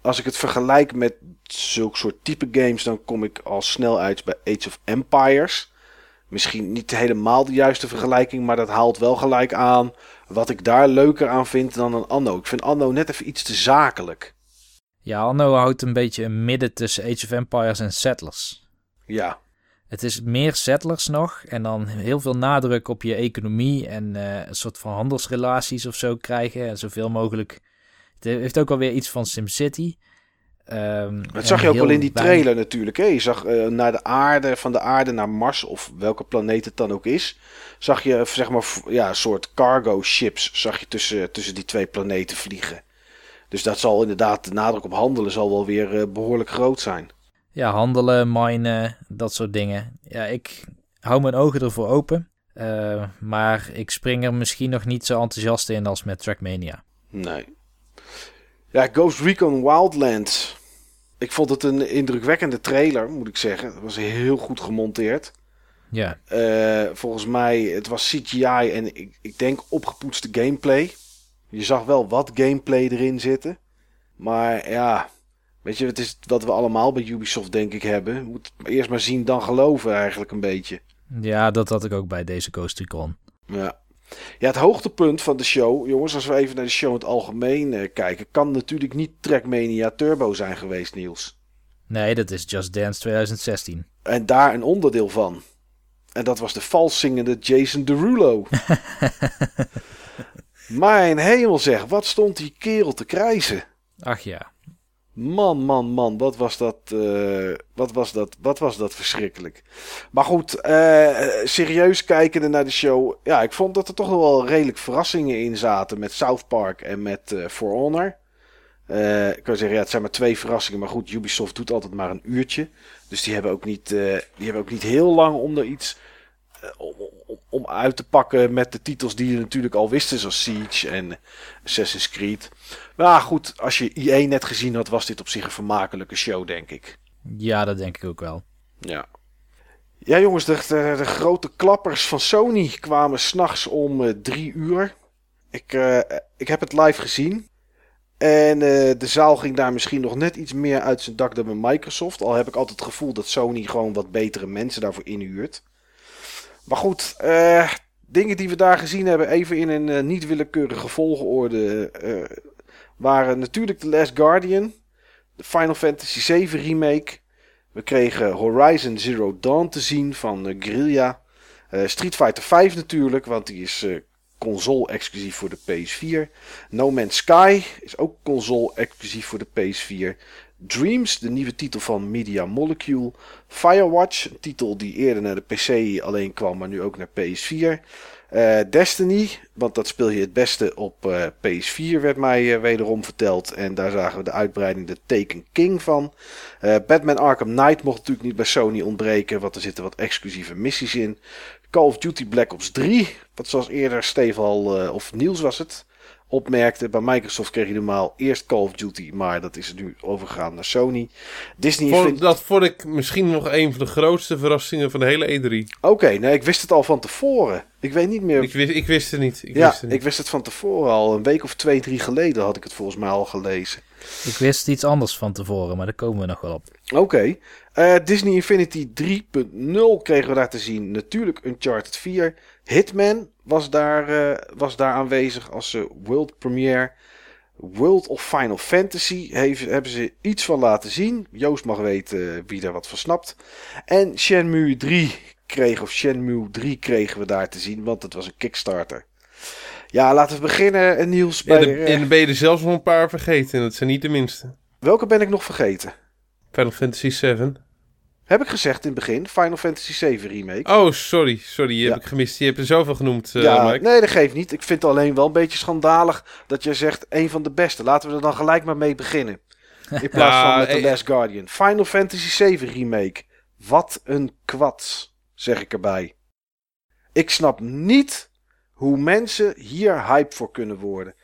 als ik het vergelijk met zulke soort type games, dan kom ik al snel uit bij Age of Empires. Misschien niet helemaal de juiste vergelijking, maar dat haalt wel gelijk aan wat ik daar leuker aan vind dan een Anno. Ik vind Anno net even iets te zakelijk. Ja, Anno houdt een beetje een midden tussen Age of Empires en Settlers. Ja, Het is meer Settlers nog en dan heel veel nadruk op je economie en eh, een soort van handelsrelaties of zo krijgen. En zoveel mogelijk. Het heeft ook alweer iets van SimCity. Ehm, dat zag je ook wel in die trailer natuurlijk. Hè? Je zag eh, naar de aarde, van de aarde naar Mars of welke planeet het dan ook is. Zag je zeg maar ja, een soort cargo ships zag je tussen, tussen die twee planeten vliegen. Dus dat zal inderdaad, de nadruk op handelen zal wel weer eh, behoorlijk groot zijn. Ja, handelen, minen, dat soort dingen. Ja, ik hou mijn ogen ervoor open. Eh, maar ik spring er misschien nog niet zo enthousiast in als met Trackmania. Nee. Ja, Ghost Recon Wildlands. Ik vond het een indrukwekkende trailer, moet ik zeggen. Het was heel goed gemonteerd. Ja, Eh, volgens mij, het was CGI en ik, ik denk opgepoetste gameplay. Je zag wel wat gameplay erin zitten. Maar ja, weet je, het is wat we allemaal bij Ubisoft denk ik hebben. Moet eerst maar zien, dan geloven eigenlijk een beetje. ja dat had ik ook bij deze Ghost Recon. Ja. Ja, het hoogtepunt van de show, jongens, als we even naar de show in het algemeen eh, kijken, kan natuurlijk niet Trackmania Turbo zijn geweest, Niels. Nee, dat is Just Dance 2016. En daar een onderdeel van. En dat was de vals zingende Jason Derulo. Mijn hemel zeg, wat stond die kerel te krijzen? Ach ja. Man, man, man, wat was dat, eh, wat was dat, wat was dat verschrikkelijk. Maar goed, eh, serieus kijkende naar de show. Ja, ik vond dat er toch wel redelijk verrassingen in zaten met South Park en met eh For Honor. Ik kan zeggen, ja, het zijn maar twee verrassingen. Maar goed, Ubisoft doet altijd maar een uurtje. Dus die hebben ook niet, die hebben ook niet heel lang om er iets om, om, om uit te pakken met de titels die je natuurlijk al wisten. Zoals Siege en Assassin's Creed. Maar goed, als je IE net gezien had, was dit op zich een vermakelijke show, denk ik. Ja, dat denk ik ook wel. Ja. Ja, jongens, de, de, de grote klappers van Sony kwamen s'nachts om eh, drie uur. Ik, eh, ik heb het live gezien. En eh, de zaal ging daar misschien nog net iets meer uit zijn dak dan bij Microsoft. Al heb ik altijd het gevoel dat Sony gewoon wat betere mensen daarvoor inhuurt. Maar goed, eh, dingen die we daar gezien hebben, even in een eh, niet willekeurige volgorde, eh, waren natuurlijk The Last Guardian, de Final Fantasy VII remake. We kregen Horizon Zero Dawn te zien van Guerrilla. Street Fighter 5 natuurlijk, want die is console-exclusief voor de PS4. No Man's Sky is ook console-exclusief voor de PS4. Dreams, de nieuwe titel van Media Molecule. Firewatch, een titel die eerder naar de PC alleen kwam, maar nu ook naar PS4. Eh, Destiny, want dat speel je het beste op eh, PS4, werd mij eh, wederom verteld. En daar zagen we de uitbreiding de Taken King van. Batman Arkham Knight mocht natuurlijk niet bij Sony ontbreken, want er zitten wat exclusieve missies in. Call of Duty Black Ops 3, wat zoals eerder Steve al, of Niels was het, opmerkte. Bij Microsoft kreeg je normaal eerst Call of Duty, maar dat is nu overgegaan naar Sony. Disney Vond- vindt... dat vond ik misschien nog een van de grootste verrassingen van de hele E3. Oké, nee, ik wist het al van tevoren. Ik weet niet meer Ik wist, ik wist het niet. Ik ja, wist het niet. ik wist het van tevoren al. Een week of twee, drie geleden had ik het volgens mij al gelezen. Ik wist iets anders van tevoren, maar daar komen we nog wel op. Oké. Eh, Disney Infinity 3.0 kregen we daar te zien. Natuurlijk Uncharted 4. Hitman was daar, eh, was daar aanwezig als eh, world premiere. World of Final Fantasy heeft, hebben ze iets van laten zien. Joost mag weten eh, wie daar wat van snapt. En Shenmue 3 kreeg, of Shenmue 3 kregen we daar te zien, want het was een Kickstarter. Ja, laten we beginnen, Niels. Bij, de- eh, en dan ben je er zelfs nog een paar vergeten. En dat zijn niet de minste. welke ben ik nog vergeten? Final Fantasy 7. Heb ik gezegd in het begin? Final Fantasy 7 Remake. Oh, sorry. Sorry, die heb ik gemist. Je hebt er zoveel genoemd, eh ja, Mike. nee, dat geeft niet. Ik vind het alleen wel een beetje schandalig dat je zegt een van de beste. Laten we er dan gelijk maar mee beginnen. In plaats Ja, van met The eh, Last Guardian. Final Fantasy 7 Remake. Wat een kwats, zeg ik erbij. Ik snap niet hoe mensen hier hype voor kunnen worden.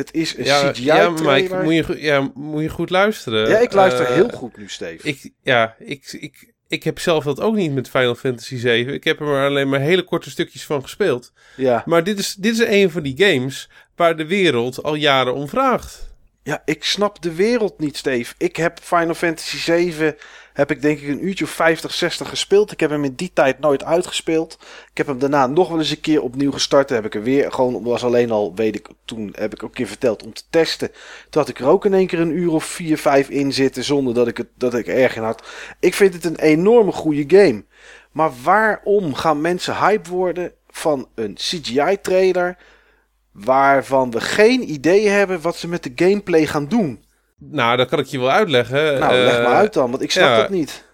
Het is een Ja, CGI ja, Mike, moet je, goed- ja, moet je goed luisteren. Ja, ik luister Eh, heel goed nu, Steve. Ik, ja, ik, ik, ik heb zelf dat ook niet met Final Fantasy 7. Ik heb er maar alleen maar hele korte stukjes van gespeeld. ja. Maar dit is, dit is een van die games waar de wereld al jaren om vraagt. Ja, ik snap de wereld niet, Steve. Ik heb Final Fantasy 7, heb ik denk ik een uurtje of 50, 60 gespeeld. Ik heb hem in die tijd nooit uitgespeeld. Ik heb hem daarna nog wel eens een keer opnieuw gestart. Heb ik er weer gewoon, was alleen al, weet ik, toen heb ik ook een keer verteld om te testen. Toen had ik er ook in één keer een uur of 4, 5 in zitten zonder dat ik, het, dat ik er erg in had. Ik vind het een enorme goede game. Maar waarom gaan mensen hype worden van een CGI-trailer waarvan we geen idee hebben wat ze met de gameplay gaan doen? Nou, dat kan ik je wel uitleggen. Nou, leg Eh, maar uit dan, want ik snap ja. dat niet.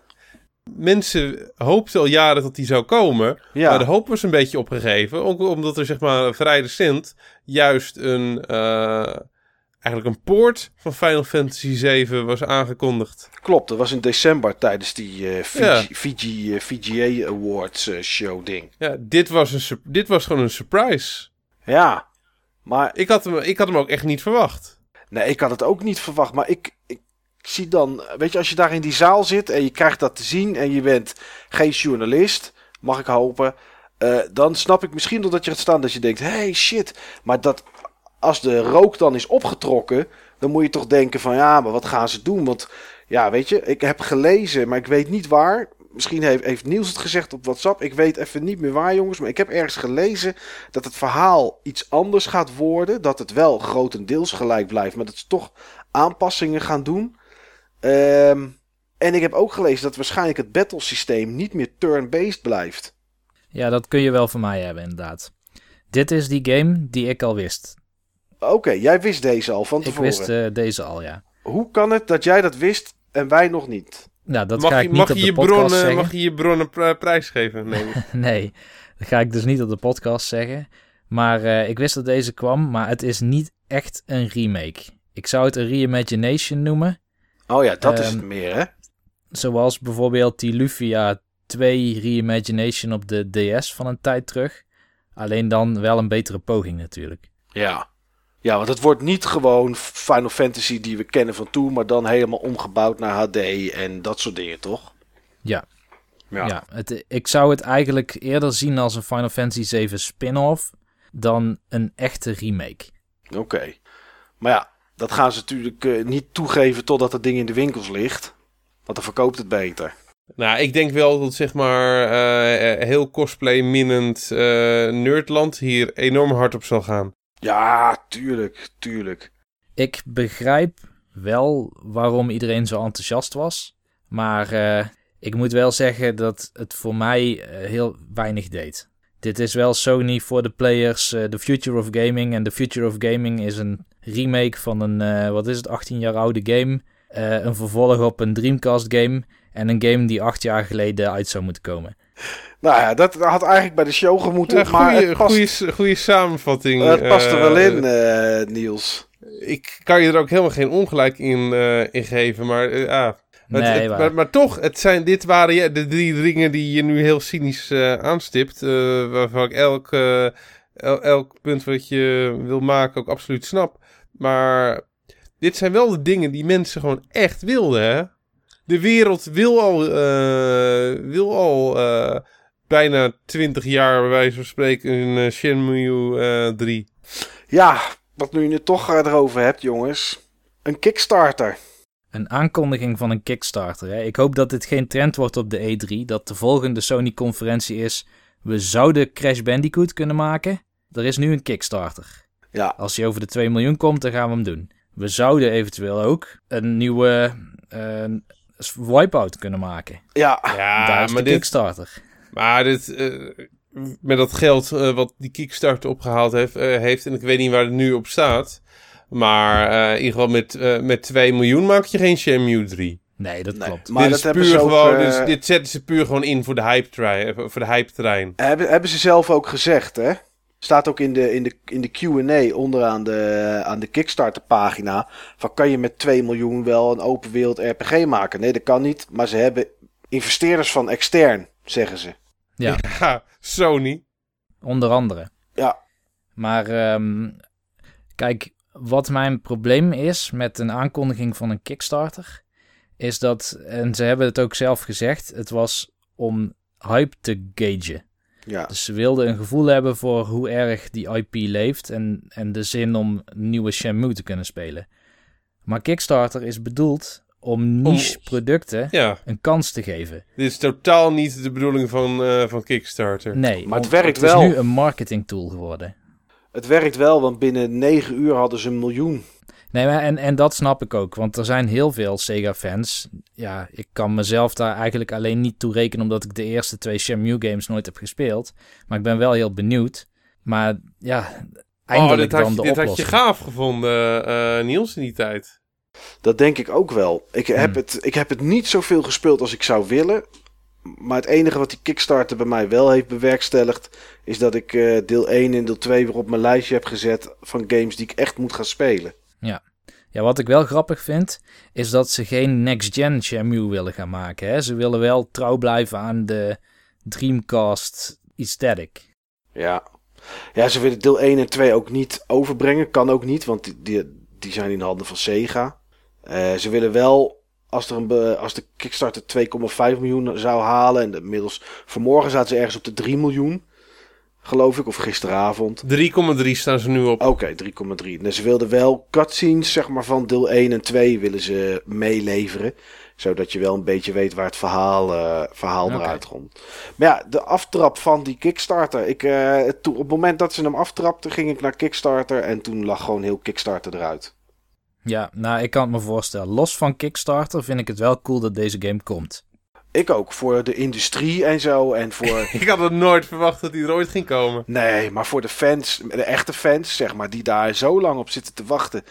Mensen hoopten al jaren dat die zou komen. Ja. Maar de hoop was een beetje opgegeven. Ook omdat er zeg maar vrij recent juist een... eh, eigenlijk een poort van Final Fantasy 7 was aangekondigd. Klopt, dat was in december tijdens die Ja. Fiji, eh, VGA Awards eh, show ding. Ja, dit was, een, dit was gewoon een surprise. Ja, maar Ik had, hem, ik had hem ook echt niet verwacht. nee, ik had het ook niet verwacht. Maar ik, ik zie dan, weet je, als je daar in die zaal zit en je krijgt dat te zien en je bent geen journalist, mag ik hopen, eh, dan snap ik misschien dat je gaat staan dat je denkt, hey shit, maar dat als de rook dan is opgetrokken, dan moet je toch denken van ja, maar wat gaan ze doen? Want ja, weet je, ik heb gelezen, maar ik weet niet waar. Misschien heeft, heeft Niels het gezegd op WhatsApp. Ik weet even niet meer waar, jongens. Maar ik heb ergens gelezen dat het verhaal iets anders gaat worden. Dat het wel grotendeels gelijk blijft, maar dat ze toch aanpassingen gaan doen. Ehm, en ik heb ook gelezen dat waarschijnlijk het battlesysteem niet meer turn-based blijft. Ja, dat kun je wel van mij hebben, inderdaad. Dit is die game die ik al wist. Oké, jij wist deze al van Ik tevoren. wist eh, deze al, ja. Hoe kan het dat jij dat wist en wij nog niet? Nou, dat mag ga je, ik niet mag op je de je podcast bronnen, zeggen. mag je je bronnen pr- prijsgeven? Nee. Nee, dat ga ik dus niet op de podcast zeggen. Maar eh, ik wist dat deze kwam, maar het is niet echt een remake. Ik zou het een reimagination noemen. Oh ja, dat is Ehm, het meer, hè? Zoals bijvoorbeeld die Lufia 2 reimagination op de DS van een tijd terug. Alleen dan wel een betere poging natuurlijk. Ja. Ja, want het wordt niet gewoon Final Fantasy die we kennen van toen, maar dan helemaal omgebouwd naar HD en dat soort dingen, toch? Ja. Ja. Ja, het, ik zou het eigenlijk eerder zien als een Final Fantasy 7 spin-off dan een echte remake. Oké. Maar ja, dat gaan ze natuurlijk eh, niet toegeven totdat het ding in de winkels ligt. Want dan verkoopt het beter. Nou, ik denk wel dat zeg maar eh, heel cosplay-minnend eh, Nerdland hier enorm hard op zal gaan. Ja, tuurlijk, tuurlijk. Ik begrijp wel waarom iedereen zo enthousiast was. Maar eh, ik moet wel zeggen dat het voor mij eh, heel weinig deed. Dit is wel Sony voor de players, eh, The Future of Gaming. En The Future of Gaming is een remake van een, wat is het, 18 jaar oude game. Een vervolg op een Dreamcast game. En een game die acht jaar geleden uit zou moeten komen. Nou ja, dat had eigenlijk bij de show gemoeten. Ja, maar goeie, het past, goeie, goeie samenvatting. het past er wel eh, in, eh, Niels. Ik kan je er ook helemaal geen ongelijk in, eh, in geven, maar het- Nee, het- maar, maar toch, het zijn, dit waren ja, de drie dingen die je nu heel cynisch eh, aanstipt. eh, waarvan ik elk, el- elk punt wat je wil maken ook absoluut snap. Maar dit zijn wel de dingen die mensen gewoon echt wilden, hè? De wereld wil al, eh, wil al eh, bijna 20 jaar, bij wijze van spreken, een eh, Shenmue eh 3. Ja, wat nu je het toch erover hebt, jongens. Een Kickstarter. Een aankondiging van een Kickstarter. Hè? Ik hoop dat dit geen trend wordt op de E3. Dat de volgende Sony-conferentie is. We zouden Crash Bandicoot kunnen maken. Er is nu een Kickstarter. Ja, Als hij over de 2 miljoen komt, dan gaan we hem doen. We zouden eventueel ook een nieuwe Wipeout kunnen maken. ja, Ja, Daar is maar de dit, Kickstarter. Maar dit, eh, met dat geld eh, wat die Kickstarter opgehaald heeft, eh, heeft, en ik weet niet waar het nu op staat. Maar eh, in ieder geval met, eh, met 2 miljoen maak je geen Shenmue 3. Nee, dat Nee, klopt. maar dit dat is hebben puur ze gewoon, dus dit zetten ze puur gewoon in voor de hype, trein, voor de hype trein. hebben, hebben ze zelf ook gezegd, hè? Staat ook in de, in de, in de Q&A onderaan de, aan de Kickstarter pagina. Van kan je met 2 miljoen wel een open wereld RPG maken? Nee, dat kan niet. Maar ze hebben investeerders van extern, zeggen ze. Ja, Ja, Sony. onder andere. Ja, Maar ehm, kijk, wat mijn probleem is met een aankondiging van een Kickstarter, is dat, en ze hebben het ook zelf gezegd, het was om hype te gagen. Ja. Dus ze wilden een gevoel hebben voor hoe erg die IP leeft en, en de zin om nieuwe Shenmue te kunnen spelen. Maar Kickstarter is bedoeld om niche producten Ja, een kans te geven. dit is totaal niet de bedoeling van, eh, van Kickstarter. Nee, Maar het om- werkt het wel. is nu een marketing tool geworden. Het werkt wel, want binnen 9 uur hadden ze een miljoen. Nee, maar en, en dat snap ik ook, want er zijn heel veel Sega-fans. Ja, ik kan mezelf daar eigenlijk alleen niet toe rekenen, omdat ik de eerste twee Shenmue-games nooit heb gespeeld. Maar ik ben wel heel benieuwd. Maar ja, eindelijk oh, dit, had dan je, de dit had je gaaf gevonden, eh, Niels, in die tijd. Dat denk ik ook wel. Ik heb, Hmm. het, ik heb het niet zoveel gespeeld als ik zou willen. Maar het enige wat die Kickstarter bij mij wel heeft bewerkstelligd... is dat ik eh, deel 1 en deel 2 weer op mijn lijstje heb gezet... van games die ik echt moet gaan spelen. Ja, wat ik wel grappig vind, is dat ze geen next-gen Shenmue willen gaan maken. Hè? Ze willen wel trouw blijven aan de Dreamcast aesthetic. Ja. ja, ze willen deel 1 en 2 ook niet overbrengen. Kan ook niet, want die, die, zijn in handen van Sega. Eh, ze willen wel, als, er een, als de Kickstarter 2,5 miljoen zou halen... en inmiddels vanmorgen zaten ze ergens op de 3 miljoen... geloof ik, of gisteravond... 3,3 staan ze nu op. Oké, 3,3. Dus ze wilden wel cutscenes zeg maar, van deel 1 en 2 willen ze meeleveren. Zodat je wel een beetje weet waar het verhaal, eh, verhaal Oké. eruit komt. Maar ja, de aftrap van die Kickstarter. Ik, eh, toen, op het moment dat ze hem aftrapten, ging ik naar Kickstarter. En toen lag gewoon heel Kickstarter eruit. Ja, nou, ik kan het me voorstellen. Los van Kickstarter vind ik het wel cool dat deze game komt. Ik ook, voor de industrie en zo. En voor... Ik had het nooit verwacht dat hij er ooit ging komen. Nee, maar voor de fans, de echte fans, zeg maar, die daar zo lang op zitten te wachten.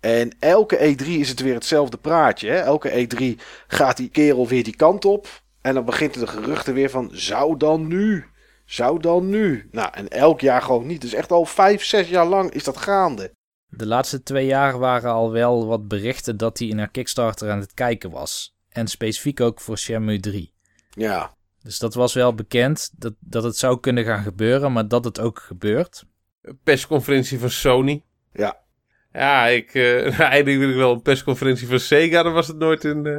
En elke E3 is het weer hetzelfde praatje. Hè? Elke E3 gaat die kerel weer die kant op. En dan begint de geruchten weer van, zou dan nu? Zou dan nu? Nou, en elk jaar gewoon niet. Dus echt al vijf, zes jaar lang is dat gaande. De laatste twee jaar waren al wel wat berichten dat hij naar Kickstarter aan het kijken was. En specifiek ook voor Shenmue 3. Ja, Dus dat was wel bekend dat, dat het zou kunnen gaan gebeuren, maar dat het ook gebeurt. Persconferentie van Sony. ja. Ja, ik, eh eindelijk wil ik wel een persconferentie van Sega. Dan was het nooit een... eh,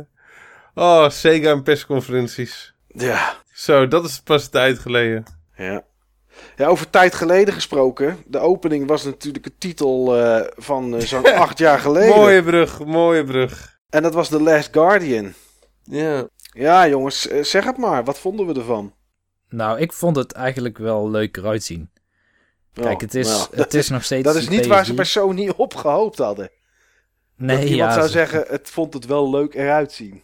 Oh, Sega en persconferenties. Ja, Zo, dat is pas een tijd geleden. ja. Ja, over tijd geleden gesproken. De opening was natuurlijk de titel eh, van zo'n acht jaar geleden. Mooie brug, mooie brug. En dat was The Last Guardian. Ja. Ja, jongens, eh, zeg het maar. Wat vonden we ervan? Nou, ik vond het eigenlijk wel leuk eruit zien. Kijk, Oh, het is, nou, het is nog steeds dat is niet waar PS3. ze bij Sony op gehoopt hadden. Nee, dat iemand ja, zou ze- zeggen, het vond het wel leuk eruit zien.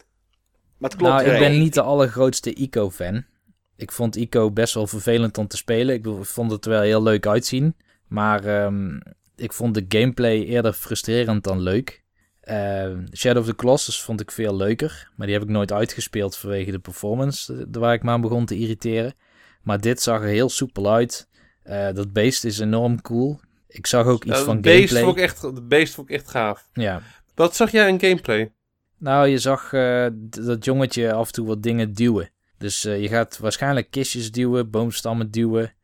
Maar het klopt nou, ik ben niet de allergrootste Ico-fan. Ik vond Ico best wel vervelend om te spelen. Ik vond het er wel heel leuk uitzien. Maar ehm, ik vond de gameplay eerder frustrerend dan leuk. Eh, Shadow of the Colossus vond ik veel leuker. Maar die heb ik nooit uitgespeeld vanwege de performance. eh, waar ik me aan begon te irriteren. Maar dit zag er heel soepel uit. Eh, dat beest is enorm cool. Ik zag ook iets Ja, van beest gameplay. vond ik echt, de beest vond ik echt gaaf. Ja. Wat zag jij in gameplay? Nou, je zag eh, dat jongetje af en toe wat dingen duwen. Dus eh, je gaat waarschijnlijk kistjes duwen, boomstammen duwen.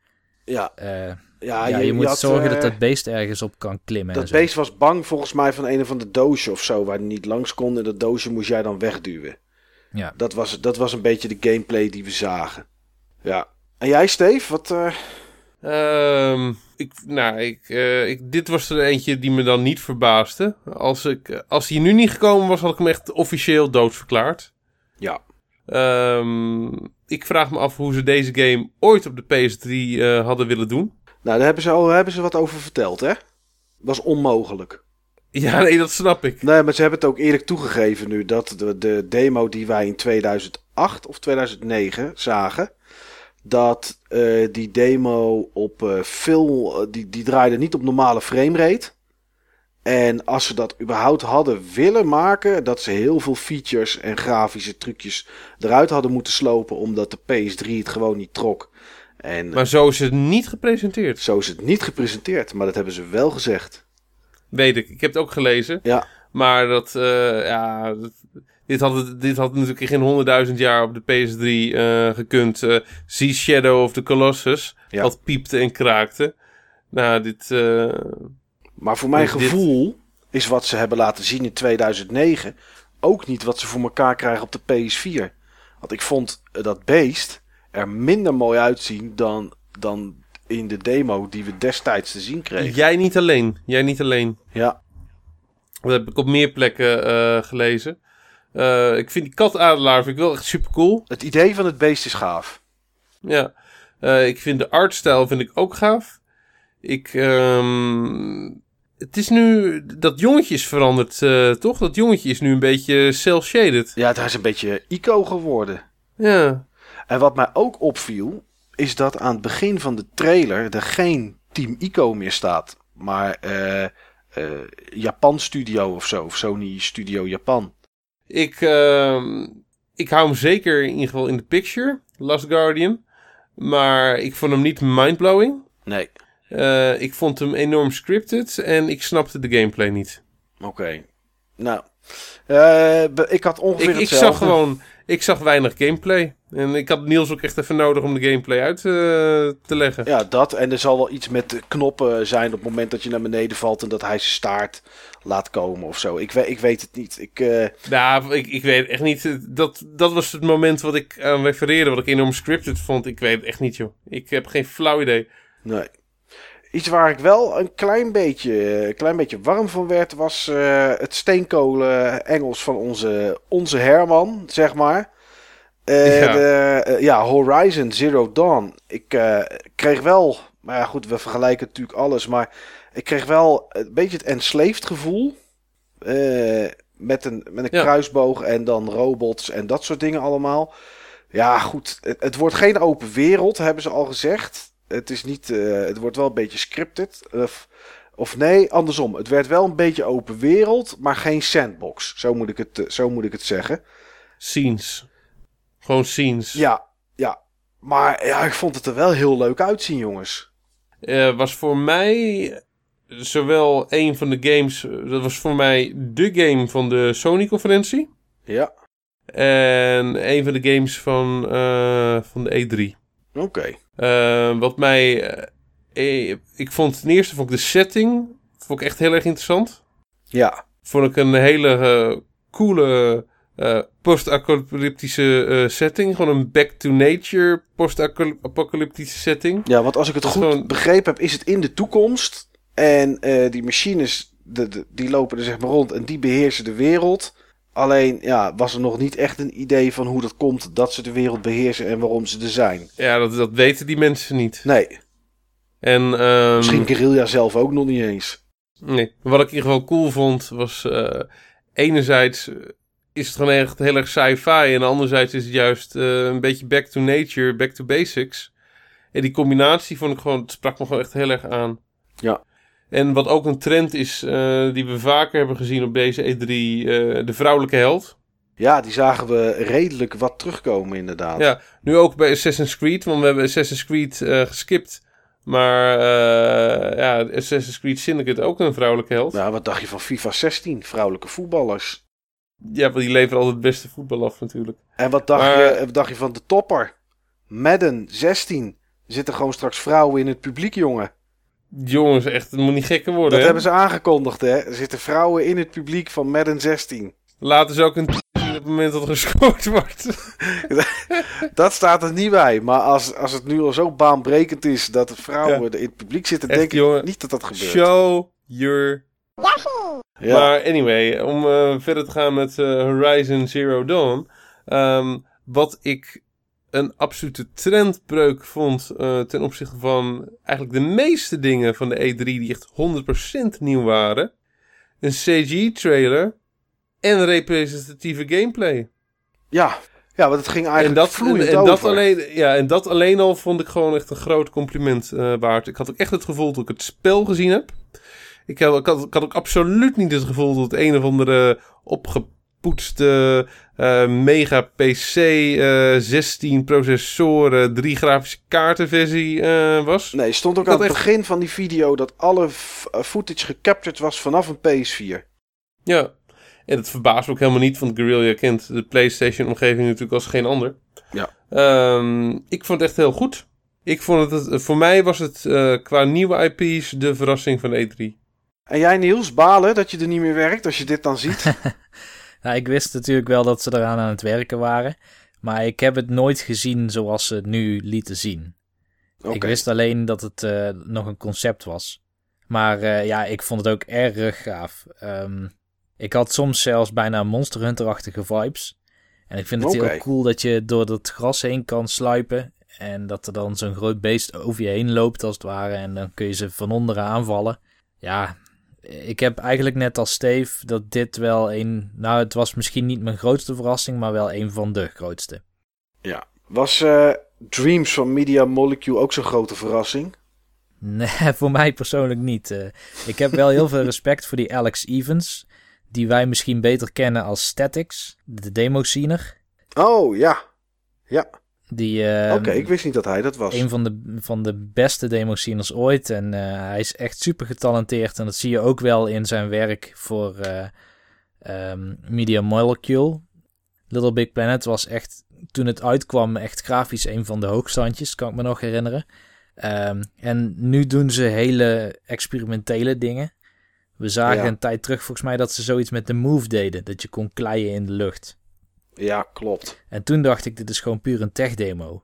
Ja, Eh, ja, ja, je, moet had, zorgen eh, dat dat beest ergens op kan klimmen. en Dat zo. beest was bang volgens mij van een of ander doosje of zo, waar hij niet langs kon. En dat doosje moest jij dan wegduwen. Ja. Dat was, dat was een beetje de gameplay die we zagen. Ja. En jij, Steve? Wat, eh, Ehm, ik, nou, ik, eh, ik, dit was er eentje die me dan niet verbaasde. Als, ik, als hij nu niet gekomen was, had ik hem echt officieel doodverklaard. Ja. Ehm, ik vraag me af hoe ze deze game ooit op de PS3 eh, hadden willen doen. Nou, daar hebben ze, al, hebben ze wat over verteld, hè? Was onmogelijk. Ja, nee, dat snap ik. Nee, maar ze hebben het ook eerlijk toegegeven nu dat de, de demo die wij in 2008 of 2009 zagen, dat eh, die demo op eh, veel, eh, die, die draaide niet op normale framerate. En als ze dat überhaupt hadden willen maken, dat ze heel veel features en grafische trucjes eruit hadden moeten slopen, omdat de PS3 het gewoon niet trok. En Maar zo is het niet gepresenteerd. zo is het niet gepresenteerd, maar dat hebben ze wel gezegd. Weet ik. Ik heb het ook gelezen. Ja, Maar dat, eh, ja, dat- dit had, dit had natuurlijk geen honderdduizend jaar op de PS3 eh, gekund. Eh zie Shadow of the Colossus, Ja. wat piepte en kraakte. Nou, dit, Maar voor mijn dit- gevoel is wat ze hebben laten zien in 2009 ook niet wat ze voor elkaar krijgen op de PS4. Want ik vond dat beest er minder mooi uitzien dan, dan in de demo die we destijds te zien kregen. jij niet alleen. Jij niet alleen. Ja, Dat heb ik op meer plekken eh, gelezen. Eh, ik vind die katadelaar vind ik wel echt super cool. het idee van het beest is gaaf. Ja. Eh, ik vind de artstijl vind ik ook gaaf. Ik, ehm, het is nu, dat jongetje is veranderd, toch? Dat jongetje is nu een beetje cel-shaded. Ja, het is een beetje ico geworden. Ja. En wat mij ook opviel, is dat aan het begin van de trailer er geen Team Ico meer staat. Maar eh, eh, Japan Studio of zo, of Sony Studio Japan. Ik, ehm, ik hou hem zeker in ieder geval in de picture, Last Guardian. Maar ik vond hem niet mindblowing. Nee, Eh, ik vond hem enorm scripted en ik snapte de gameplay niet. oké. Nou, eh, ik had ongeveer Ik, ik hetzelfde. zag gewoon, ik zag weinig gameplay. En ik had Niels ook echt even nodig om de gameplay uit eh, te leggen. Ja, dat. En er zal wel iets met de knoppen zijn op het moment dat je naar beneden valt en dat hij zijn staart laat komen of zo. Ik, weet, ik weet het niet. Ik, eh, Nou, ik, ik weet echt niet. Dat, dat was het moment wat ik aan refereerde, wat ik enorm scripted vond. Ik weet het echt niet, joh. Ik heb geen flauw idee. nee. Iets waar ik wel een klein beetje, een klein beetje warm van werd, was eh, het steenkolen Engels van onze, onze Herman, zeg maar. Eh, Ja. de, eh, ja, Horizon Zero Dawn. Ik kreeg wel, maar ja goed, we vergelijken natuurlijk alles, maar ik kreeg wel een beetje het enslaved gevoel. Met een, met een Ja. kruisboog en dan robots en dat soort dingen allemaal. Ja, goed. Het, het wordt geen open wereld, hebben ze al gezegd. Het, is niet, eh, het wordt wel een beetje scripted. Of, of nee, andersom. Het werd wel een beetje open wereld, maar geen sandbox. Zo moet ik het, eh, zo moet ik het zeggen. Scenes. Gewoon scenes. Ja, ja. Maar ja, ik vond het er wel heel leuk uitzien, jongens. Eh, was voor mij zowel een van de games. Dat was voor mij de game van de Sony-conferentie. Ja, En een van de games van, van de E3. oké. Eh, wat mij. eh, eh, ik vond ten eerste vond ik de setting. Vond ik echt heel erg interessant. Ja, Vond ik een hele eh, coole. post-apocalyptische setting. Gewoon een back to nature post-apocalyptische setting. ja, want als ik het goed gewoon- begrepen heb, is het in de toekomst. En die machines, de, de- die lopen er zeg maar rond en die beheersen de wereld. Alleen, ja, was er nog niet echt een idee van hoe dat komt dat ze de wereld beheersen en waarom ze er zijn. Ja, dat, dat weten die mensen niet. Nee, En, ehm, misschien Guerrilla zelf ook nog niet eens. Nee, wat ik in ieder geval cool vond was... eh, enerzijds eh, is het gewoon echt heel erg sci-fi... en anderzijds is het juist eh, een beetje back to nature, back to basics. En die combinatie vond ik gewoon... Het sprak me gewoon echt heel erg aan. Ja. En wat ook een trend is, eh, die we vaker hebben gezien op deze E3, eh, de vrouwelijke held. Ja, die zagen we redelijk wat terugkomen inderdaad. Ja, nu ook bij Assassin's Creed, want we hebben Assassin's Creed eh, geskipt. Maar ja, Assassin's Creed Syndicate ook een vrouwelijke held. Nou, wat dacht je van FIFA 16? Vrouwelijke voetballers. Ja, want die leveren altijd het beste voetbal af natuurlijk. En wat dacht, Maar- je, wat dacht je van de topper? Madden 16. Zitten gewoon straks vrouwen in het publiek, jongen. Jongens, echt, het moet niet gekker worden. Dat hè? hebben ze aangekondigd, hè? Er zitten vrouwen in het publiek van Madden 16. Laten ze ook een op het moment dat er gescoord wordt. Dat staat er niet bij. Maar als, als het nu al zo baanbrekend is dat er vrouwen in het publiek zitten, Echt, denk jongen. ik niet dat dat gebeurt. Show your... Ja. Maar anyway, om eh, verder te gaan met eh, Horizon Zero Dawn. ehm, wat ik een absolute trendbreuk vond eh, ten opzichte van eigenlijk de meeste dingen van de E3 die echt 100% nieuw waren. Een CG-trailer en representatieve gameplay. ja. ja, want het ging En eigenlijk dat, vloeiend en, en dat alleen, ja, en dat alleen al vond ik gewoon echt een groot compliment eh, waard. Ik had ook echt het gevoel dat ik het spel gezien heb. Ik, heb, ik, had, ik had ook absoluut niet het gevoel dat het een of andere opgepoetste eh, mega PC eh 16 processoren 3 grafische kaarten versie eh, was. Nee, stond ook aan het echt- begin van die video dat alle eh, footage gecaptured was vanaf een PS4. Ja, en het verbaast me ook helemaal niet, want Guerrilla kent de PlayStation-omgeving natuurlijk als geen ander. Ja. Ehm, ik vond het echt heel goed. Ik vond het, het- voor mij was het eh, qua nieuwe IP's de verrassing van E E3. En jij Niels, balen dat je er niet meer werkt als je dit dan ziet? Nou, ik wist natuurlijk wel dat ze eraan aan het werken waren. Maar ik heb het nooit gezien zoals ze het nu lieten zien. Ik wist alleen dat het eh, nog een concept was. Maar eh, ja, ik vond het ook erg gaaf. Ehm, ik had soms zelfs bijna Monster Hunter-achtige vibes. En ik vind het heel cool dat je door dat gras heen kan sluipen. En dat er dan zo'n groot beest over je heen loopt als het ware. En dan kun je ze van onderen aanvallen. Ja, ik heb eigenlijk net als Steve dat dit wel een... Nou, het was misschien niet mijn grootste verrassing, maar wel een van de grootste. Ja. Was eh, Dreams van Media Molecule ook zo'n grote verrassing? Nee, voor mij persoonlijk niet. Eh, ik heb wel heel veel respect voor die Alex Evans, die wij misschien beter kennen als Statics, de demo-scener. Oh, ja. Ja, Die oké. Ik wist niet dat hij dat was. een van de, van de beste demo-sceners ooit. En eh, hij is echt super getalenteerd. En dat zie je ook wel in zijn werk voor ehm, Media Molecule. Little Big Planet was echt, toen het uitkwam, echt grafisch een van de hoogstandjes, kan ik me nog herinneren. Ehm, en nu doen ze hele experimentele dingen. We zagen Ja. een tijd terug volgens mij dat ze zoiets met de Move deden. Dat je kon kleien in de lucht. Ja, klopt. En toen dacht ik, dit is gewoon puur een tech-demo.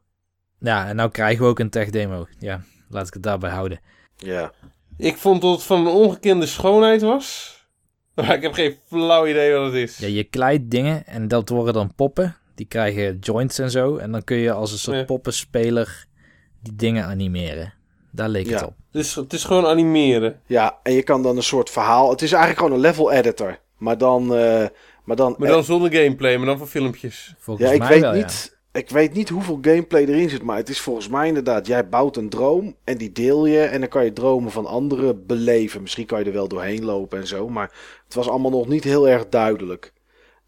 Ja, en nou krijgen we ook een tech-demo. Ja, laat ik het daarbij houden. Ja. Ik vond dat het van een ongekende schoonheid was. Maar ik heb geen flauw idee wat het is. Ja, je kleidt dingen en dat worden dan poppen. Die krijgen joints en zo. En dan kun je als een soort Ja. poppenspeler die dingen animeren. Daar leek het op. Het, is, het is gewoon animeren. Ja, en je kan dan een soort verhaal... Het is eigenlijk gewoon een level editor. Maar dan... eh, maar dan, Maar dan zonder gameplay, maar dan voor filmpjes. Volgens ja, ik mij weet wel, ja. niet... Ik weet niet hoeveel gameplay erin zit, maar het is volgens mij inderdaad... Jij bouwt een droom en die deel je en dan kan je dromen van anderen beleven. Misschien kan je er wel doorheen lopen en zo, maar het was allemaal nog niet heel erg duidelijk.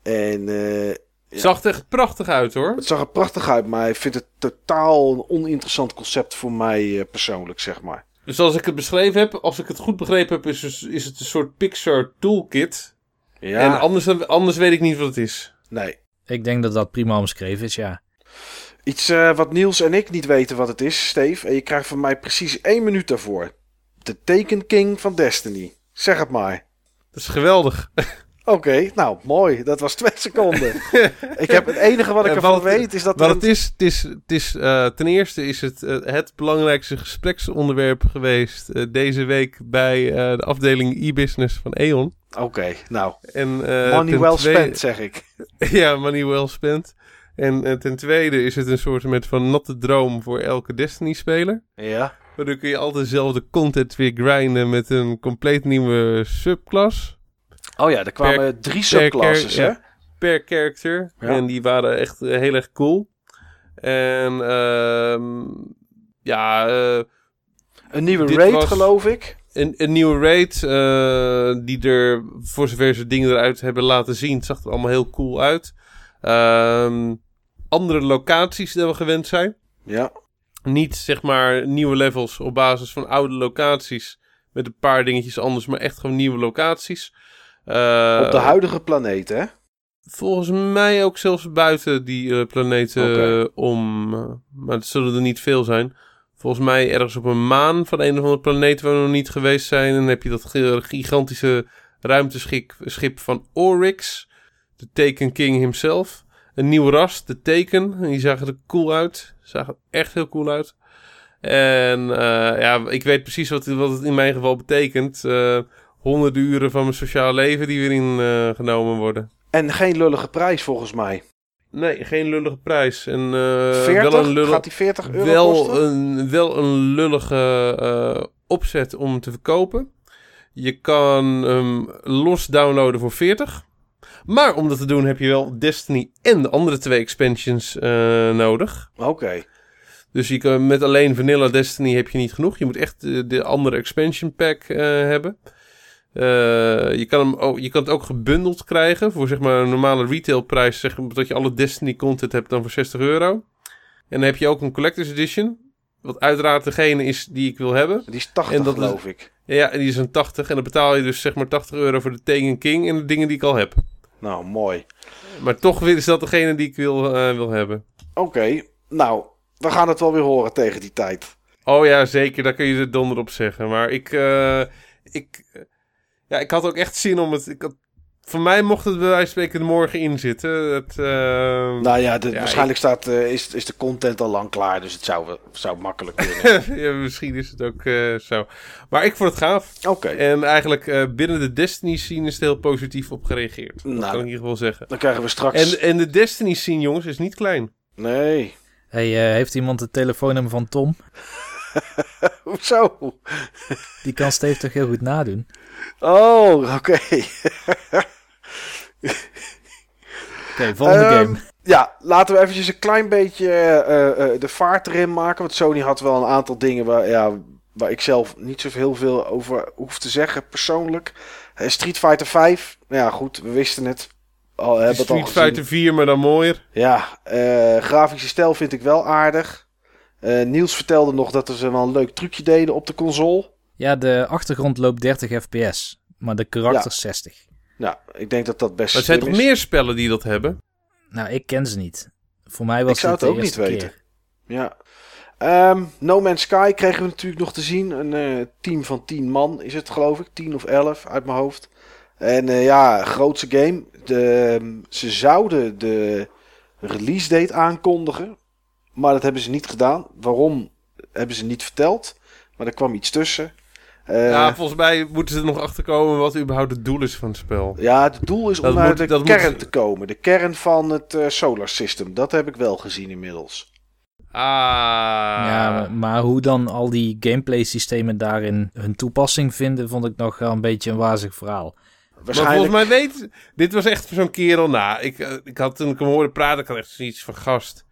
En eh, Het zag er echt prachtig uit hoor. het zag er prachtig uit, maar ik vind het totaal een oninteressant concept voor mij eh, persoonlijk, zeg maar. Dus als ik het beschreven heb, als ik het goed begrepen heb, is het een soort Pixar toolkit. Ja, En anders, anders weet ik niet wat het is. nee. Ik denk dat dat prima omschreven is, ja. Iets eh, wat Niels en ik niet weten wat het is, Steve. En je krijgt van mij precies één minuut daarvoor. De Taken King van Destiny. Zeg het maar. Dat is geweldig. Oké, nou mooi. Dat was twee seconden. ik heb het enige wat ik ervan wat- weet is dat Wat het is, het is, het is eh, ten eerste is het eh, het belangrijkste gespreksonderwerp geweest deze week bij eh, de afdeling e-business van E.ON. Oké, nou. En, eh, Money well tweede- spent, zeg ik. ja, money well spent. En eh, ten tweede is het een soort met van natte droom voor elke Destiny-speler. Ja. Waardoor kun je altijd dezelfde content weer grinden met een compleet nieuwe subclass. Oh ja, er kwamen drie subclasses, hè? ja. Per character. Ja. En die waren echt eh, heel erg cool. En ehm ja, Een nieuwe raid, was- geloof ik. Een, een nieuwe raid, eh, die er, voor zover ze dingen eruit hebben laten zien, het zag er allemaal heel cool uit. Ehm, andere locaties die we gewend zijn. Ja. Niet zeg maar nieuwe levels op basis van oude locaties met een paar dingetjes anders, maar echt gewoon nieuwe locaties. Uh, op de huidige planeet, hè? Volgens mij ook zelfs buiten die uh, planeten om. maar het zullen er niet veel zijn. Volgens mij ergens op een maan van een of andere planeet waar we nog niet geweest zijn. En dan heb je dat gi- gigantische ruimteschip schip van Oryx. De Taken King himself. Een nieuw ras, de Taken. En die zagen er cool uit. Zagen er echt heel cool uit. En eh, ja, ik weet precies wat, wat het in mijn geval betekent. Eh, honderden uren van mijn sociaal leven die weer in eh, genomen worden. En geen lullige prijs volgens mij. Nee, geen lullige prijs. En, uh, 40? Wel een, lullig, Gaat die 40 euro wel kosten? een, wel een lullige uh, opzet om te verkopen. Je kan hem los downloaden voor 40. Maar om dat te doen heb je wel Destiny en de andere twee expansions uh, nodig. Oké. Okay. Dus je kan, met alleen Vanilla Destiny heb je niet genoeg. Je moet echt de, de andere expansion pack hebben. Uh, je, kan hem ook, je kan het ook gebundeld krijgen voor zeg maar een normale retailprijs. Zeg, dat je alle Destiny content hebt dan voor 60 euro. En dan heb je ook een Collector's Edition. Wat uiteraard degene is die ik wil hebben. Die is 80 en dat geloof ik. Ja, die is een 80. En dan betaal je dus zeg maar 80 euro voor de Taken King en de dingen die ik al heb. Nou, mooi. Maar toch weer is dat degene die ik wil, uh, wil hebben. Oké, okay. nou, we gaan het wel weer horen tegen die tijd. Oh ja, zeker. Daar kun je er donder op zeggen. Maar ik... Uh, ik ja, ik had ook echt zin om het. Ik had, voor mij mocht het bij wijze van spreken er morgen in zitten. Het, uh, nou ja, de, ja waarschijnlijk ik... staat, uh, is, is de content al lang klaar. Dus het zou, zou makkelijk kunnen. ja, misschien is het ook uh, zo. Maar ik vond het gaaf. Oké. Okay. En eigenlijk binnen de Destiny scene is het heel positief op gereageerd. Nou, dat kan ik in ieder geval zeggen. Dan krijgen we straks. En, en de Destiny scene, jongens, is niet klein. Nee. Hey, heeft iemand het telefoonnummer van Tom? Hoezo? Die kan Steve toch heel goed nadoen? Oh, oké. Okay. Oké, volgende um, game. Ja, laten we eventjes een klein beetje uh, uh, de vaart erin maken. Want Sony had wel een aantal dingen waar, ja, waar ik zelf niet zo heel veel over hoef te zeggen persoonlijk. Uh, Street Fighter 5, nou ja goed, we wisten het. Al, hebben Street het al Fighter 4, maar dan mooier. Ja, grafische stijl vind ik wel aardig. Niels vertelde nog dat ze wel een leuk trucje deden op de console. Ja, de achtergrond loopt 30 fps, maar de karakters ja. 60. Ja, ik denk dat dat best Maar er zijn toch is. meer spellen die dat hebben? Nou, ik ken ze niet. Voor mij was ik zou het, het ook niet keer. weten. Ja. Um, no Man's Sky kregen we natuurlijk nog te zien. Een uh, team van 10 man is het, geloof ik. 10 of 11 uit mijn hoofd. En uh, ja, grootste game. De, um, ze zouden de release date aankondigen. Maar dat hebben ze niet gedaan. Waarom hebben ze niet verteld? Maar er kwam iets tussen. Uh, ja, volgens mij moeten ze er nog achter komen wat überhaupt het doel is van het spel. Ja, het doel is dat om naar moet, de kern moet... te komen. De kern van het uh, solar system. Dat heb ik wel gezien inmiddels. Ah. Ja, maar, hoe dan al die gameplay systemen daarin hun toepassing vinden, vond ik nog wel een beetje een wazig verhaal. Maar volgens mij weet... Dit was echt zo'n kerel. Nou, ik, uh, ik had toen ik hem hoorde praten, ik had echt zoiets van gast.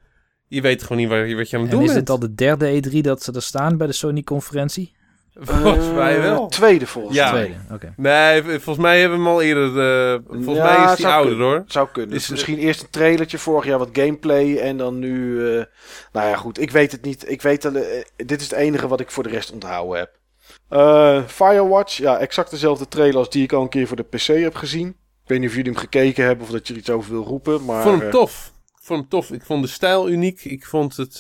Je weet gewoon niet wat, wat je aan het doen bent. is dit al de derde E3 dat ze er staan bij de Sony-conferentie? Volgens uh, mij wel. Tweede volgens ja. Tweede, okay. Nee, volgens mij hebben we hem al eerder. Uh, volgens ja, mij is hij ouder kunnen. hoor. Zou kunnen. Dus misschien eerst een trailertje, vorig jaar wat gameplay en dan nu. Uh, nou ja, goed. Ik weet het niet. Ik weet. Uh, dit is het enige wat ik voor de rest onthouden heb. Firewatch, ja, exact dezelfde trailer als die ik al een keer voor de PC heb gezien. Ik weet niet of jullie hem gekeken hebben of dat je er iets over wil roepen. Maar, ik vond hem tof. Ik vond hem tof. Ik vond de stijl uniek. Ik vond het.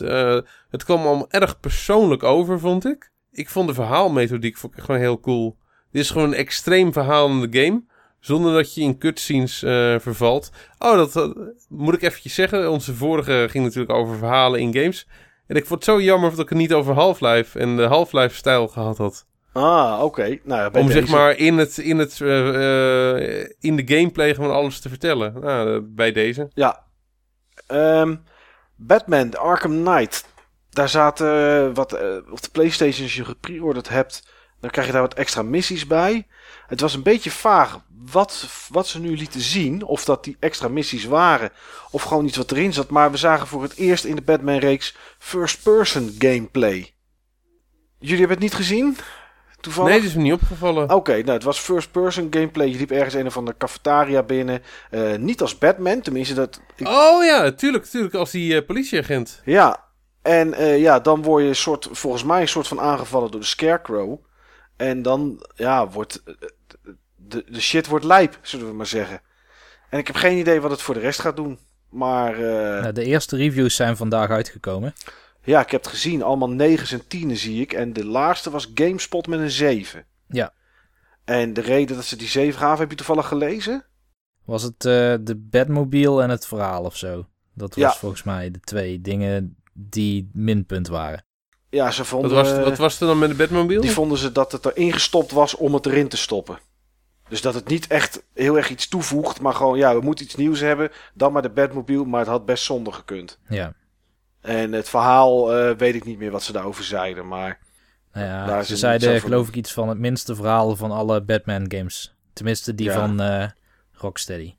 het kwam allemaal erg persoonlijk over, vond ik ik vond de verhaalmethodiek gewoon heel cool. Dit is gewoon een extreem verhaal in de game. Zonder dat je in cutscenes uh, vervalt. Oh, dat uh, moet ik eventjes zeggen. Onze vorige ging natuurlijk over verhalen in games. En ik vond het zo jammer dat ik het niet over Half-Life en de Half-Life stijl gehad had. Ah, oké. Okay. Nou, Om deze... zeg maar in, het, in, het, uh, in de gameplay gewoon alles te vertellen. Nou, bij deze. Ja. Um, Batman, Arkham Knight. Daar zaten wat uh, op de PlayStation, als je gepreorderd hebt, dan krijg je daar wat extra missies bij. Het was een beetje vaag wat, wat ze nu lieten zien. Of dat die extra missies waren. Of gewoon iets wat erin zat. Maar we zagen voor het eerst in de Batman-reeks first-person gameplay. Jullie hebben het niet gezien? Toevallig? Nee, dat is me niet opgevallen. Oké, nou het was first person gameplay. Je liep ergens een of andere cafetaria binnen. Eh, niet als Batman, tenminste dat... ik- Oh ja, tuurlijk, tuurlijk. Als die eh, politieagent. Ja, en eh, ja, dan word je soort, volgens mij een soort van aangevallen door de Scarecrow. En dan, ja, wordt eh, de, de shit wordt lijp, zullen we maar zeggen. En ik heb geen idee wat het voor de rest gaat doen. Maar eh, Nou, de eerste reviews zijn vandaag uitgekomen. ja, ik heb het gezien. Allemaal 9's en 10's zie ik. En de laagste was GameSpot met een 7. Ja. En de reden dat ze die 7 gaven, heb je toevallig gelezen? Was het de Batmobile en het verhaal of zo? Dat was Ja. volgens mij de twee dingen die minpunt waren. Ja, ze vonden, Wat was, wat was er dan met de Batmobile? die vonden ze dat het erin gestopt was om het erin te stoppen. Dus dat het niet echt heel erg iets toevoegt, maar gewoon, ja, we moeten iets nieuws hebben. Dan maar de Batmobile, maar het had best zonder gekund. Ja. En het verhaal eh, weet ik niet meer wat ze daarover zeiden, maar Nou ja, ze zeiden geloof ik iets van het minste verhaal van alle Batman games. Tenminste die Ja. van eh, Rocksteady.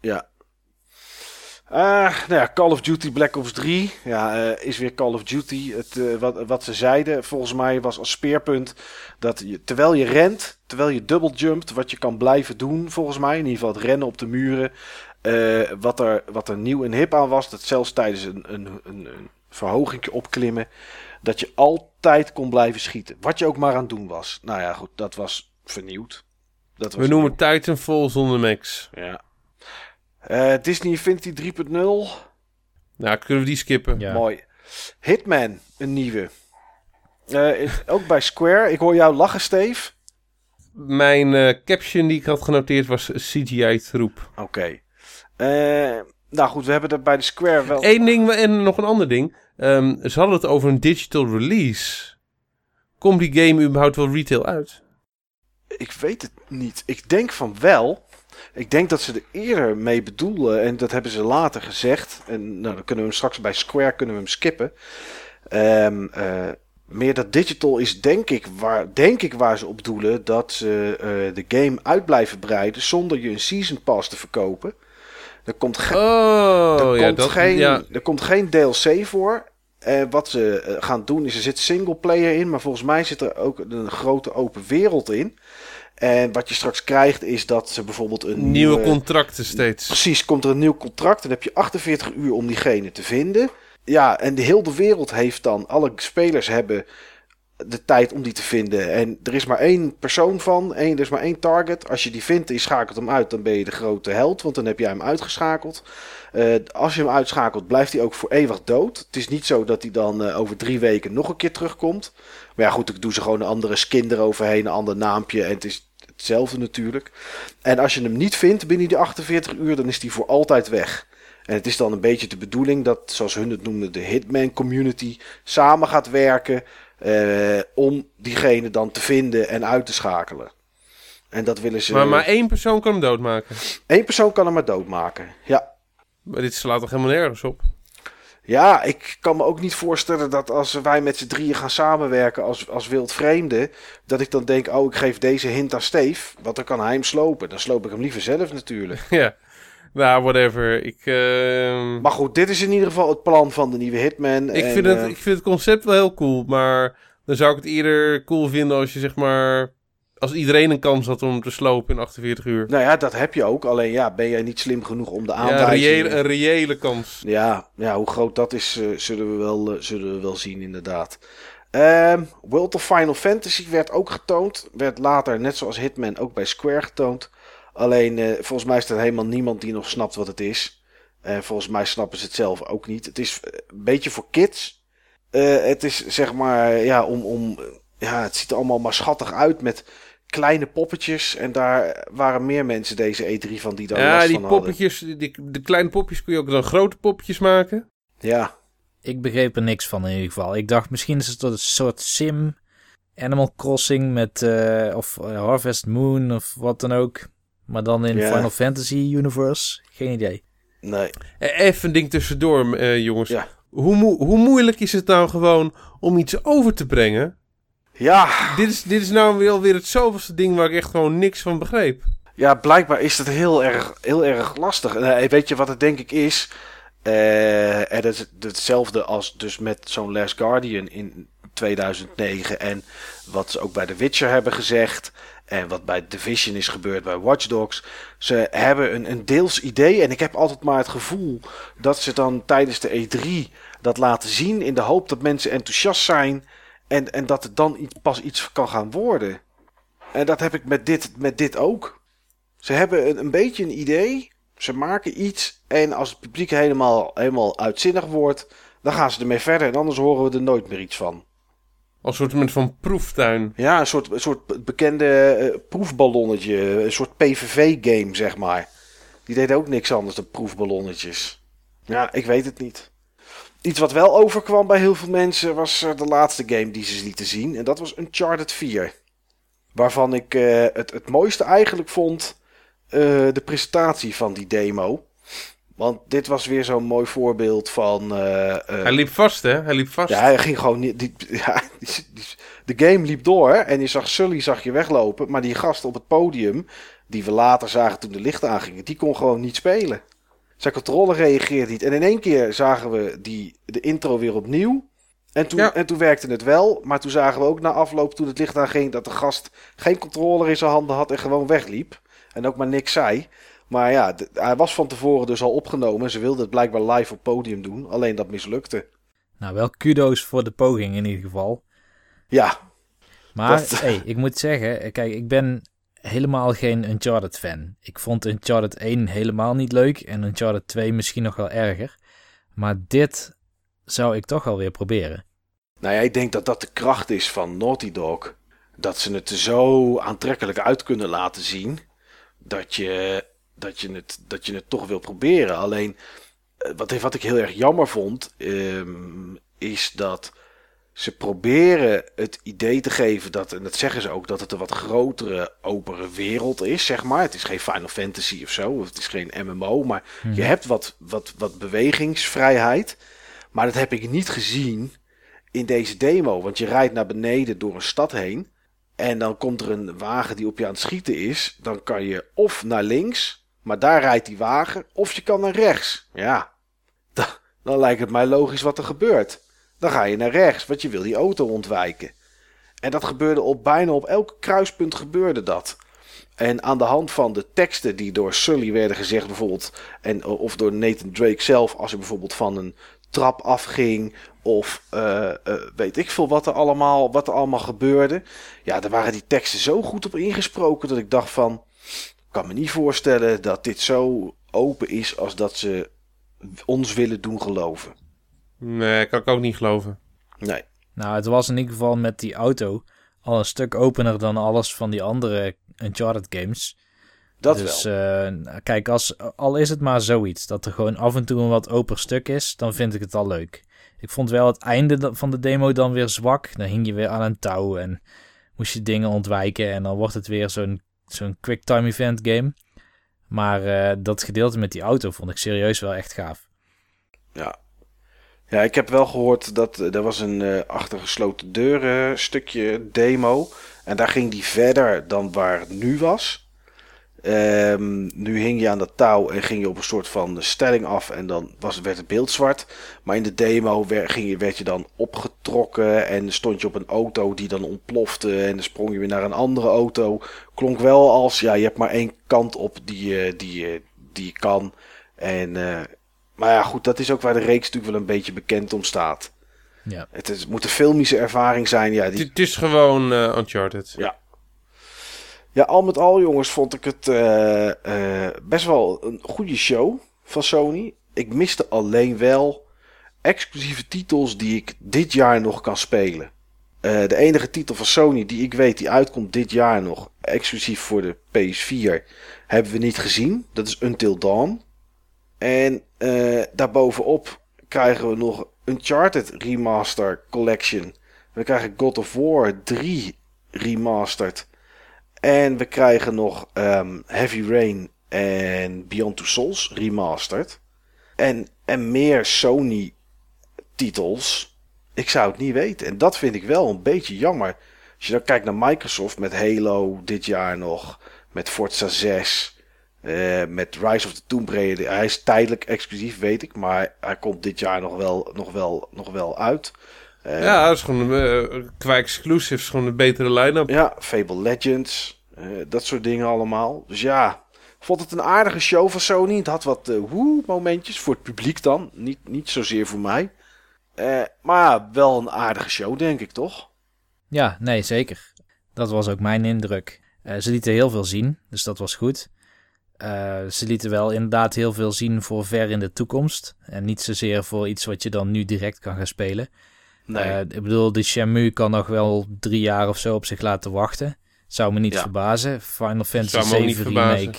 ja. Eh, nou ja, Call of Duty Black Ops 3 ja, eh, is weer Call of Duty. Het, eh, wat, wat ze zeiden volgens mij was als speerpunt dat je, terwijl je rent, terwijl je double jumpt, wat je kan blijven doen volgens mij, in ieder geval het rennen op de muren. wat, er, wat er nieuw en hip aan was, dat zelfs tijdens een, een, een, een verhoging opklimmen, dat je altijd kon blijven schieten. Wat je ook maar aan het doen was. Nou ja, goed, dat was vernieuwd. Dat was We noemen nieuw. het Titanfall zonder Max. Ja. Eh, Disney Infinity 3.0. Nou, kunnen we die skippen? Ja. Mooi. Hitman, een nieuwe. Eh, is- ook bij Square. Ik hoor jou lachen, Steve. Mijn eh, caption die ik had genoteerd was CGI-troep. Oké. Eh, nou goed, we hebben er bij de Square wel... Eén ding en nog een ander ding. Ehm, ze hadden het over een digital release. Komt die game überhaupt wel retail uit? Ik weet het niet. Ik denk van wel. Ik denk dat ze er eerder mee bedoelen. En dat hebben ze later gezegd. En nou, dan kunnen we hem straks bij Square kunnen we hem skippen. Ehm, eh, meer dat digital is denk ik waar, denk ik waar ze op doelen. Dat ze eh, de game uit blijven breiden zonder je een season pass te verkopen. Er komt, ge- Oh, er ja, komt, dat, geen, ja. er komt geen DLC voor. En wat ze gaan doen is er zit single player in. Maar volgens mij zit er ook een grote open wereld in. En wat je straks krijgt is dat ze bijvoorbeeld een Nieuwe contracten steeds. Precies, komt er een nieuw contract. Dan heb je 48 uur om diegene te vinden. Ja, en de hele wereld heeft dan, alle spelers hebben de tijd om die te vinden. En er is maar één persoon van, één, er is maar één target. Als je die vindt en je schakelt hem uit, dan ben je de grote held, want dan heb jij hem uitgeschakeld. Eh, als je hem uitschakelt, blijft hij ook voor eeuwig dood. Het is niet zo dat hij dan eh, over drie weken nog een keer terugkomt. Maar ja, goed, ik doe ze gewoon een andere skin eroverheen, een ander naampje. En het is hetzelfde natuurlijk. En als je hem niet vindt binnen die 48 uur, dan is die voor altijd weg. En het is dan een beetje de bedoeling dat, zoals hun het noemden, de Hitman community samen gaat werken eh, om diegene dan te vinden en uit te schakelen. En dat willen ze. Maar, maar één persoon kan hem doodmaken. Eén persoon kan hem maar doodmaken. Ja. Maar dit slaat toch helemaal nergens op? Ja, ik kan me ook niet voorstellen dat als wij met z'n drieën gaan samenwerken als, als wildvreemden, dat ik dan denk, oh, ik geef deze hint aan Steve, want dan kan hij hem slopen. Dan sloop ik hem liever zelf natuurlijk. ja. Nou, whatever. Ik, ehm, Maar goed, dit is in ieder geval het plan van de nieuwe Hitman. ik, en, vind het, eh, ik vind het concept wel heel cool. Maar dan zou ik het eerder cool vinden als je zeg maar... Als iedereen een kans had om hem te slopen in 48 uur. Nou ja, dat heb je ook. Alleen ja, ben jij niet slim genoeg om de Ja, een een reële kans. Ja, ja, hoe groot dat is, eh, zullen, we wel, eh, zullen we wel zien inderdaad. Ehm, World of Final Fantasy werd ook getoond. Werd later, net zoals Hitman, ook bij Square getoond. Alleen, eh, volgens mij is er helemaal niemand die nog snapt wat het is. En volgens mij snappen ze het zelf ook niet. Het is een beetje voor kids. Het is zeg maar, ja, om, om, ja, het ziet er allemaal maar schattig uit met kleine poppetjes. En daar waren meer mensen deze E3 van die daar Ja, last die van hadden. poppetjes, die, de kleine popjes kun je ook dan grote poppetjes maken. Ja, Ik begreep er niks van in ieder geval. Ik dacht misschien is het een soort sim, Animal Crossing met eh, of eh, Harvest Moon of wat dan ook. Maar dan in Ja. Final Fantasy Universe. Geen idee. nee. Eh, Even een ding tussendoor, eh, jongens. Ja. Hoe, moe- hoe moeilijk is het nou gewoon om iets over te brengen? Ja, Dit is, dit is nou weer alweer het zoveelste ding waar ik echt gewoon niks van begreep. Ja, blijkbaar is het heel erg, heel erg lastig. En, eh, weet je wat het denk ik is? Eh, en dat is hetzelfde als dus met zo'n Last Guardian in 2009 en wat ze ook bij The Witcher hebben gezegd en wat bij Division is gebeurd bij Watch Dogs. Ze hebben een, een deels idee en ik heb altijd maar het gevoel dat ze dan tijdens de E3 dat laten zien in de hoop dat mensen enthousiast zijn en, en dat het dan pas iets kan gaan worden. En dat heb ik met dit, met dit ook. Ze hebben een, een beetje een idee. Ze maken iets. En als het publiek helemaal, helemaal uitzinnig wordt. dan gaan ze ermee verder. En anders horen we er nooit meer iets van. Als een soort van proeftuin. Ja, een soort, een soort bekende uh, proefballonnetje. Een soort PVV-game, zeg maar. Die deden ook niks anders dan proefballonnetjes. Ja, ik weet het niet. Iets wat wel overkwam bij heel veel mensen was uh, de laatste game die ze lieten zien. En dat was Uncharted 4. Waarvan ik uh, het, het mooiste eigenlijk vond uh, de presentatie van die demo. Want dit was weer zo'n mooi voorbeeld van. Uh, hij liep vast, hè? Hij liep vast. Ja, hij ging gewoon niet. Die, ja, die, die, de game liep door en je zag Sully zag je weglopen. Maar die gast op het podium, die we later zagen toen de lichten aangingen, die kon gewoon niet spelen. Zijn controle reageerde niet. En in één keer zagen we die, de intro weer opnieuw. En toen, ja. en toen werkte het wel. Maar toen zagen we ook na afloop, toen het licht aanging, dat de gast geen controller in zijn handen had en gewoon wegliep. En ook maar niks zei. Maar ja, hij was van tevoren dus al opgenomen. Ze wilden het blijkbaar live op podium doen. Alleen dat mislukte. Nou, wel kudo's voor de poging in ieder geval. Ja. Maar dat... hey, ik moet zeggen, kijk, ik ben helemaal geen Uncharted fan. Ik vond Uncharted 1 helemaal niet leuk en Uncharted 2 misschien nog wel erger. Maar dit zou ik toch alweer proberen. Nou ja, ik denk dat dat de kracht is van Naughty Dog. Dat ze het zo aantrekkelijk uit kunnen laten zien. Dat je, dat je, het, dat je het toch wil proberen. Alleen, wat, wat ik heel erg jammer vond, um, is dat ze proberen het idee te geven dat, en dat zeggen ze ook, dat het een wat grotere, opere wereld is, zeg maar. Het is geen Final Fantasy of zo, of het is geen MMO, maar hmm. je hebt wat, wat, wat bewegingsvrijheid. Maar dat heb ik niet gezien in deze demo, want je rijdt naar beneden door een stad heen. En dan komt er een wagen die op je aan het schieten is. Dan kan je of naar links, maar daar rijdt die wagen, of je kan naar rechts. Ja, dan, dan lijkt het mij logisch wat er gebeurt. Dan ga je naar rechts, want je wil die auto ontwijken. En dat gebeurde op bijna op elk kruispunt gebeurde dat. En aan de hand van de teksten die door Sully werden gezegd, bijvoorbeeld, en, of door Nathan Drake zelf, als hij bijvoorbeeld van een trap afging, of uh, uh, weet ik veel wat er, allemaal, wat er allemaal gebeurde. Ja, daar waren die teksten zo goed op ingesproken dat ik dacht van, kan me niet voorstellen dat dit zo open is als dat ze ons willen doen geloven. Nee, kan ik ook niet geloven. Nee. Nou, het was in ieder geval met die auto al een stuk opener dan alles van die andere Uncharted games. Dat dus, wel. Uh, kijk, als, al is het maar zoiets, dat er gewoon af en toe een wat open stuk is, dan vind ik het al leuk. Ik vond wel het einde van de demo dan weer zwak. Dan hing je weer aan een touw en moest je dingen ontwijken. En dan wordt het weer zo'n zo'n quicktime event game. Maar uh, dat gedeelte met die auto vond ik serieus wel echt gaaf. Ja, ja, ik heb wel gehoord dat er was een uh, achter gesloten deuren stukje demo. En daar ging die verder dan waar het nu was. Um, nu hing je aan dat touw en ging je op een soort van stelling af en dan was, werd het beeld zwart. Maar in de demo werd, ging je, werd je dan opgetrokken en stond je op een auto die dan ontplofte en dan sprong je weer naar een andere auto. Klonk wel als, ja, je hebt maar één kant op die, die, die je kan. En maar ja, goed, dat is ook waar de reeks natuurlijk wel een beetje bekend om staat. Ja. Het, is, moet een filmische ervaring zijn. Ja, die... Het is gewoon uh, Uncharted. Ja. Ja, al met al, jongens, vond ik het uh, uh, best wel een goede show van Sony. Ik miste alleen wel exclusieve titels die ik dit jaar nog kan spelen. de enige titel van Sony die ik weet die uitkomt dit jaar nog, exclusief voor de PS4, hebben we niet gezien. Dat is Until Dawn. En uh, daarbovenop krijgen we nog Uncharted Remaster Collection. We krijgen God of War 3 Remastered. En we krijgen nog um, Heavy Rain en Beyond Two Souls Remastered. En, en meer Sony titels. Ik zou het niet weten. En dat vind ik wel een beetje jammer. Als je dan kijkt naar Microsoft met Halo dit jaar nog. Met Forza 6. Uh, met Rise of the Tomb Raider. Hij is tijdelijk exclusief, weet ik. Maar hij komt dit jaar nog wel, nog wel, nog wel uit. Eh, ja, dat is gewoon, eh, qua exclusives gewoon een betere line-up. Ja, Fable Legends. eh, dat soort dingen allemaal. Dus ja, vond het een aardige show van Sony. Het had wat eh woe momentjes voor het publiek dan. Niet, niet zozeer voor mij. Eh, maar ja, wel een aardige show, denk ik, toch? Ja, nee, zeker. Dat was ook mijn indruk. Eh, ze lieten heel veel zien, dus dat was goed. Eh, ze lieten wel inderdaad heel veel zien voor ver in de toekomst. En niet zozeer voor iets wat je dan nu direct kan gaan spelen. Nee. Eh, ik bedoel, de Shamu kan nog wel drie jaar of zo op zich laten wachten. Zou me niet Ja. verbazen. Final Fantasy Zou me ook niet 7 verbazen. remake.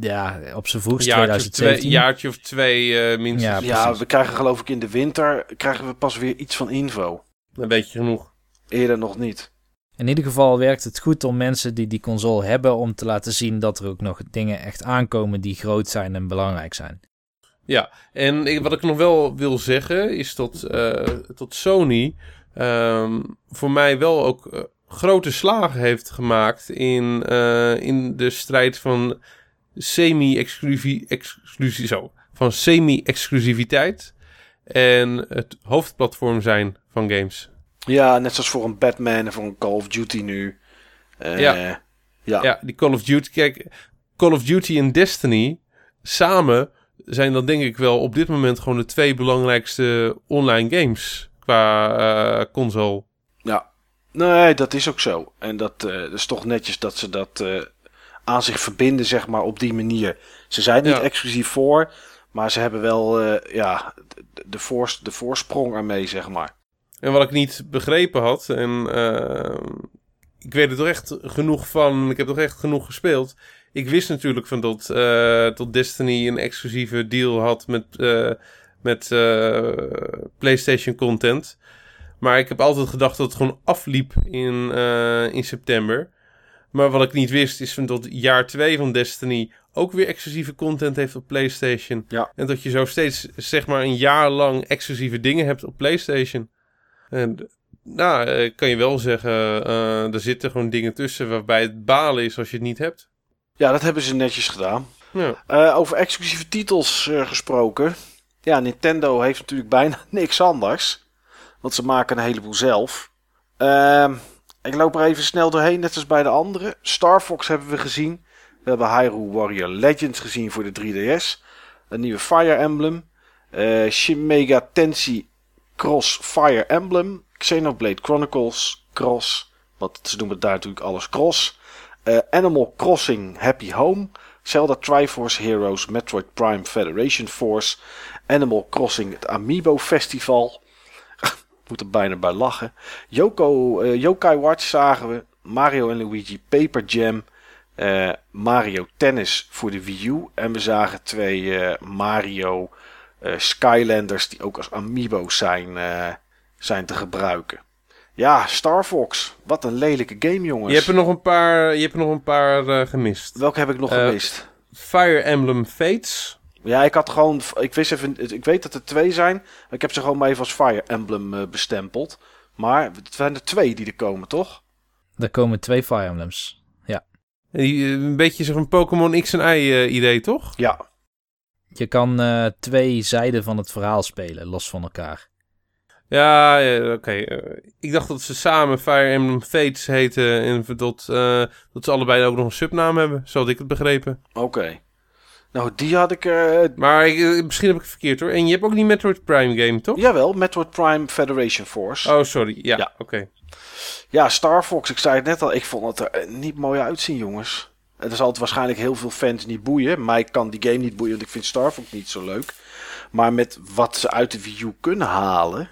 Ja, op zijn Een vroegst jaartje of twee, 2017. jaartje of twee eh, minstens. Ja, ja, we krijgen geloof ik in de winter krijgen we pas weer iets van info. Dan weet je genoeg. Eerder nog niet. In ieder geval werkt het goed om mensen die die console hebben... om te laten zien dat er ook nog dingen echt aankomen die groot zijn en belangrijk zijn. Ja, en wat ik nog wel wil zeggen is dat, eh, dat Sony ehm, voor mij wel ook eh, grote slagen heeft gemaakt in, eh, in de strijd van van semi-exclusiviteit en het hoofdplatform zijn van games. Ja, net zoals voor een Batman en voor een Call of Duty nu. Eh, Ja. ja. Ja, die Call of Duty. Kijk, Call of Duty en Destiny samen zijn dan denk ik wel op dit moment gewoon de twee belangrijkste online games qua eh, console. Ja, nee, dat is ook zo. En dat, eh, is toch netjes dat ze dat aan zich verbinden, zeg maar, op die manier. Ze zijn niet Ja. exclusief voor, maar ze hebben wel ja, de, de voorsprong ermee, zeg maar. En wat ik niet begrepen had, en eh, ik weet er toch echt genoeg van, ik heb toch echt genoeg gespeeld. Ik wist natuurlijk van dat, eh, dat Destiny een exclusieve deal had met, eh, met PlayStation content. Maar ik heb altijd gedacht dat het gewoon afliep in, in september. Maar wat ik niet wist is van dat jaar 2 van Destiny ook weer exclusieve content heeft op PlayStation. Ja. En dat je zo steeds zeg maar een jaar lang exclusieve dingen hebt op PlayStation. En nou, eh, kan je wel zeggen, eh, er zitten gewoon dingen tussen waarbij het balen is als je het niet hebt. Ja, dat hebben ze netjes gedaan. Ja. Eh, over exclusieve titels gesproken. Ja, Nintendo heeft natuurlijk bijna niks anders. Want ze maken een heleboel zelf. Ehm, ik loop er even snel doorheen, net als bij de andere. Star Fox hebben we gezien. We hebben Hyrule Warrior Legends gezien voor de 3DS. Een nieuwe Fire Emblem. Shin Mega Tensei Cross Fire Emblem. Xenoblade Chronicles Cross. Want ze noemen daar natuurlijk alles Cross. Eh, Animal Crossing Happy Home. Zelda Triforce Heroes, Metroid Prime Federation Force, Animal Crossing het Amiibo Festival. Moet er bijna bij lachen. Yoko, eh, Yokai Watch zagen we. Mario en Luigi Paper Jam. eh, Mario Tennis voor de Wii U. En we zagen twee Mario Skylanders die ook als Amiibo's zijn, eh, zijn te gebruiken. Ja, Star Fox. Wat een lelijke game, jongens. Je hebt er nog een paar, je hebt er nog een paar eh, gemist. Welke heb ik nog Eh, gemist? Fire Emblem Fates. Ja, ik had gewoon. Ik wist even. Ik weet dat er twee zijn. Maar ik heb ze gewoon maar even als Fire Emblem eh, bestempeld. Maar het zijn er twee die er komen, toch? Er komen twee Fire Emblems. Die, eh, Een beetje zo'n Pokémon X en Y eh, idee, toch? Ja. Je kan eh, twee zijden van het verhaal spelen, los van elkaar. Ja, ja, oké. eh, ik dacht dat ze samen Fire Emblem Fates heten en dat, eh, dat ze allebei ook nog een subnaam hebben. Zo had ik het begrepen. Oké. Nou, die had ik. eh Maar ik, misschien heb ik het verkeerd hoor. En je hebt ook die Metroid Prime game, toch? jawel, Metroid Prime Federation Force. Oh, sorry. Ja, Ja. oké. Ja, Star Fox, ik zei het net al. Ik vond het er niet mooi uitzien, jongens. Het zal het waarschijnlijk heel veel fans niet boeien. Mij kan die game niet boeien, want ik vind Star Fox niet zo leuk. Maar met wat ze uit de Wii U kunnen halen.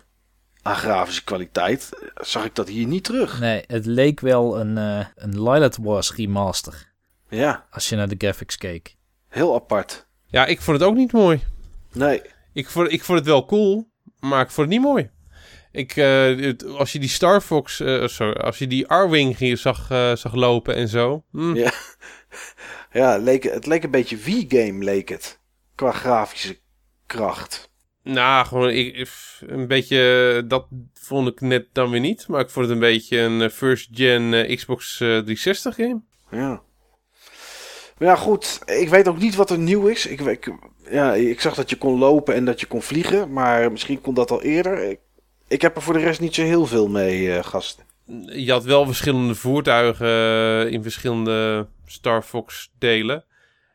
aan grafische kwaliteit. eh, zag ik dat hier niet terug. Nee, het leek wel een, eh een Lilith Wars remaster. Ja, Als je naar de graphics keek. heel apart. Ja, ik vond het ook niet mooi. Nee. Ik vond, ik vond het wel cool, maar ik vond het niet mooi. Ik, eh, het- als je die Star Fox, eh, sorry, als je die Arwing hier zag, eh, zag lopen en zo. hm, Ja. Ja, leek, het leek een beetje Wii-game, leek het. Qua grafische kracht. Nou, gewoon ik, een beetje, dat vond ik net dan weer niet. Maar ik vond het een beetje een eh, first-gen eh, Xbox eh, 360 game. Ja. Maar ja, goed. Ik weet ook niet wat er nieuw is. Ik, ik, ja, ik zag dat je kon lopen en dat je kon vliegen. Maar misschien kon dat al eerder. Ik, ik heb er voor de rest niet zo heel veel mee, eh, gasten. Je had wel verschillende voertuigen eh, in verschillende Star Fox delen.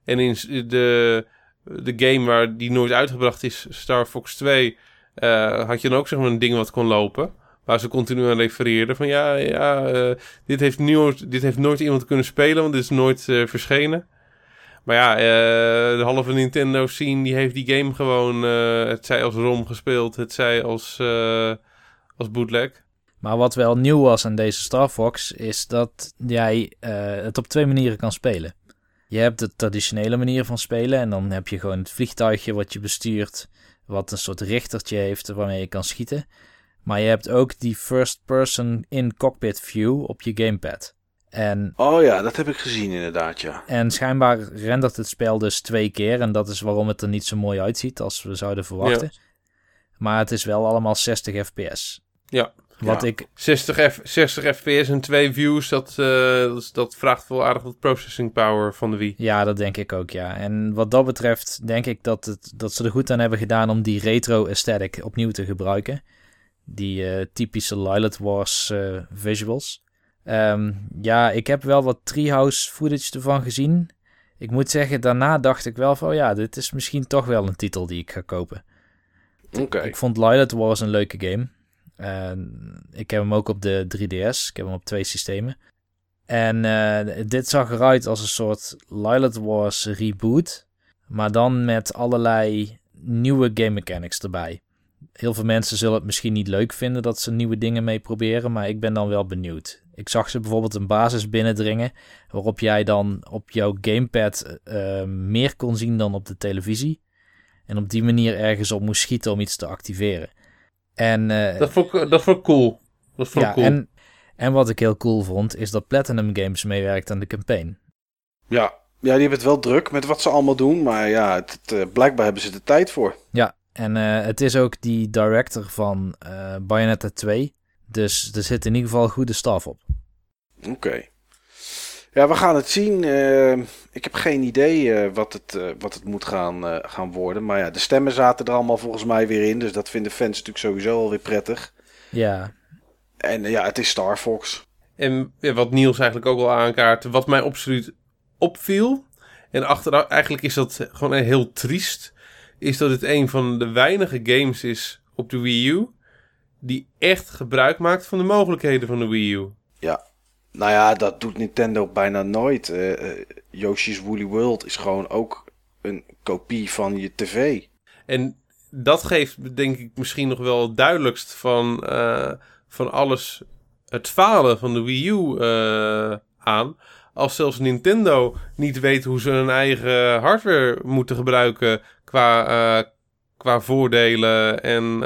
En in de, de game waar die nooit uitgebracht is, Star Fox 2, eh, had je dan ook zeg maar een ding wat kon lopen. Waar ze continu aan refereerden van ja, ja eh, dit, heeft nooit, dit heeft nooit iemand kunnen spelen, want dit is nooit verschenen. Maar ja, de halve Nintendo scene die heeft die game gewoon, het zij als ROM gespeeld, het zij als, als bootleg. Maar wat wel nieuw was aan deze Star Fox is dat jij eh, het op twee manieren kan spelen. Je hebt de traditionele manier van spelen en dan heb je gewoon het vliegtuigje wat je bestuurt, wat een soort richtertje heeft waarmee je kan schieten. Maar je hebt ook die first person in cockpit view op je gamepad. En, Oh ja, dat heb ik gezien inderdaad, ja. en schijnbaar rendert het spel dus twee keer en dat is waarom het er niet zo mooi uitziet als we zouden verwachten. Maar het is wel allemaal 60 fps. Ja. Wat Ja. ik 60, F, 60 fps en twee views, dat, eh, dat, is- dat vraagt wel aardig wat processing power van de Wii. Ja, dat denk ik ook, ja. En wat dat betreft denk ik dat, het, dat ze er goed aan hebben gedaan om die retro aesthetic opnieuw te gebruiken. Die eh, typische Lilith Wars eh, visuals. Ehm, ja, ik heb wel wat Treehouse footage ervan gezien. Ik moet zeggen, daarna dacht ik wel van, oh ja, dit is misschien toch wel een titel die ik ga kopen. Oké. Ik vond Lilith Wars een leuke game. Ik heb hem ook op de 3DS. Ik heb hem op twee systemen. En eh, dit zag eruit als een soort Lilith Wars reboot. Maar dan met allerlei nieuwe game mechanics erbij. Heel veel mensen zullen het misschien niet leuk vinden dat ze nieuwe dingen mee proberen. Maar ik ben dan wel benieuwd. Ik zag ze bijvoorbeeld een basis binnendringen. Waarop jij dan op jouw gamepad eh, meer kon zien dan op de televisie. En op die manier ergens op moest schieten om iets te activeren. En, eh, Dat vond ik, dat vond ik cool. Dat vond ik ja, cool. en, en wat ik heel cool vond, is dat Platinum Games meewerkt aan de campaign. Ja. ja, die hebben het wel druk met wat ze allemaal doen. Maar ja, het, het, eh, blijkbaar hebben ze de tijd voor. Ja, en eh, het is ook die director van eh Bayonetta 2. Dus er zit in ieder geval goede staf op. Oké. Ja, we gaan het zien. Ik heb geen idee eh, wat, het, eh, wat het moet gaan, eh, gaan worden. Maar ja, de stemmen zaten er allemaal volgens mij weer in. Dus dat vinden fans natuurlijk sowieso alweer prettig. Ja, En ja, het is Star Fox. En ja, wat Niels eigenlijk ook al aankaart, wat mij absoluut opviel. En achteraf, eigenlijk is dat gewoon heel triest. Is dat het een van de weinige games is op de Wii U. Die echt gebruik maakt van de mogelijkheden van de Wii U. Nou ja, dat doet Nintendo bijna nooit. Eh, eh, Yoshi's Woolly World is gewoon ook een kopie van je tv. En dat geeft denk ik misschien nog wel het duidelijkst van, eh, van alles het falen van de Wii U eh, aan. Als zelfs Nintendo niet weet hoe ze hun eigen hardware moeten gebruiken qua, eh, qua voordelen en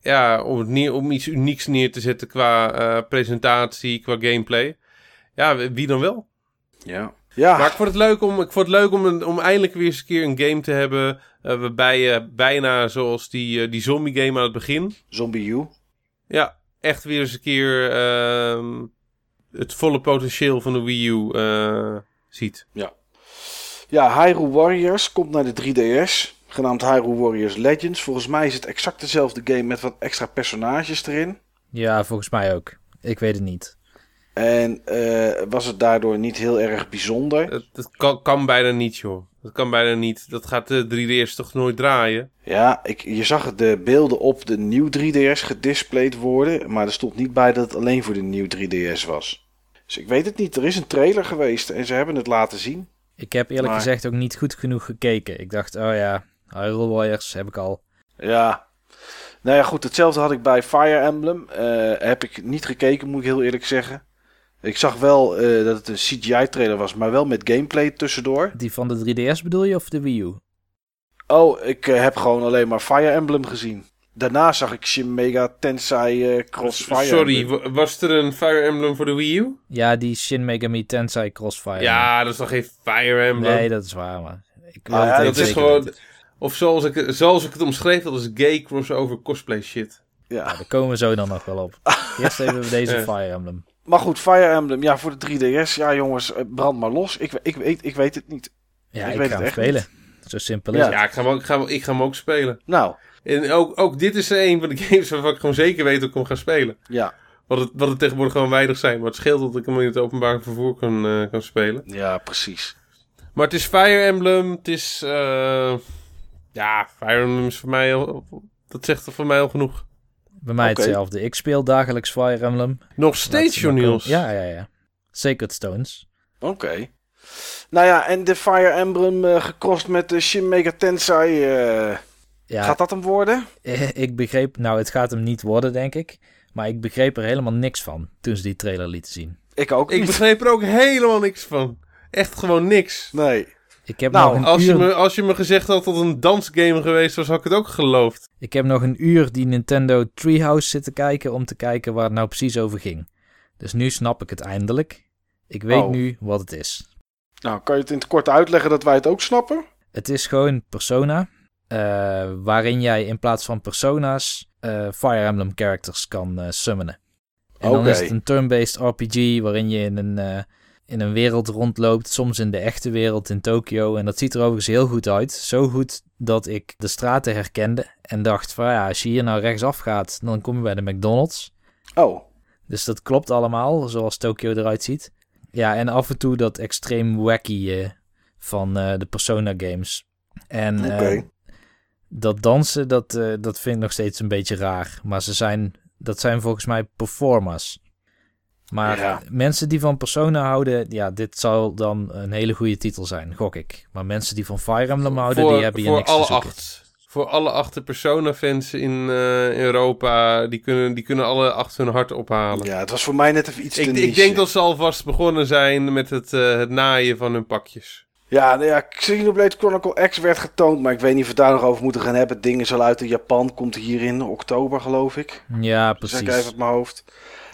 ja, om, het neer, om iets unieks neer te zetten qua presentatie, qua gameplay. Ja, wie dan wel? Ja. Ja, Maar ik vond het leuk om, ik vond het leuk om, een, om eindelijk weer eens een keer een game te hebben. eh, waarbij je bijna zoals die, eh, die zombie game aan het begin. Zombie U. Ja, echt weer eens een keer ehm, het volle potentieel van de Wii U eh, ziet. Ja, Hyrule Warriors komt naar de 3DS. Genaamd Hyrule Warriors Legends. Volgens mij is het exact dezelfde game met wat extra personages erin. ja, volgens mij ook. Ik weet het niet. En eh, was het daardoor niet heel erg bijzonder. Het, het kan, kan bijna niet, joh. Dat kan bijna niet. Dat gaat de 3DS toch nooit draaien? Ja, ik, je zag de beelden op de nieuw 3DS gedisplayed worden. Maar er stond niet bij dat het alleen voor de nieuw 3DS was. Dus ik weet het niet. Er is een trailer geweest en ze hebben het laten zien. Ik heb eerlijk Maar- gezegd ook niet goed genoeg gekeken. Ik dacht, oh ja, Hyrule Warriors heb ik al. Ja. Nou ja, goed. Hetzelfde had ik bij Fire Emblem. Eh, heb ik niet gekeken, moet ik heel eerlijk zeggen. Ik zag wel eh, dat het een CGI-trailer was, maar wel met gameplay tussendoor. Die van de 3DS bedoel je of de Wii U? Oh, ik eh, heb gewoon alleen maar Fire Emblem gezien. Daarna zag ik Shin Mega Tensei eh, Cross Fire Sorry, Emblem. was er een Fire Emblem voor de Wii U? Ja, die Shin Megami Tensei Crossfire. Ja, dat is toch geen Fire Emblem? Nee, dat is waar, maar... Ik Ah, het ja, dat is gewoon... weten. Of zoals ik, zoals ik het omschreef, dat is gay crossover cosplay shit. Ja. Ja, daar komen we zo dan nog wel op. Eerst even deze Ja. Fire Emblem. Maar goed, Fire Emblem, ja, voor de 3DS. Ja, jongens, eh, brand maar los. Ik, ik, weet, ik weet het niet. Ja, Ik ik, weet ga het hem echt spelen. Zo simpel is Ja. het. Ja, ik ga hem ook, ik ga, ik ga hem ook spelen. Nou, En ook, ook dit is een van de games waarvan ik gewoon zeker weet dat ik hem ga spelen. Ja, Wat het, wat het tegenwoordig gewoon weinig zijn. Maar het scheelt dat ik hem in het openbaar vervoer kan, eh, kan spelen. ja, precies. Maar het is Fire Emblem. Het is... eh, ja, Fire Emblem is voor mij al... Dat zegt er voor mij al genoeg. Bij mij hetzelfde. Ik speel dagelijks Fire Emblem. Nog steeds, Joniels. Ja, ja, ja. Sacred Stones. Oké. Nou ja, en de Fire Emblem gecrossed met de Shin Megami Tensei. eh, Ja, Gaat dat hem worden? eh, ik begreep... Nou, het gaat hem niet worden, denk ik. Maar ik begreep er helemaal niks van toen ze die trailer lieten zien. Ik ook Ik begreep er ook helemaal niks van. Echt gewoon niks. Nee. Ik heb, Nou, nog een Als je, uur, me, als je me gezegd had dat het een dansgame geweest was, had ik het ook geloofd. ik heb nog een uur die Nintendo Treehouse zitten kijken... om te kijken waar het nou precies over ging. Dus nu snap ik het eindelijk. Ik weet Oh. nu wat het is. Nou, kan je het in het kort uitleggen dat wij het ook snappen? Het is gewoon Persona, eh, waarin jij in plaats van persona's eh, Fire Emblem characters kan eh, summonen. En dan Oké. is het een turn-based RPG waarin je in een, eh, in een wereld rondloopt, soms in de echte wereld in Tokio. En dat ziet er overigens heel goed uit. Zo goed dat ik de straten herkende en dacht van ja, als je hier nou rechtsaf gaat, dan kom je bij de McDonald's. Oh, Dus dat klopt allemaal, zoals Tokio eruit ziet. Ja, en af en toe dat extreem wacky eh, van eh, de Persona games. En oké. eh, dat dansen, dat, dat vind ik nog steeds een beetje raar. Maar ze zijn, dat zijn volgens mij performers. Maar Ja. mensen die van Persona houden, ja, dit zal dan een hele goede titel zijn, gok ik. Maar mensen die van Fire Emblem houden, die hebben hier voor niks alle te zoeken. acht. Voor alle acht Persona-fans in eh, Europa, die kunnen, die kunnen alle acht hun hart ophalen. Ja, het was voor mij net even iets te ik, niche. ik denk dat ze alvast begonnen zijn met het, eh, het naaien van hun pakjes. Ja, nou ja, Xenoblade Chronicle X werd getoond, maar ik weet niet of we het daar nog over moeten gaan hebben. Het ding is al uit in Japan, komt hier in oktober, geloof ik. Ja, Zeg ik even precies. uit mijn hoofd.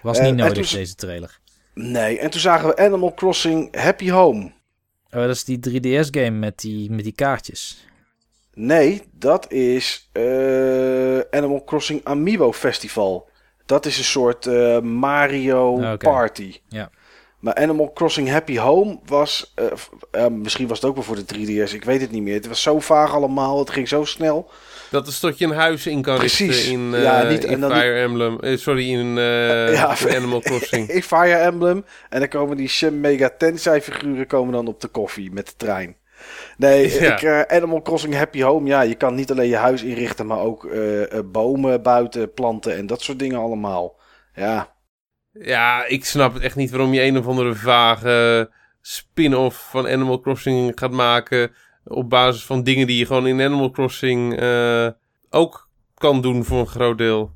Was niet nodig, toen- deze trailer. Nee, en toen zagen we Animal Crossing Happy Home. Oh, dat is die 3DS-game met die, met die kaartjes. Nee, dat is eh, Animal Crossing Amiibo Festival. Dat is een soort eh, Mario Oké. Party. Ja. Maar Animal Crossing Happy Home was... eh, misschien was het ook wel voor de 3DS, ik weet het niet meer. Het was zo vaag allemaal, het ging zo snel. Dat is dat je een huis in kan Precies. richten in, eh, Ja, niet- in Fire Emblem. Eh, sorry, in, eh, Ja, in Animal Crossing. In Fire Emblem. En dan komen die Shin Mega Tensei figuren komen dan op de koffie met de trein. Nee, Ja. ik, Animal Crossing Happy Home. Ja, je kan niet alleen je huis inrichten, maar ook bomen buiten planten en dat soort dingen allemaal. Ja, Ja, ik snap het echt niet waarom je een of andere vage spin-off van Animal Crossing gaat maken. Op basis van dingen die je gewoon in Animal Crossing eh, ook kan doen voor een groot deel.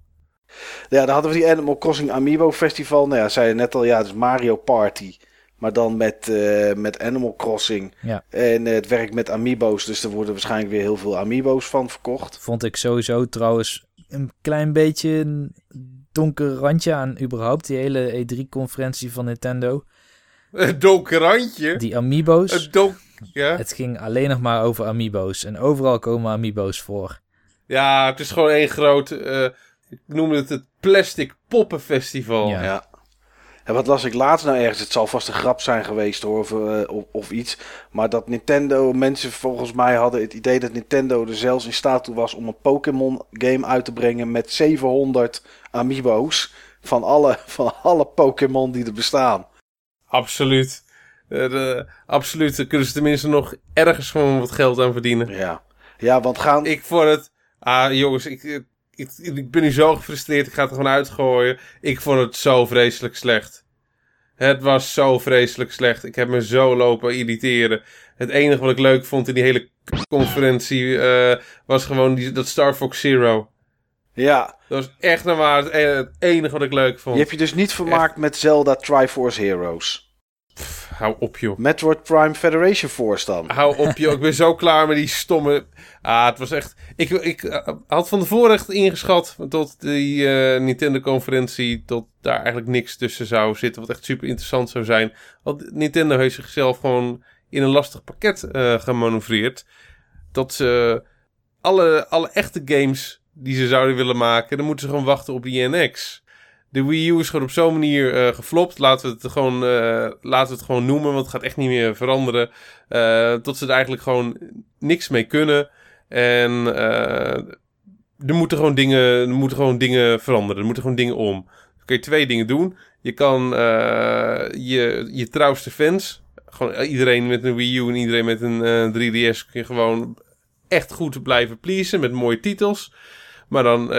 ja, dan hadden we die Animal Crossing Amiibo Festival. Nou ja, zei je net al, ja, het is Mario Party. Maar dan met, eh, met Animal Crossing. Ja. En eh, het werkt met Amiibo's, dus er worden waarschijnlijk weer heel veel Amiibo's van verkocht. Vond ik sowieso trouwens een klein beetje een donker randje aan überhaupt die hele E3-conferentie van Nintendo. Een donker randje. Die amiibo's. Een donk... Ja? Het ging alleen nog maar over amiibo's. En overal komen amiibo's voor. ja, het is gewoon één groot... eh, ik noem het het Plastic Poppenfestival. Ja. Ja. En wat las ik laatst nou ergens? Het zal vast een grap zijn geweest hoor, of, eh, of, of iets. Maar dat Nintendo, mensen volgens mij hadden het idee dat Nintendo er zelfs in staat toe was om een Pokémon game uit te brengen met 700 amiibo's. Van alle, van alle Pokémon die er bestaan. Absoluut. Eh, de- absoluut. Daar kunnen ze tenminste nog ergens gewoon wat geld aan verdienen. Ja, ja want gaan. Ik vond het... Ah, jongens, ik, ik, ik, ik ben nu zo gefrustreerd. Ik ga het er gewoon uitgooien. Ik vond het zo vreselijk slecht. Het was zo vreselijk slecht. Ik heb me zo lopen irriteren. Het enige wat ik leuk vond in die hele conferentie eh, was gewoon die, dat Star Fox Zero. Ja, Dat was echt naar waar het, het enige wat ik leuk vond. je hebt je dus niet vermaakt met Zelda Triforce Heroes. Pff, hou op, joh. Metroid Prime Federation Force dan. Hou op, joh. Ik ben zo klaar met die stomme... Ah, het was echt... Ik, ik eh, had van tevoren echt ingeschat tot die eh, Nintendo-conferentie... tot daar eigenlijk niks tussen zou zitten... wat echt super interessant zou zijn. Want Nintendo heeft zichzelf gewoon in een lastig pakket eh gemanoeuvreerd. Dat ze alle, alle echte games die ze zouden willen maken... dan moeten ze gewoon wachten op die NX. De Wii U is gewoon op zo'n manier eh, geflopt. Laten we, het gewoon, eh, laten we het gewoon noemen, want het gaat echt niet meer veranderen. Eh, tot ze er eigenlijk gewoon niks mee kunnen. En er moeten gewoon dingen, er moeten gewoon dingen veranderen. Er moeten gewoon dingen om. Dan kun je twee dingen doen. Je kan je, je trouwste fans, gewoon iedereen met een Wii U en iedereen met een eh, 3DS, kun je gewoon echt goed blijven pleasen met mooie titels. Maar dan,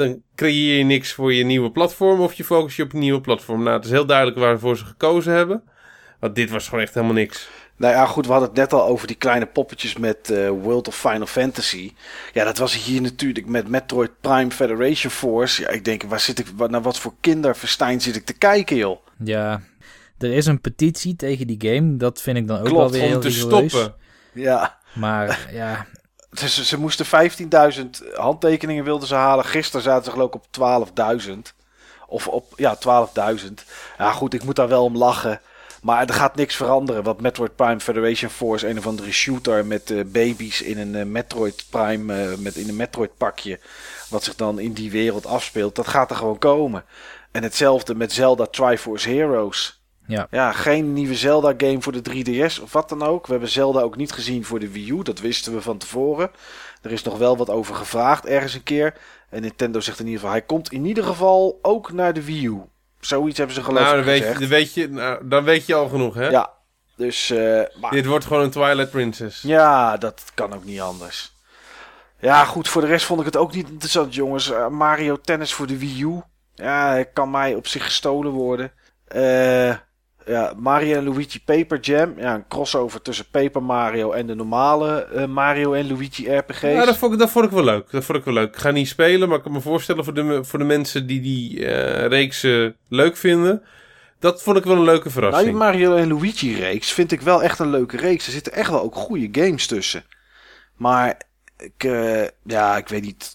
dan creëer je niks voor je nieuwe platform of je focus je op een nieuwe platform. Nou, het is heel duidelijk waarvoor ze gekozen hebben. Want dit was gewoon echt helemaal niks. Nou ja, goed, we hadden het net al over die kleine poppetjes met eh, World of Final Fantasy. Ja, dat was hier natuurlijk met Metroid Prime Federation Force. Ja, ik denk, waar zit ik, wat, naar wat voor kinderverstijn zit ik te kijken, joh? Ja, er is een petitie tegen die game. Dat vind ik dan ook wel Klopt, weer om heel te rigoureus. stoppen. Ja, Maar ja, ze, moesten 15.000 handtekeningen wilden ze halen. Gisteren zaten ze geloof ik op 12.000. Of op, ja, 12.000. Ja, goed, ik moet daar wel om lachen. Maar er gaat niks veranderen. Want Metroid Prime Federation Force, een of andere shooter met eh, baby's in een eh, Metroid Prime, eh, met in een Metroid pakje. Wat zich dan in die wereld afspeelt. Dat gaat er gewoon komen. En hetzelfde met Zelda Triforce Heroes. Ja. ja, geen nieuwe Zelda game voor de 3DS of wat dan ook. We hebben Zelda ook niet gezien voor de Wii U. Dat wisten we van tevoren. Er is nog wel wat over gevraagd ergens een keer. En Nintendo zegt in ieder geval, hij komt in ieder geval ook naar de Wii U. Zoiets hebben ze geloof Nou, dan weet, je, dan, weet je, nou, dan weet je al genoeg, hè? Ja, dus... eh, maar, Dit wordt gewoon een Twilight Princess. ja, dat kan ook niet anders. Ja, goed, voor de rest vond ik het ook niet interessant, jongens. Eh, Mario Tennis voor de Wii U. Ja, kan mij op zich gestolen worden. Eh, ja, Mario en Luigi Paper Jam. Ja, een crossover tussen Paper Mario en de normale eh, Mario en Luigi RPG's. Ja, dat vond, ik, dat vond ik wel leuk. Dat vond ik wel leuk. Ik ga niet spelen, maar ik kan me voorstellen voor de, voor de mensen die die eh reeks eh, leuk vinden. Dat vond ik wel een leuke nou, verrassing. die Mario en Luigi reeks vind ik wel echt een leuke reeks. Er zitten echt wel ook goede games tussen. Maar, ik, ja, ik weet niet.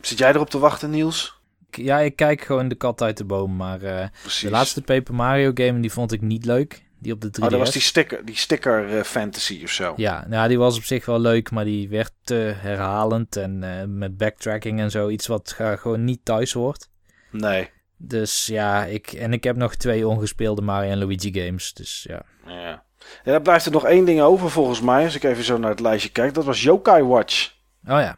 Zit jij erop te wachten, Niels? Ja, ik kijk gewoon de kat uit de boom. Maar Precies. de laatste Paper Mario game, die vond ik niet leuk. Die op de 3DS. Oh, dat was die sticker, die sticker eh, fantasy of zo. Ja, nou, die was op zich wel leuk, maar die werd te herhalend en eh, met backtracking en zo. Iets wat gewoon niet thuis hoort. Nee. Dus ja, ik, en ik heb nog twee ongespeelde Mario en Luigi games. Dus ja. Ja. dan blijft er nog één ding over volgens mij. Als ik even zo naar het lijstje kijk. Dat was Yokai Watch. Oh ja.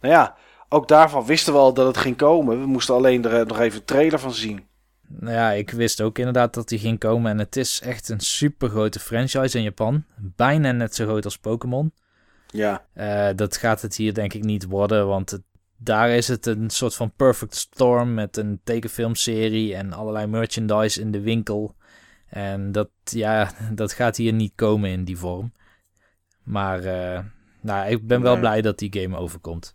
Nou ja, ook daarvan wisten we al dat het ging komen. We moesten alleen er eh, nog even een trailer van zien. Nou ja, ik wist ook inderdaad dat die ging komen. En het is echt een super grote franchise in Japan. Bijna net zo groot als Pokémon. Ja, Eh, dat gaat het hier denk ik niet worden, want het, daar is het een soort van perfect storm met een tekenfilmserie en allerlei merchandise in de winkel. En dat, ja, dat gaat hier niet komen in die vorm. Maar eh, nou, ik ben wel Nee. blij dat die game overkomt.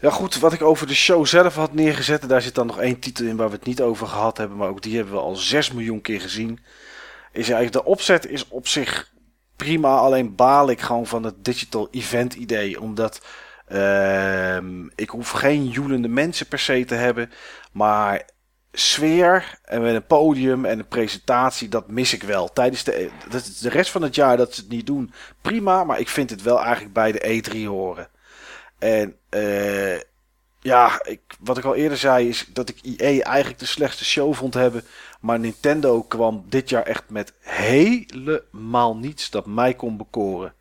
Ja, goed, wat ik over de show zelf had neergezet. En daar zit dan nog één titel in waar we het niet over gehad hebben. Maar ook die hebben we al 6 miljoen keer gezien. Is eigenlijk de opzet is op zich prima. Alleen baal ik gewoon van het digital event idee. Omdat ehm, ik hoef geen joelende mensen per se te hebben. Maar sfeer en met een podium en een presentatie, dat mis ik wel. Tijdens de, de rest van het jaar dat ze het niet doen, prima. Maar ik vind het wel eigenlijk bij de E3 horen. En eh, ja, ik, wat ik al eerder zei is dat ik EA eigenlijk de slechtste show vond hebben. Maar Nintendo kwam dit jaar echt met helemaal niets dat mij kon bekoren.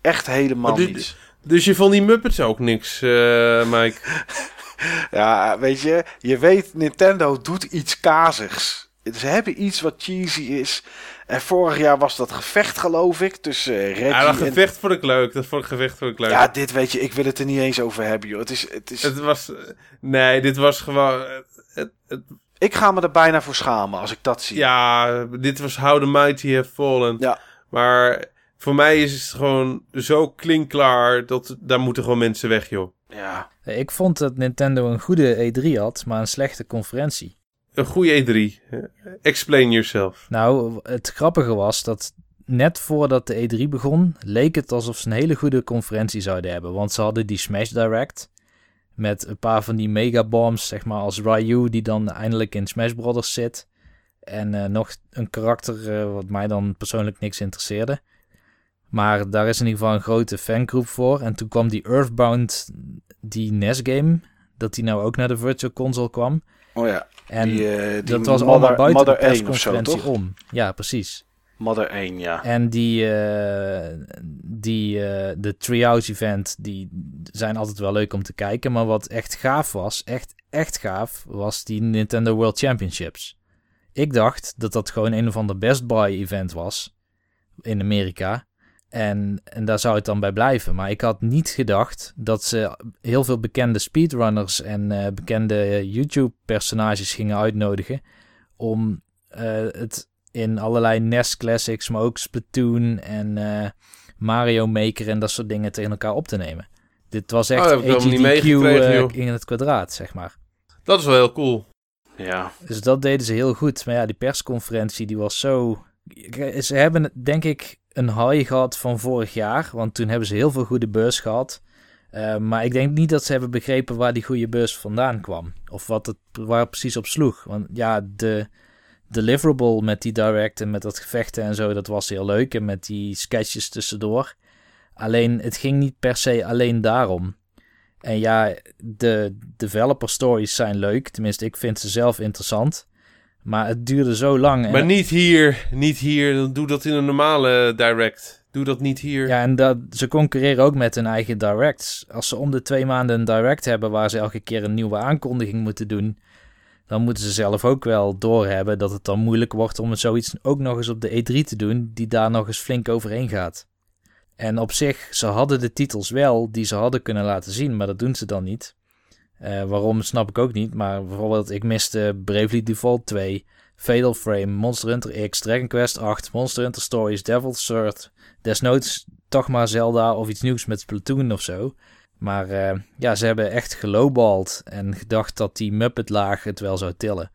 Echt helemaal niets. Dus je vond die Muppets ook niks, eh, Mike? Ja, weet je, je weet, Nintendo doet iets kazigs. Ze hebben iets wat cheesy is. En vorig jaar was dat gevecht, geloof ik, tussen eh, Reggie Ja, dat en... gevecht vond ik leuk. Dat vond ik gevecht vond ik leuk. Ja, dit weet je, ik wil het er niet eens over hebben, joh. Het is, het is... Het was... Nee, dit was gewoon... Het, het, Ik ga me er bijna voor schamen als ik dat zie. ja, dit was How the Mighty Have Fallen. Ja. Maar voor mij is het gewoon zo klinkklaar dat daar moeten gewoon mensen weg, joh. Ja. Ik vond dat Nintendo een goede E3 had, maar een slechte conferentie. Een goede E3. Explain yourself. Nou, het grappige was dat net voordat de E3 begon, leek het alsof ze een hele goede conferentie zouden hebben. Want ze hadden die Smash Direct met een paar van die megabombs, zeg maar als Ryu, die dan eindelijk in Smash Brothers zit. En eh, nog een karakter eh, wat mij dan persoonlijk niks interesseerde. Maar daar is in ieder geval een grote fangroep voor. En toen kwam die Earthbound, die NES-game, dat die nou ook naar de Virtual Console kwam. Oh ja. En die, eh, die dat was Mother- allemaal buiten Mother de 1 of zo, persconferentie om. Ja, precies. Mother 1, ja. En die, eh, die eh, de Treehouse event, die zijn altijd wel leuk om te kijken. Maar wat echt gaaf was, echt, echt gaaf, was die Nintendo World Championships. Ik dacht dat dat gewoon een of ander Best Buy event was in Amerika. En, en daar zou het dan bij blijven. Maar ik had niet gedacht dat ze heel veel bekende speedrunners en eh, bekende YouTube-personages gingen uitnodigen. om eh, het in allerlei NES Classics, maar ook Splatoon en eh, Mario Maker en dat soort dingen tegen elkaar op te nemen. Dit was echt Oh, AGDQ in het kwadraat, zeg maar. Dat is wel heel cool. Ja, Dus dat deden ze heel goed. Maar ja, die persconferentie die was zo... Ze hebben denk ik een high gehad van vorig jaar. Want toen hebben ze heel veel goede beurs gehad. Eh, maar ik denk niet dat ze hebben begrepen waar die goede beurs vandaan kwam. Of wat het, waar het precies op sloeg. Want ja, de deliverable met die direct en met dat gevechten en zo, dat was heel leuk. En met die sketches tussendoor. Alleen, het ging niet per se alleen daarom. En ja, de developer stories zijn leuk. Tenminste, ik vind ze zelf interessant. Maar het duurde zo lang. en- Maar niet hier, niet hier. Dan Doe dat in een normale direct. Doe dat niet hier. Ja, en dat, ze concurreren ook met hun eigen directs. Als ze om de twee maanden een direct hebben waar ze elke keer een nieuwe aankondiging moeten doen, dan moeten ze zelf ook wel doorhebben dat het dan moeilijk wordt om zoiets ook nog eens op de E3 te doen, die daar nog eens flink overheen gaat. En op zich, ze hadden de titels wel die ze hadden kunnen laten zien, maar dat doen ze dan niet. Eh, waarom snap ik ook niet, maar bijvoorbeeld ik miste Bravely Default 2, Fatal Frame, Monster Hunter X, Dragon Quest 8, Monster Hunter Stories, Devil's Third, desnoods toch maar Zelda of iets nieuws met Splatoon of zo. Maar eh, ja, ze hebben echt gelowbald en gedacht dat die Muppet-laag het wel zou tillen.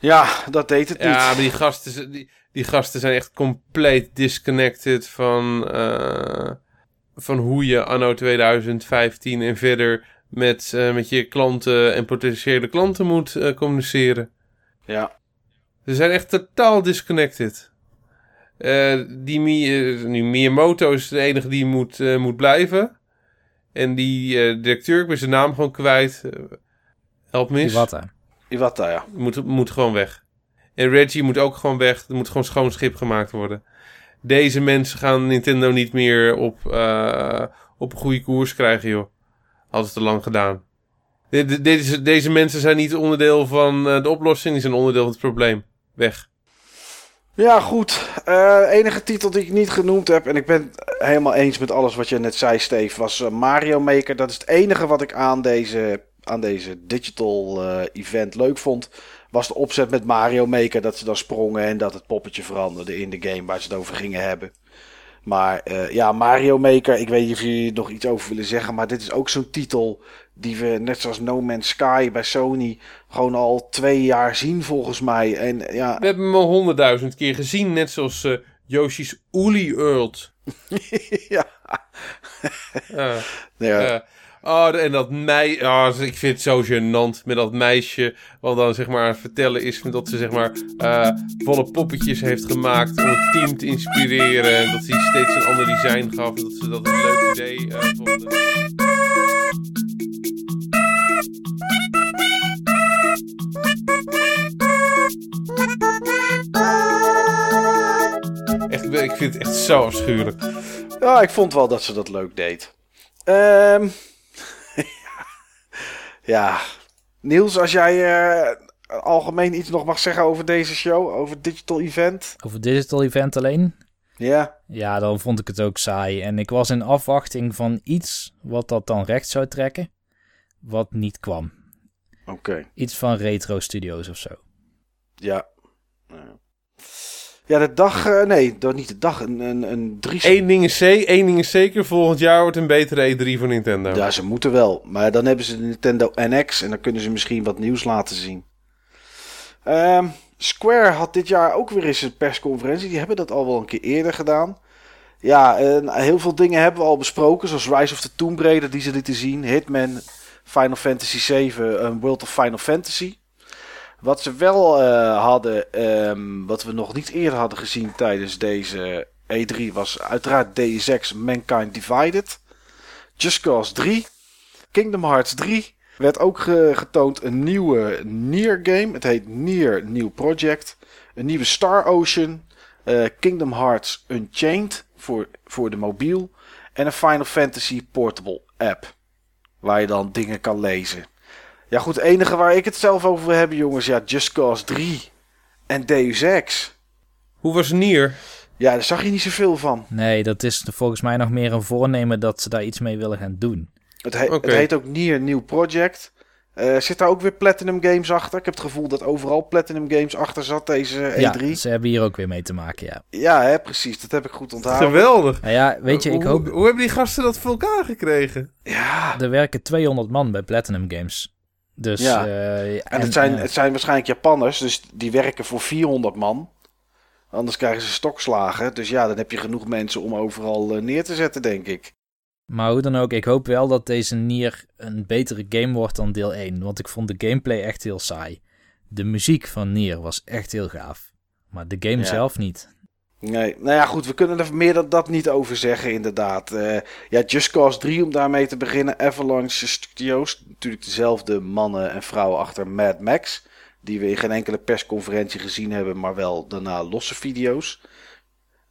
ja dat deed het Ja, maar niet. die gasten, die, die gasten zijn echt compleet disconnected van, eh, van hoe je anno 2015 en verder met, eh, met je klanten en potentiële klanten moet eh, communiceren. Ja, Ze zijn echt totaal disconnected. Eh, die Mi- nu, Miyamoto is de enige die moet, eh, moet blijven. En die eh, directeur, ik ben zijn naam gewoon kwijt. Help me eens. Iwata. Iwata, ja. Moet, moet gewoon weg. En Reggie moet ook gewoon weg. Er moet gewoon schoon schip gemaakt worden. Deze mensen gaan Nintendo niet meer op, eh, op een goede koers krijgen, joh. Hadden te lang gedaan. De- de- Deze, mensen zijn niet onderdeel van eh, de oplossing, die zijn onderdeel van het probleem. Weg. Ja, goed. Eh enige titel die ik niet genoemd heb, en ik ben helemaal eens met alles wat je net zei, Steve, was eh, Mario Maker. Dat is het enige wat ik aan deze, aan deze digital event leuk vond. Was de opzet met Mario Maker, dat ze dan sprongen en dat het poppetje veranderde in de game waar ze het over gingen hebben. Maar eh, ja, Mario Maker, ik weet niet of jullie nog iets over willen zeggen, maar dit is ook zo'n titel die we, net zoals No Man's Sky bij Sony, gewoon al twee jaar zien volgens mij. En ja, We hebben hem al honderdduizend keer gezien, net zoals eh, Yoshi's Woolly World. ja. Ja. ja. Oh, en dat meisje, oh, ik vind het zo gênant met dat meisje, wat dan zeg maar vertellen is dat ze zeg maar eh, volle poppetjes heeft gemaakt om het team te inspireren. En dat ze steeds een ander design gaf dat ze dat een leuk idee eh, vonden. Echt, ik vind het echt zo afschuwelijk. Ja, ik vond wel dat ze dat leuk deed. Ehm ja. Niels, als jij eh, algemeen iets nog mag zeggen over deze show, over Digital Event. Over digital event alleen? Ja, Ja, dan vond ik het ook saai. En ik was in afwachting van iets wat dat dan recht zou trekken. Wat niet kwam. oké. Iets van Retro Studios of zo. Ja. Ja. Ja, de dag, eh, nee, dat niet de dag, een, een, een drie... Eén ding, is ze- één ding is zeker, volgend jaar wordt een betere E3 voor Nintendo. Ja, ze moeten wel. Maar dan hebben ze de Nintendo NX en dan kunnen ze misschien wat nieuws laten zien. Ehm, Square had dit jaar ook weer eens een persconferentie. Die hebben dat al wel een keer eerder gedaan. Ja, en heel veel dingen hebben we al besproken. Zoals Rise of the Tomb Raider, die ze lieten zien. Hitman, Final Fantasy 7, een World of Final Fantasy. Wat ze wel eh, hadden, ehm, wat we nog niet eerder hadden gezien tijdens deze E3, was uiteraard Deus Ex Mankind Divided. Just Cause 3. Kingdom Hearts 3. Werd ook ge- getoond een nieuwe Nier game. Het heet Nier New Project. Een nieuwe Star Ocean. eh, Kingdom Hearts Unchained voor, voor de mobiel. En een Final Fantasy Portable app. Waar je dan dingen kan lezen. Ja goed, het enige waar ik het zelf over wil hebben jongens. Ja, Just Cause 3 en Deus Ex. Hoe was Nier? Ja, daar zag je niet zoveel van. Nee, dat is volgens mij nog meer een voornemen dat ze daar iets mee willen gaan doen. Het, he- het heet ook Nier New Project. Eh, zit daar ook weer Platinum Games achter? Ik heb het gevoel dat overal Platinum Games achter zat, deze E3. Ja, Ja, ze hebben hier ook weer mee te maken, ja. hè, precies. Dat heb ik goed onthouden. Geweldig. Nou ja, weet je, ik hoe, hoop... hoe hebben die gasten dat voor elkaar gekregen? Ja, Er werken 200 man bij Platinum Games. Dus, Ja. eh, en het zijn, het zijn waarschijnlijk Japanners, dus die werken voor 400 man. Anders krijgen ze stokslagen. Dus ja, dan heb je genoeg mensen om overal eh, neer te zetten, denk ik. Maar hoe dan ook, ik hoop wel dat deze Nier een betere game wordt dan deel 1. Want ik vond de gameplay echt heel saai. De muziek van Nier was echt heel gaaf. Maar de game Ja. zelf niet. Nee, nou ja, goed, we kunnen er meer dan dat niet over zeggen, inderdaad. Eh, ja, Just Cause 3, om daarmee te beginnen. Avalanche Studios, natuurlijk dezelfde mannen en vrouwen achter Mad Max. Die we in geen enkele persconferentie gezien hebben, maar wel daarna losse video's.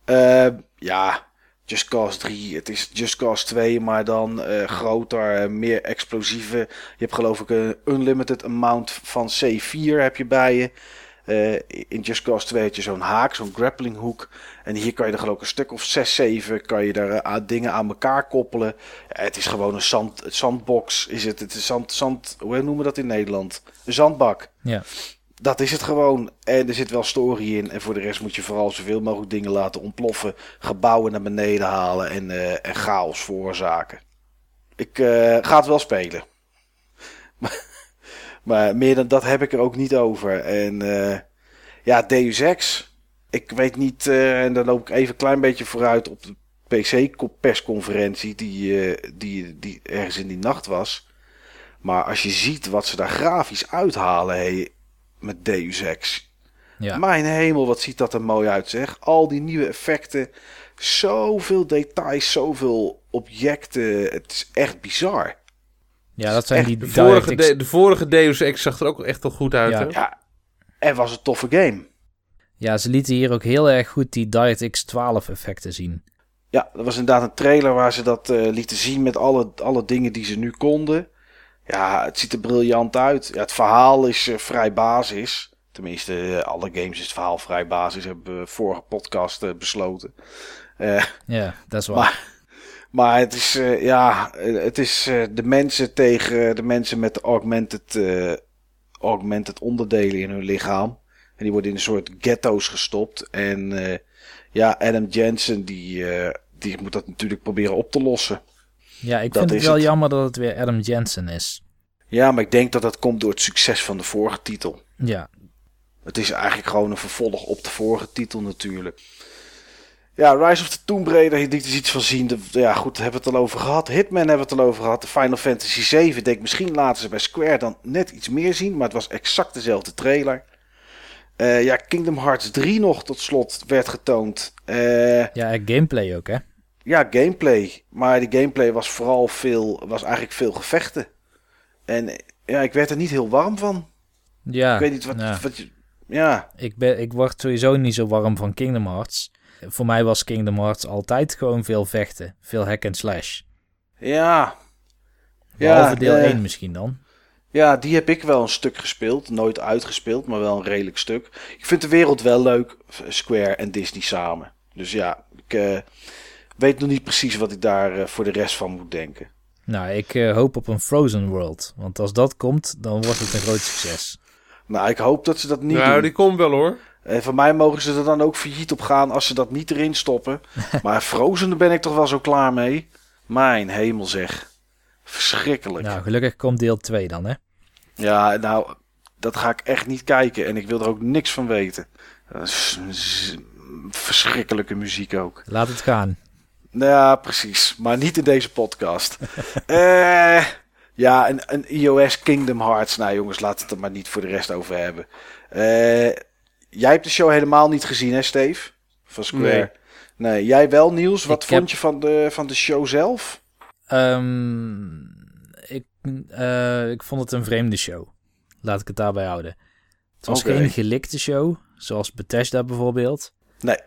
Eh, ja, Just Cause 3, het is Just Cause 2, maar dan eh, groter, meer explosieven. Je hebt geloof ik een unlimited amount van C4 heb je bij je. Eh, in Just Cause 2 had je zo'n haak, zo'n grappling hook. En hier kan je er geloof ik een stuk of 6, 7 kan je daar eh, aan- dingen aan elkaar koppelen. Ja, het is gewoon een zand, het zandbox. Is het, het is zand, zand, hoe noemen we dat in Nederland? Een zandbak. Ja. Dat is het gewoon. En er zit wel story in. En voor de rest moet je vooral zoveel mogelijk dingen laten ontploffen. Gebouwen naar beneden halen en, eh, en chaos veroorzaken. Ik eh, ga het wel spelen. Maar, maar meer dan dat heb ik er ook niet over. En eh, ja, Deus Ex. Ik weet niet, eh, en dan loop ik even een klein beetje vooruit op de PC-persconferentie die, eh, die, die ergens in die nacht was. Maar als je ziet wat ze daar grafisch uithalen hey, met Deus Ex. Ja. Mijn hemel, wat ziet dat er mooi uit zeg. Al die nieuwe effecten. Zoveel details, zoveel objecten. Het is echt bizar. Ja, dat zijn echt die De vorige, de, de vorige Deus Ex zag er ook echt wel goed uit, Ja. hè? Ja, en was een toffe game. Ja, ze lieten hier ook heel erg goed die DirectX 12 effecten zien. Ja, dat was inderdaad een trailer waar ze dat eh, lieten zien met alle, alle dingen die ze nu konden. Ja, het ziet er briljant uit. Ja, het verhaal is eh, vrij basis. Tenminste, eh, alle games is het verhaal vrij basis. Hebben we vorige podcast besloten. Eh, Ja, dat is waar. Maar, het is, eh, ja, eh, het is eh, de mensen tegen de mensen met augmented, augmented onderdelen in hun lichaam. En die worden in een soort ghetto's gestopt. En ja, Adam Jensen die, die moet dat natuurlijk proberen op te lossen. ja, ik dat vind het wel het. jammer dat het weer Adam Jensen is. Ja, maar ik denk dat dat komt door het succes van de vorige titel. Ja, Het is eigenlijk gewoon een vervolg op de vorige titel natuurlijk. Ja, Rise of the Tomb Raider, liet is iets van zien. De, ja, goed, hebben we het al over gehad. Hitman hebben we het al over gehad. De Final Fantasy 7, denk misschien laten ze bij Square dan net iets meer zien. Maar het was exact dezelfde trailer. Eh, ja, Kingdom Hearts 3 nog tot slot werd getoond. Eh, ja en gameplay ook, hè? ja, gameplay. Maar die gameplay was vooral veel, was eigenlijk veel gevechten. En eh, ja, ik werd er niet heel warm van. Ja, ik weet niet wat, ja. wat je... Ja, Ik, ben, ik word sowieso niet zo warm van Kingdom Hearts. Voor mij was Kingdom Hearts altijd gewoon veel vechten. Veel hack and slash. ja. Behalve deel eh, 1 misschien dan. Ja, die heb ik wel een stuk gespeeld. Nooit uitgespeeld, maar wel een redelijk stuk. Ik vind de wereld wel leuk. Square en Disney samen. Dus ja, ik eh, weet nog niet precies wat ik daar eh, voor de rest van moet denken. Nou, ik eh, hoop op een Frozen World. Want als dat komt, dan wordt het een groot succes. Nou, ik hoop dat ze dat niet nou, doen. die komt wel hoor. En van mij mogen ze er dan ook failliet op gaan als ze dat niet erin stoppen. maar Frozen, ben ik toch wel zo klaar mee. Mijn hemel zeg. Verschrikkelijk. Nou, gelukkig komt deel 2 dan, hè? Ja, nou, dat ga ik echt niet kijken. En ik wil er ook niks van weten. Verschrikkelijke muziek ook. Laat het gaan. Ja, precies. Maar niet in deze podcast. Eh, ja, een, een iOS Kingdom Hearts. Nou jongens, laten we het er maar niet voor de rest over hebben. Eh, jij hebt de show helemaal niet gezien, hè Steve? Van Square. Nee. Nee, jij wel, Niels. Wat Ik vond heb- je van de, van de show zelf? Ehm, ik, eh, ik vond het een vreemde show. Laat ik het daarbij houden. Het was geen gelikte show, zoals Bethesda bijvoorbeeld. Nee.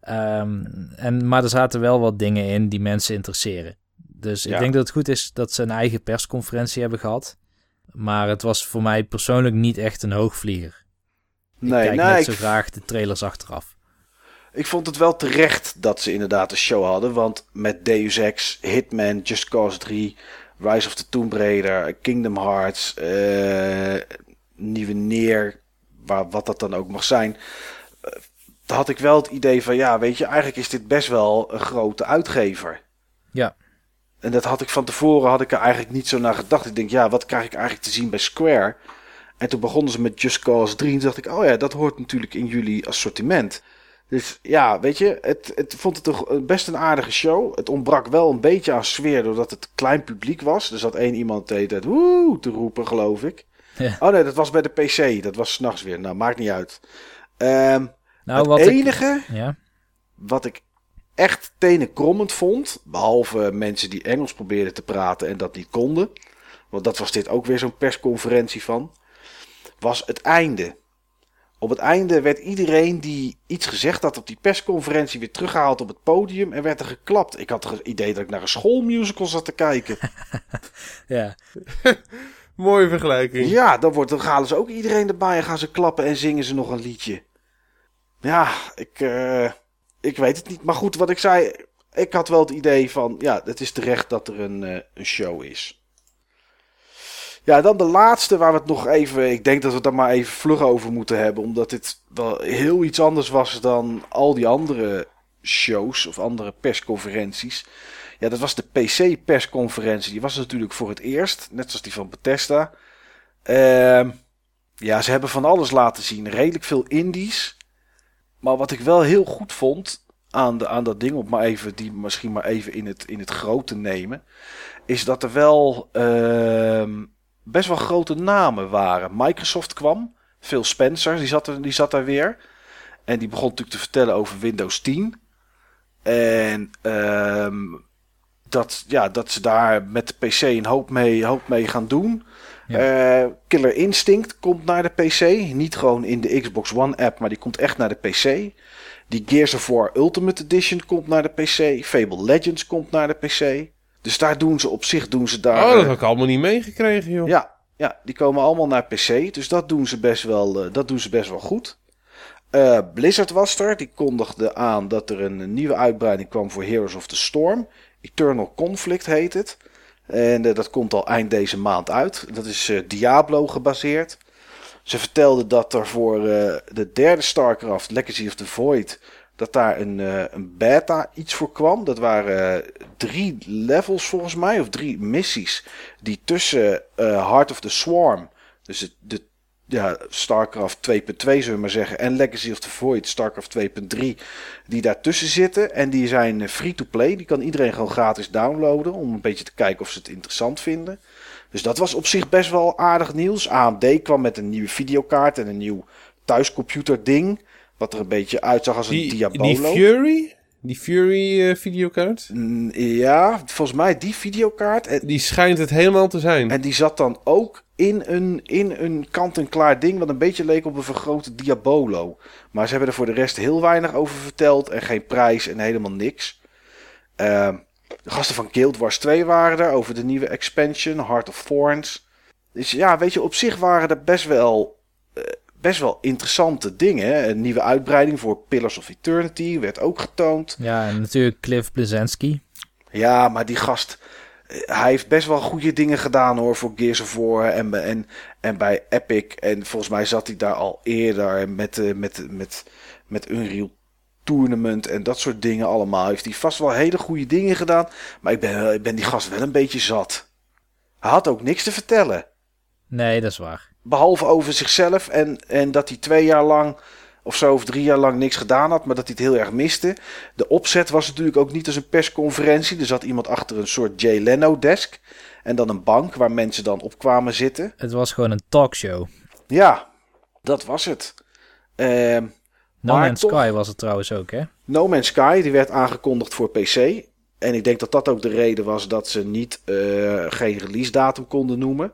Ehm, en, maar er zaten wel wat dingen in die mensen interesseren. Dus ik denk dat het goed is dat ze een eigen persconferentie hebben gehad. Maar het was voor mij persoonlijk niet echt een hoogvlieger. Nee, kijk nee, net ik, zo graag de trailers achteraf. ik vond het wel terecht dat ze inderdaad een show hadden. Want met Deus Ex, Hitman, Just Cause 3, Rise of the Tomb Raider, Kingdom Hearts, eh, Nieuwe Neer, waar, wat dat dan ook mag zijn. eh, had ik wel het idee van, ja, weet je, eigenlijk is dit best wel een grote uitgever. Ja. En dat had ik van tevoren had ik er eigenlijk niet zo naar gedacht. Ik denk, ja, wat krijg ik eigenlijk te zien bij Square? En toen begonnen ze met Just Cause 3. En toen dacht ik, oh ja, dat hoort natuurlijk in jullie assortiment. Dus ja, weet je, het, het vond het toch best een aardige show. Het ontbrak wel een beetje aan sfeer doordat het klein publiek was. Er zat één iemand de hele tijd woe te roepen, geloof ik. Ja. Oh nee, dat was bij de PC. Dat was s'nachts weer. Nou, maakt niet uit. Ehm, Nou, het wat ik... enige Ja, wat ik echt tenenkrommend vond, behalve mensen die Engels probeerden te praten en dat niet konden, want dat was dit ook weer zo'n persconferentie van, was het einde. Op het einde werd iedereen die iets gezegd had op die persconferentie weer teruggehaald op het podium en werd er geklapt. Ik had het idee dat ik naar een schoolmusical zat te kijken. ja. Mooie vergelijking. Ja, dan, wordt, dan halen ze ook iedereen erbij en gaan ze klappen en zingen ze nog een liedje. Ja, ik, eh, ik weet het niet. Maar goed, wat ik zei, ik had wel het idee van, ja, het is terecht dat er een, eh, een show is. Ja, dan de laatste waar we het nog even, ik denk dat we het daar maar even vlug over moeten hebben. Omdat dit wel heel iets anders was dan al die andere shows of andere persconferenties. Ja, dat was de PC-persconferentie. Die was natuurlijk voor het eerst, net zoals die van Bethesda. Ehm, ja, ze hebben van alles laten zien. Redelijk veel indies. Maar wat ik wel heel goed vond aan, de, aan dat ding, om maar even, die misschien maar even in het, in het grote nemen, is dat er wel ehm, best wel grote namen waren. Microsoft kwam, Phil Spencer, die zat, er, die zat daar weer. En die begon natuurlijk te vertellen over Windows 10. En ehm, dat, ja, dat ze daar met de PC een hoop mee, hoop mee gaan doen. Eh, Killer Instinct komt naar de PC. Niet gewoon in de Xbox One app, maar die komt echt naar de PC. Die Gears of War Ultimate Edition komt naar de PC. Fable Legends komt naar de PC. Dus daar doen ze op zich doen ze daar. Oh, dat eh, heb ik allemaal niet meegekregen, joh. ja, ja, die komen allemaal naar PC. Dus dat doen ze best wel, eh, dat doen ze best wel goed. Eh, Blizzard was er. Die kondigde aan dat er een, nieuwe uitbreiding kwam voor Heroes of the Storm. Eternal Conflict heet het. En dat komt al eind deze maand uit. Dat is Diablo gebaseerd. Ze vertelden dat er voor de derde StarCraft, Legacy of the Void, dat daar een, eh, een beta iets voor kwam. Dat waren eh, drie levels volgens mij, of drie missies, die tussen eh, Heart of the Swarm, dus het, de ja, StarCraft 2.2 zullen we maar zeggen, en Legacy of the Void, StarCraft 2.3, die daartussen zitten. En die zijn free-to-play, die kan iedereen gewoon gratis downloaden, om een beetje te kijken of ze het interessant vinden. Dus dat was op zich best wel aardig nieuws. AMD kwam met een nieuwe videokaart en een nieuw thuiscomputer ding. Wat er een beetje uitzag als een Diabolo. die Fury? Die Fury eh, videokaart? Mm, Ja, volgens mij die videokaart. En, Die schijnt het helemaal te zijn. en die zat dan ook in een, in een kant-en-klaar ding... wat een beetje leek op een vergrote Diabolo. Maar ze hebben er voor de rest heel weinig over verteld... en geen prijs en helemaal niks. Ehm, de gasten van Guild Wars 2 waren er... over de nieuwe expansion, Heart of Thorns. Dus ja, weet je, op zich waren er best wel... Best wel interessante dingen. Een nieuwe uitbreiding voor Pillars of Eternity werd ook getoond. Ja, en natuurlijk Cliff Bleszinski. Ja, maar die gast, eh, hij heeft best wel goede dingen gedaan hoor voor Gears of War en, bij- en, en bij Epic. En volgens mij zat hij daar al eerder met, eh, met, met, met Unreal Tournament en dat soort dingen allemaal. Heeft hij vast wel hele goede dingen gedaan, maar ik ben, ik ben die gast wel een beetje zat. Hij had ook niks te vertellen. Nee, dat is waar. Behalve over zichzelf en, en dat hij twee jaar lang of zo of drie jaar lang niks gedaan had, maar dat hij het heel erg miste. De opzet was natuurlijk ook niet als een persconferentie. Er zat iemand achter een soort Jay Leno desk en dan een bank waar mensen dan op kwamen zitten. Het was gewoon een talkshow. Ja, dat was het. Ehm, No Man's toch- Sky was het trouwens ook, hè? no Man's Sky die werd aangekondigd voor PC. En ik denk dat dat ook de reden was dat ze niet eh, geen release datum konden noemen.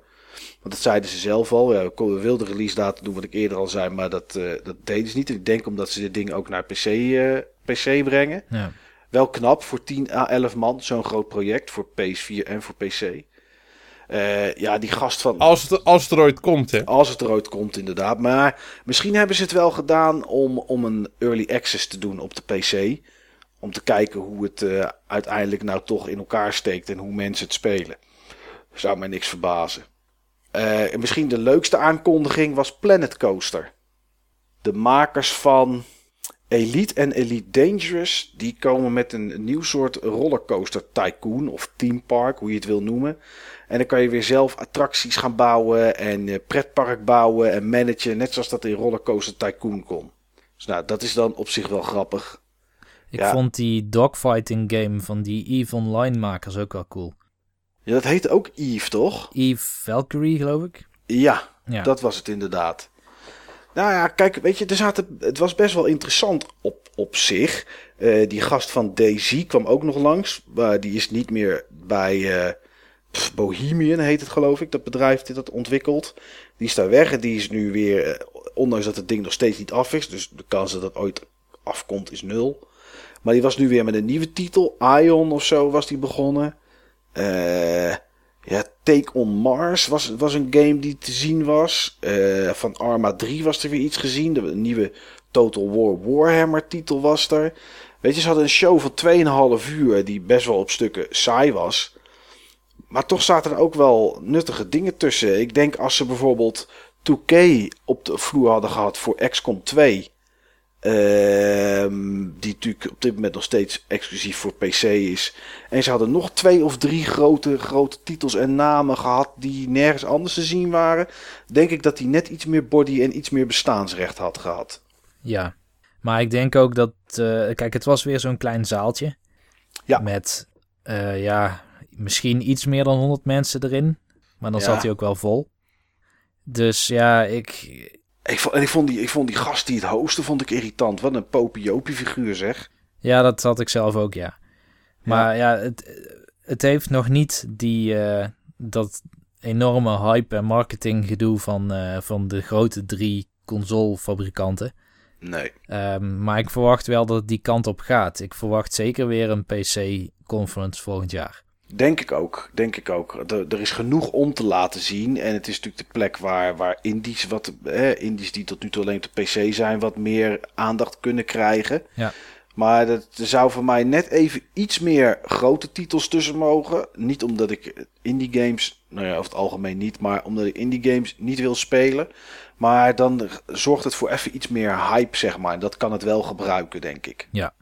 Want dat zeiden ze zelf al. Ja, we wilden release datum doen wat ik eerder al zei, maar dat, eh, dat deden ze niet. En ik denk omdat ze dit ding ook naar PC eh, PC brengen. Ja. Wel knap voor 10 à 11 man, zo'n groot project voor PS4 en voor PC. Eh, ja, die gast van. Als het, als het er ooit komt, hè. Als het eruit komt, inderdaad. Maar misschien hebben ze het wel gedaan om, om een early access te doen op de PC. Om te kijken hoe het eh, uiteindelijk nou toch in elkaar steekt en hoe mensen het spelen. Zou mij niks verbazen. Eh, en misschien de leukste aankondiging was Planet Coaster. De makers van Elite en Elite Dangerous, die komen met een nieuw soort rollercoaster tycoon of theme park, hoe je het wil noemen. En dan kan je weer zelf attracties gaan bouwen en eh, pretpark bouwen en managen, net zoals dat in Rollercoaster Tycoon kon. Dus nou, dat is dan op zich wel grappig. Ik Ja. vond die dogfighting game van die EVE Online makers ook wel cool. Ja, dat heette ook Eve, toch? EVE Valkyrie, geloof ik. Ja, Ja. dat was het inderdaad. Nou ja, kijk, weet je, er zaten, het was best wel interessant op, op zich. Eh, die gast van Daisy kwam ook nog langs. Maar die is niet meer bij eh, pff, Bohemian, heet het geloof ik, dat bedrijf dit dat ontwikkelt. Die is daar weg en die is nu weer, eh, ondanks dat het ding nog steeds niet af is, dus de kans dat het ooit afkomt is nul. Maar die was nu weer met een nieuwe titel, Ion of zo was die begonnen. Eh... Ja, Take on Mars was, was een game die te zien was. Eh, van Arma 3 was er weer iets gezien. De nieuwe Total War Warhammer titel was er. Weet je, ze hadden een show van 2,5 uur die best wel op stukken saai was. Maar toch zaten er ook wel nuttige dingen tussen. Ik denk als ze bijvoorbeeld 2K op de vloer hadden gehad voor XCOM 2. Ehm, die natuurlijk op dit moment nog steeds exclusief voor PC is. En ze hadden nog twee of drie grote, grote titels en namen gehad die nergens anders te zien waren. Denk ik dat hij net iets meer body en iets meer bestaansrecht had gehad. Ja. Maar ik denk ook dat... eh, kijk, het was weer zo'n klein zaaltje. Ja. Met, eh, ja, misschien iets meer dan 100 mensen erin. Maar dan Ja. zat hij ook wel vol. Dus ja, ik... Ik vond, en ik vond, die, ik vond die gast die het hosten vond ik irritant. Wat een popiopie figuur zeg. Ja, dat had ik zelf ook, ja. Maar ja, het, het heeft nog niet die, eh, dat enorme hype en marketing gedoe van, eh, van de grote drie consolefabrikanten. Nee. Ehm, maar ik verwacht wel dat het die kant op gaat. Ik verwacht zeker weer een PC-conference volgend jaar. Denk ik ook. Denk ik ook. Er, er is genoeg om te laten zien. En het is natuurlijk de plek waar, waar indies, wat, eh, indies die tot nu toe alleen op de PC zijn, wat meer aandacht kunnen krijgen. Ja. Maar dat, er zou voor mij net even iets meer grote titels tussen mogen. Niet omdat ik indie games, nou ja, over het algemeen niet, maar omdat ik indie games niet wil spelen. Maar dan zorgt het voor even iets meer hype, zeg maar. En dat kan het wel gebruiken, denk ik. Ja.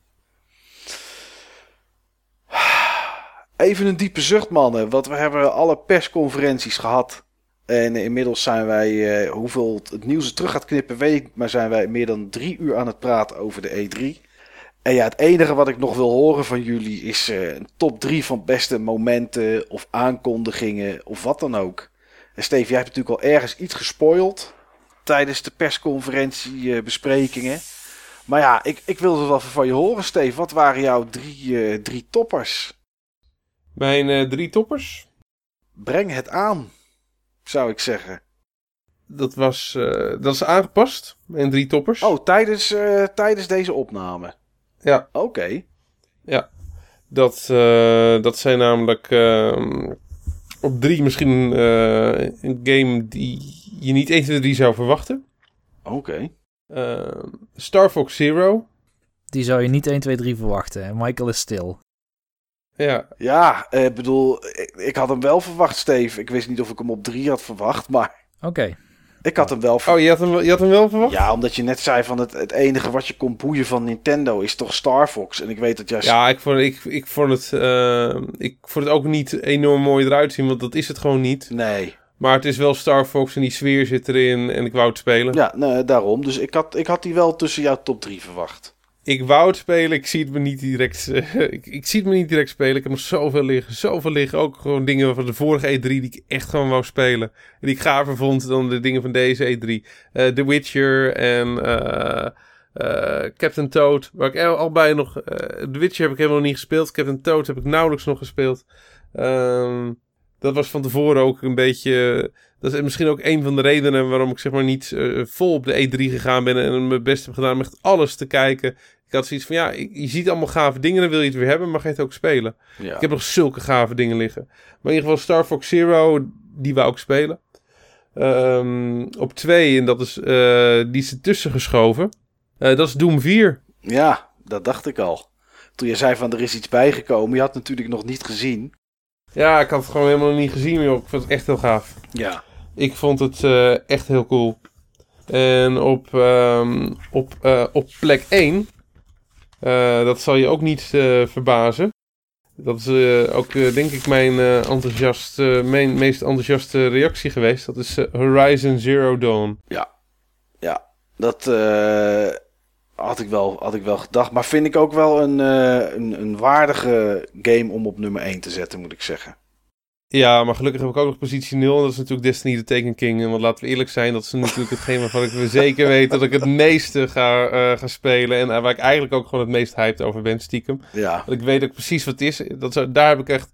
Even een diepe zucht, mannen. Want we hebben alle persconferenties gehad. En inmiddels zijn wij, eh, hoeveel het nieuws er terug gaat knippen, weet ik. Maar zijn wij meer dan drie uur aan het praten over de E3. En ja, het enige wat ik nog wil horen van jullie is eh, een top drie van beste momenten of aankondigingen of wat dan ook. En Steve, jij hebt natuurlijk al ergens iets gespoild tijdens de persconferentie eh. Maar ja, ik, ik wilde wel even van je horen, Steve. Wat waren jouw drie, drie toppers? Mijn eh, drie toppers. Breng het aan, zou ik zeggen. Dat, was, eh, dat is aangepast. Mijn drie toppers. Oh, tijdens, eh, tijdens deze opname. Ja. Oké. Dat, eh, dat zijn namelijk ehm, op drie misschien eh, een game die je niet 1, 2, 3 zou verwachten. Oké. Ehm, Star Fox Zero. Die zou je niet 1, 2, 3 verwachten. En Michael is stil. Ja, Ja, ik bedoel, ik, ik had hem wel verwacht, Steve. Ik wist niet of ik hem op drie had verwacht, maar Oké. ik had hem wel verwacht. Oh, je had hem, wel- je had hem wel verwacht? Ja, omdat je net zei van het, het enige wat je kon boeien van Nintendo is toch Star Fox. En ik weet dat jij... Ja, ik vond, ik, ik, vond het, eh, ik vond het ook niet enorm mooi eruit zien, want dat is het gewoon niet. Nee. Maar het is wel Star Fox en die sfeer zit erin en ik wou het spelen. Ja, nee, daarom. Dus ik had, ik had die wel tussen jouw top drie verwacht. Ik wou het spelen, ik zie het me niet direct, eh, ik, ik zie het me niet direct spelen. Ik heb nog zoveel liggen, zoveel liggen. Ook gewoon dingen van de vorige E3 die ik echt gewoon wou spelen. En die ik gaver vond dan de dingen van deze E3. Eh The Witcher en eh, Captain Toad. Waar ik al, bij nog... The Witcher heb ik helemaal niet gespeeld. Captain Toad heb ik nauwelijks nog gespeeld. Ehm, dat was van tevoren ook een beetje... Dat is misschien ook een van de redenen waarom ik zeg maar niet vol op de E3 gegaan ben en mijn best heb gedaan om echt alles te kijken. Ik had zoiets van, ja, je ziet allemaal gave dingen, dan wil je het weer hebben, maar ga je het ook spelen. Ja. Ik heb nog zulke gave dingen liggen. Maar in ieder geval Star Fox Zero, die wou ik spelen. Ehm, op twee, en dat is, eh, die is ertussen geschoven. Eh, dat is Doom 4. ja, dat dacht ik al. Toen je zei van er is iets bijgekomen, je had het natuurlijk nog niet gezien. Ja, ik had het gewoon helemaal niet gezien, joh. Ik vond het echt heel gaaf. Ja. Ik vond het eh, echt heel cool. En op, ehm, op, op plek 1, eh, dat zal je ook niet eh, verbazen. Dat is eh, ook, eh, denk ik, mijn, eh, enthousiast, eh, mijn meest enthousiaste reactie geweest. Dat is eh, Horizon Zero Dawn. Dat eh, had, ik wel, had ik wel gedacht. Maar vind ik ook wel een, eh, een, een waardige game om op nummer 1 te zetten, moet ik zeggen. Ja, maar gelukkig heb ik ook nog positie 0. En dat is natuurlijk Destiny the Taken King. En Want laten we eerlijk zijn, dat is natuurlijk hetgeen waarvan ik zeker weet dat ik het meeste ga, eh, spelen. En eh, waar ik eigenlijk ook gewoon het meest hyped over ben, stiekem. Ja, Want ik weet ook precies wat het is. Dat, daar heb ik echt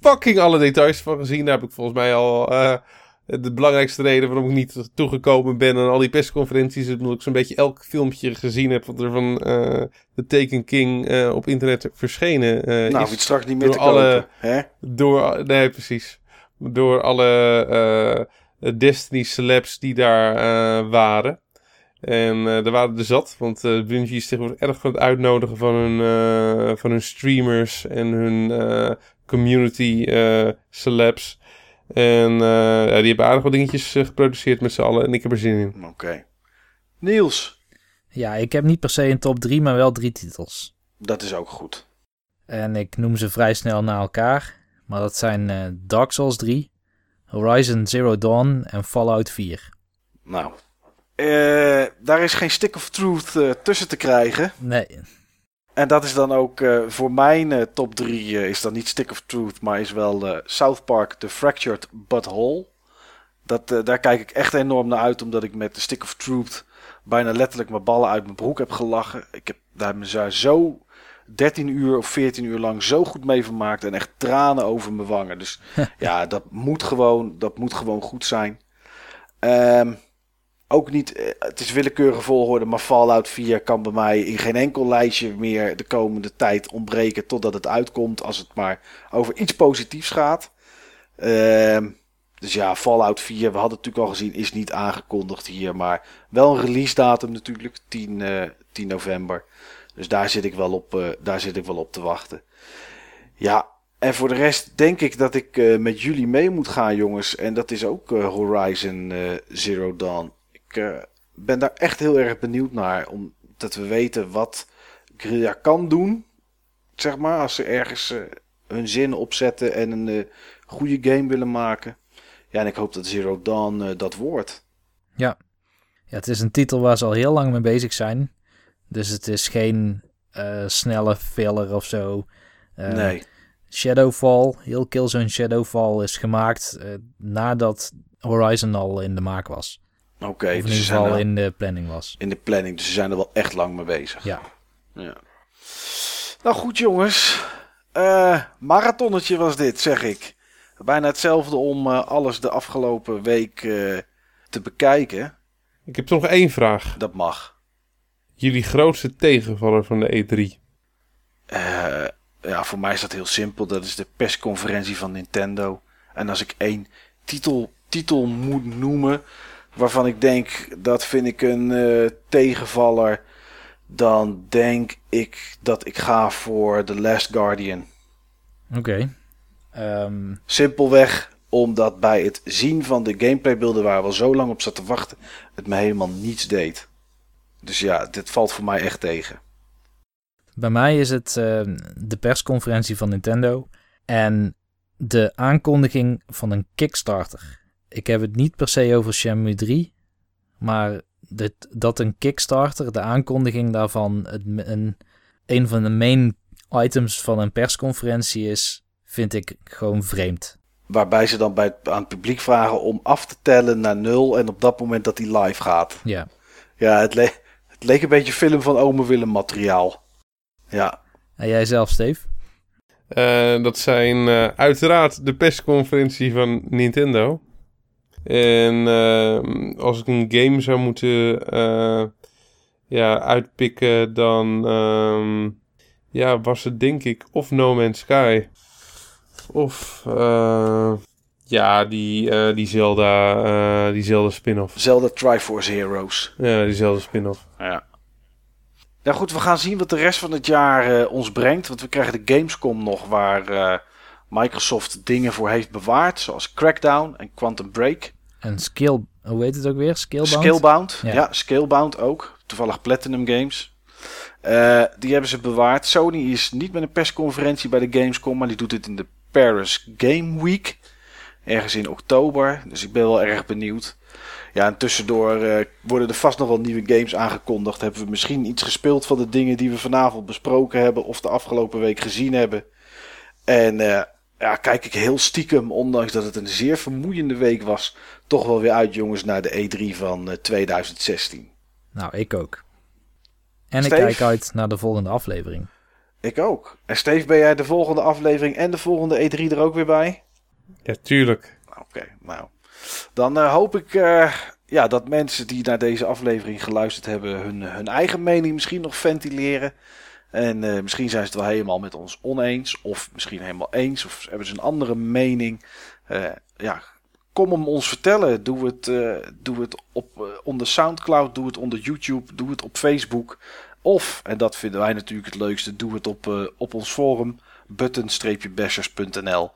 fucking alle details van gezien. Daar heb ik volgens mij al eh, de belangrijkste reden waarom ik niet toegekomen ben aan al die persconferenties. is Omdat ik zo'n beetje elk filmpje gezien heb wat er van eh The Taken King eh, op internet verschenen eh, nou, is. iets straks niet meer door te alle- kopen. Hè? Door, nee, precies. Door alle Destiny celebs die daar waren. En er waren er zat, want eh Bungie is tegenwoordig erg van het uitnodigen van hun, van hun streamers en hun community celebs. En eh, ja, die hebben aardig wat dingetjes eh, geproduceerd met z'n allen en ik heb er zin in. Oké. Niels, Ja, ik heb niet per se een top 3, maar wel drie titels. dat is ook goed. En ik noem ze vrij snel na elkaar. Maar dat zijn eh, Dark Souls 3, Horizon Zero Dawn en Fallout 4. Nou, eh, daar is geen stick of truth eh, tussen te krijgen. Nee, En dat is dan ook eh, voor mijn eh, top 3 is dan niet Stick of Truth, maar is wel eh, South Park The Fractured But Whole. Dat, eh, daar kijk ik echt enorm naar uit, omdat ik met de Stick of Truth bijna letterlijk mijn ballen uit mijn broek heb gelachen. Ik heb daar me zo- zo 13 uur of 14 uur lang zo goed mee vermaakt en echt tranen over mijn wangen. Dus ja, dat moet gewoon, dat moet gewoon goed zijn. Ehm, ook niet, eh, het is willekeurige volgorde, maar Fallout 4 kan bij mij in geen enkel lijstje meer de komende tijd ontbreken totdat het uitkomt, als het maar over iets positiefs gaat. Ehm, dus ja, Fallout 4, we hadden het natuurlijk al gezien, is niet aangekondigd hier, maar wel een release datum natuurlijk, 10, eh, 10 november. Dus daar zit ik wel op, eh, daar zit ik wel op te wachten. Ja, en voor de rest denk ik dat ik eh, met jullie mee moet gaan, jongens. En dat is ook eh, Horizon eh, Zero Dawn. Ik eh, ben daar echt heel erg benieuwd naar. Omdat we weten wat Guerrilla kan doen. Zeg maar, als ze ergens eh, hun zin opzetten en een eh, goede game willen maken. Ja, en ik hoop dat Zero Dawn dat wordt. ja, het is een titel waar ze al heel lang mee bezig zijn. Dus het is geen snelle filler of zo. Nee. Shadowfall, heel Killzone Shadowfall is gemaakt nadat Horizon al in de maak was. Oké, in dus ieder ze zijn geval in de planning was. in de planning. Dus ze zijn er wel echt lang mee bezig. Ja. Ja. Nou goed jongens. Eh marathonnetje was dit, zeg ik. Bijna hetzelfde om eh, alles de afgelopen week eh, te bekijken. Ik heb toch nog één vraag. Dat mag. Jullie grootste tegenvaller van de E E3? Eh, ja, voor mij is dat heel simpel. Dat is de persconferentie van Nintendo. En als ik één titel, titel moet noemen waarvan ik denk dat vind ik een eh, tegenvaller, dan denk ik dat ik ga voor The Last Guardian. Oké. Ehm, Simpelweg omdat bij het zien van de gameplaybeelden waar we al zo lang op zat te wachten, het me helemaal niets deed. Dus ja, dit valt voor mij echt tegen. bij mij is het ehm, de persconferentie van Nintendo en de aankondiging van een Kickstarter. Ik heb het niet per se over Shenmue 3, maar dit, dat een Kickstarter, de aankondiging daarvan, het, een, een van de main items van een persconferentie is, vind ik gewoon vreemd. Waarbij ze dan bij het, aan het publiek vragen om af te tellen naar nul en op dat moment dat hij live gaat. Ja, Ja, het, le- het leek een beetje film van Ome Willem materiaal. Ja, en jij zelf, Steve? Eh, dat zijn eh, uiteraard de persconferentie van Nintendo. En eh, als ik een game zou moeten eh, ja, uitpikken, dan ehm, ja, was het denk ik of No Man's Sky. Of uh, ja, die, uh, die Zelda, uh, die Zelda spin-off. Zelda Triforce Heroes. Ja, die Zelda spin-off. Ja. Nou goed, we gaan zien wat de rest van het jaar ons brengt. Want we krijgen de Gamescom nog waar Microsoft dingen voor heeft bewaard. Zoals Crackdown en Quantum Break. En Skill, hoe heet het ook weer? Skillbound? Skillbound, ja, ja Skillbound ook. Toevallig Platinum Games. Uh, die hebben ze bewaard. Sony is niet met een persconferentie bij de Gamescom, maar die doet het in de Paris Game Week. Ergens in oktober. Dus ik ben wel erg benieuwd. Ja, en tussendoor uh, worden er vast nog wel nieuwe games aangekondigd. Hebben we misschien iets gespeeld van de dingen die we vanavond besproken hebben of de afgelopen week gezien hebben. En uh, ja, kijk ik heel stiekem, ondanks dat het een zeer vermoeiende week was, toch wel weer uit, jongens, naar de E3 van 2016. Nou, ik ook. En ik kijk uit naar de volgende aflevering. Ik ook. En Steve, ben jij de volgende aflevering en de volgende E3 er ook weer bij? Ja, tuurlijk. Oké, nou. Dan uh, hoop ik uh, ja, dat mensen die naar deze aflevering geluisterd hebben... hun, hun eigen mening misschien nog ventileren. En uh, misschien zijn ze het wel helemaal met ons oneens. Of misschien helemaal eens. Of hebben ze een andere mening. ja, kom hem ons vertellen. Doe het, uh, doe het op, onder Soundcloud, doe het onder YouTube, doe het op Facebook. Of, en dat vinden wij natuurlijk het leukste, doe het op, op ons forum button-bashers.nl.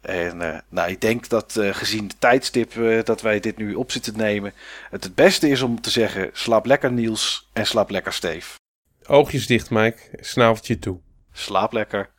En nou, ik denk dat gezien de tijdstip dat wij dit nu op zitten nemen, het het beste is om te zeggen: slaap lekker Niels en slaap lekker Steef. Oogjes dicht, Mike. Snaveltje toe. Slaap lekker.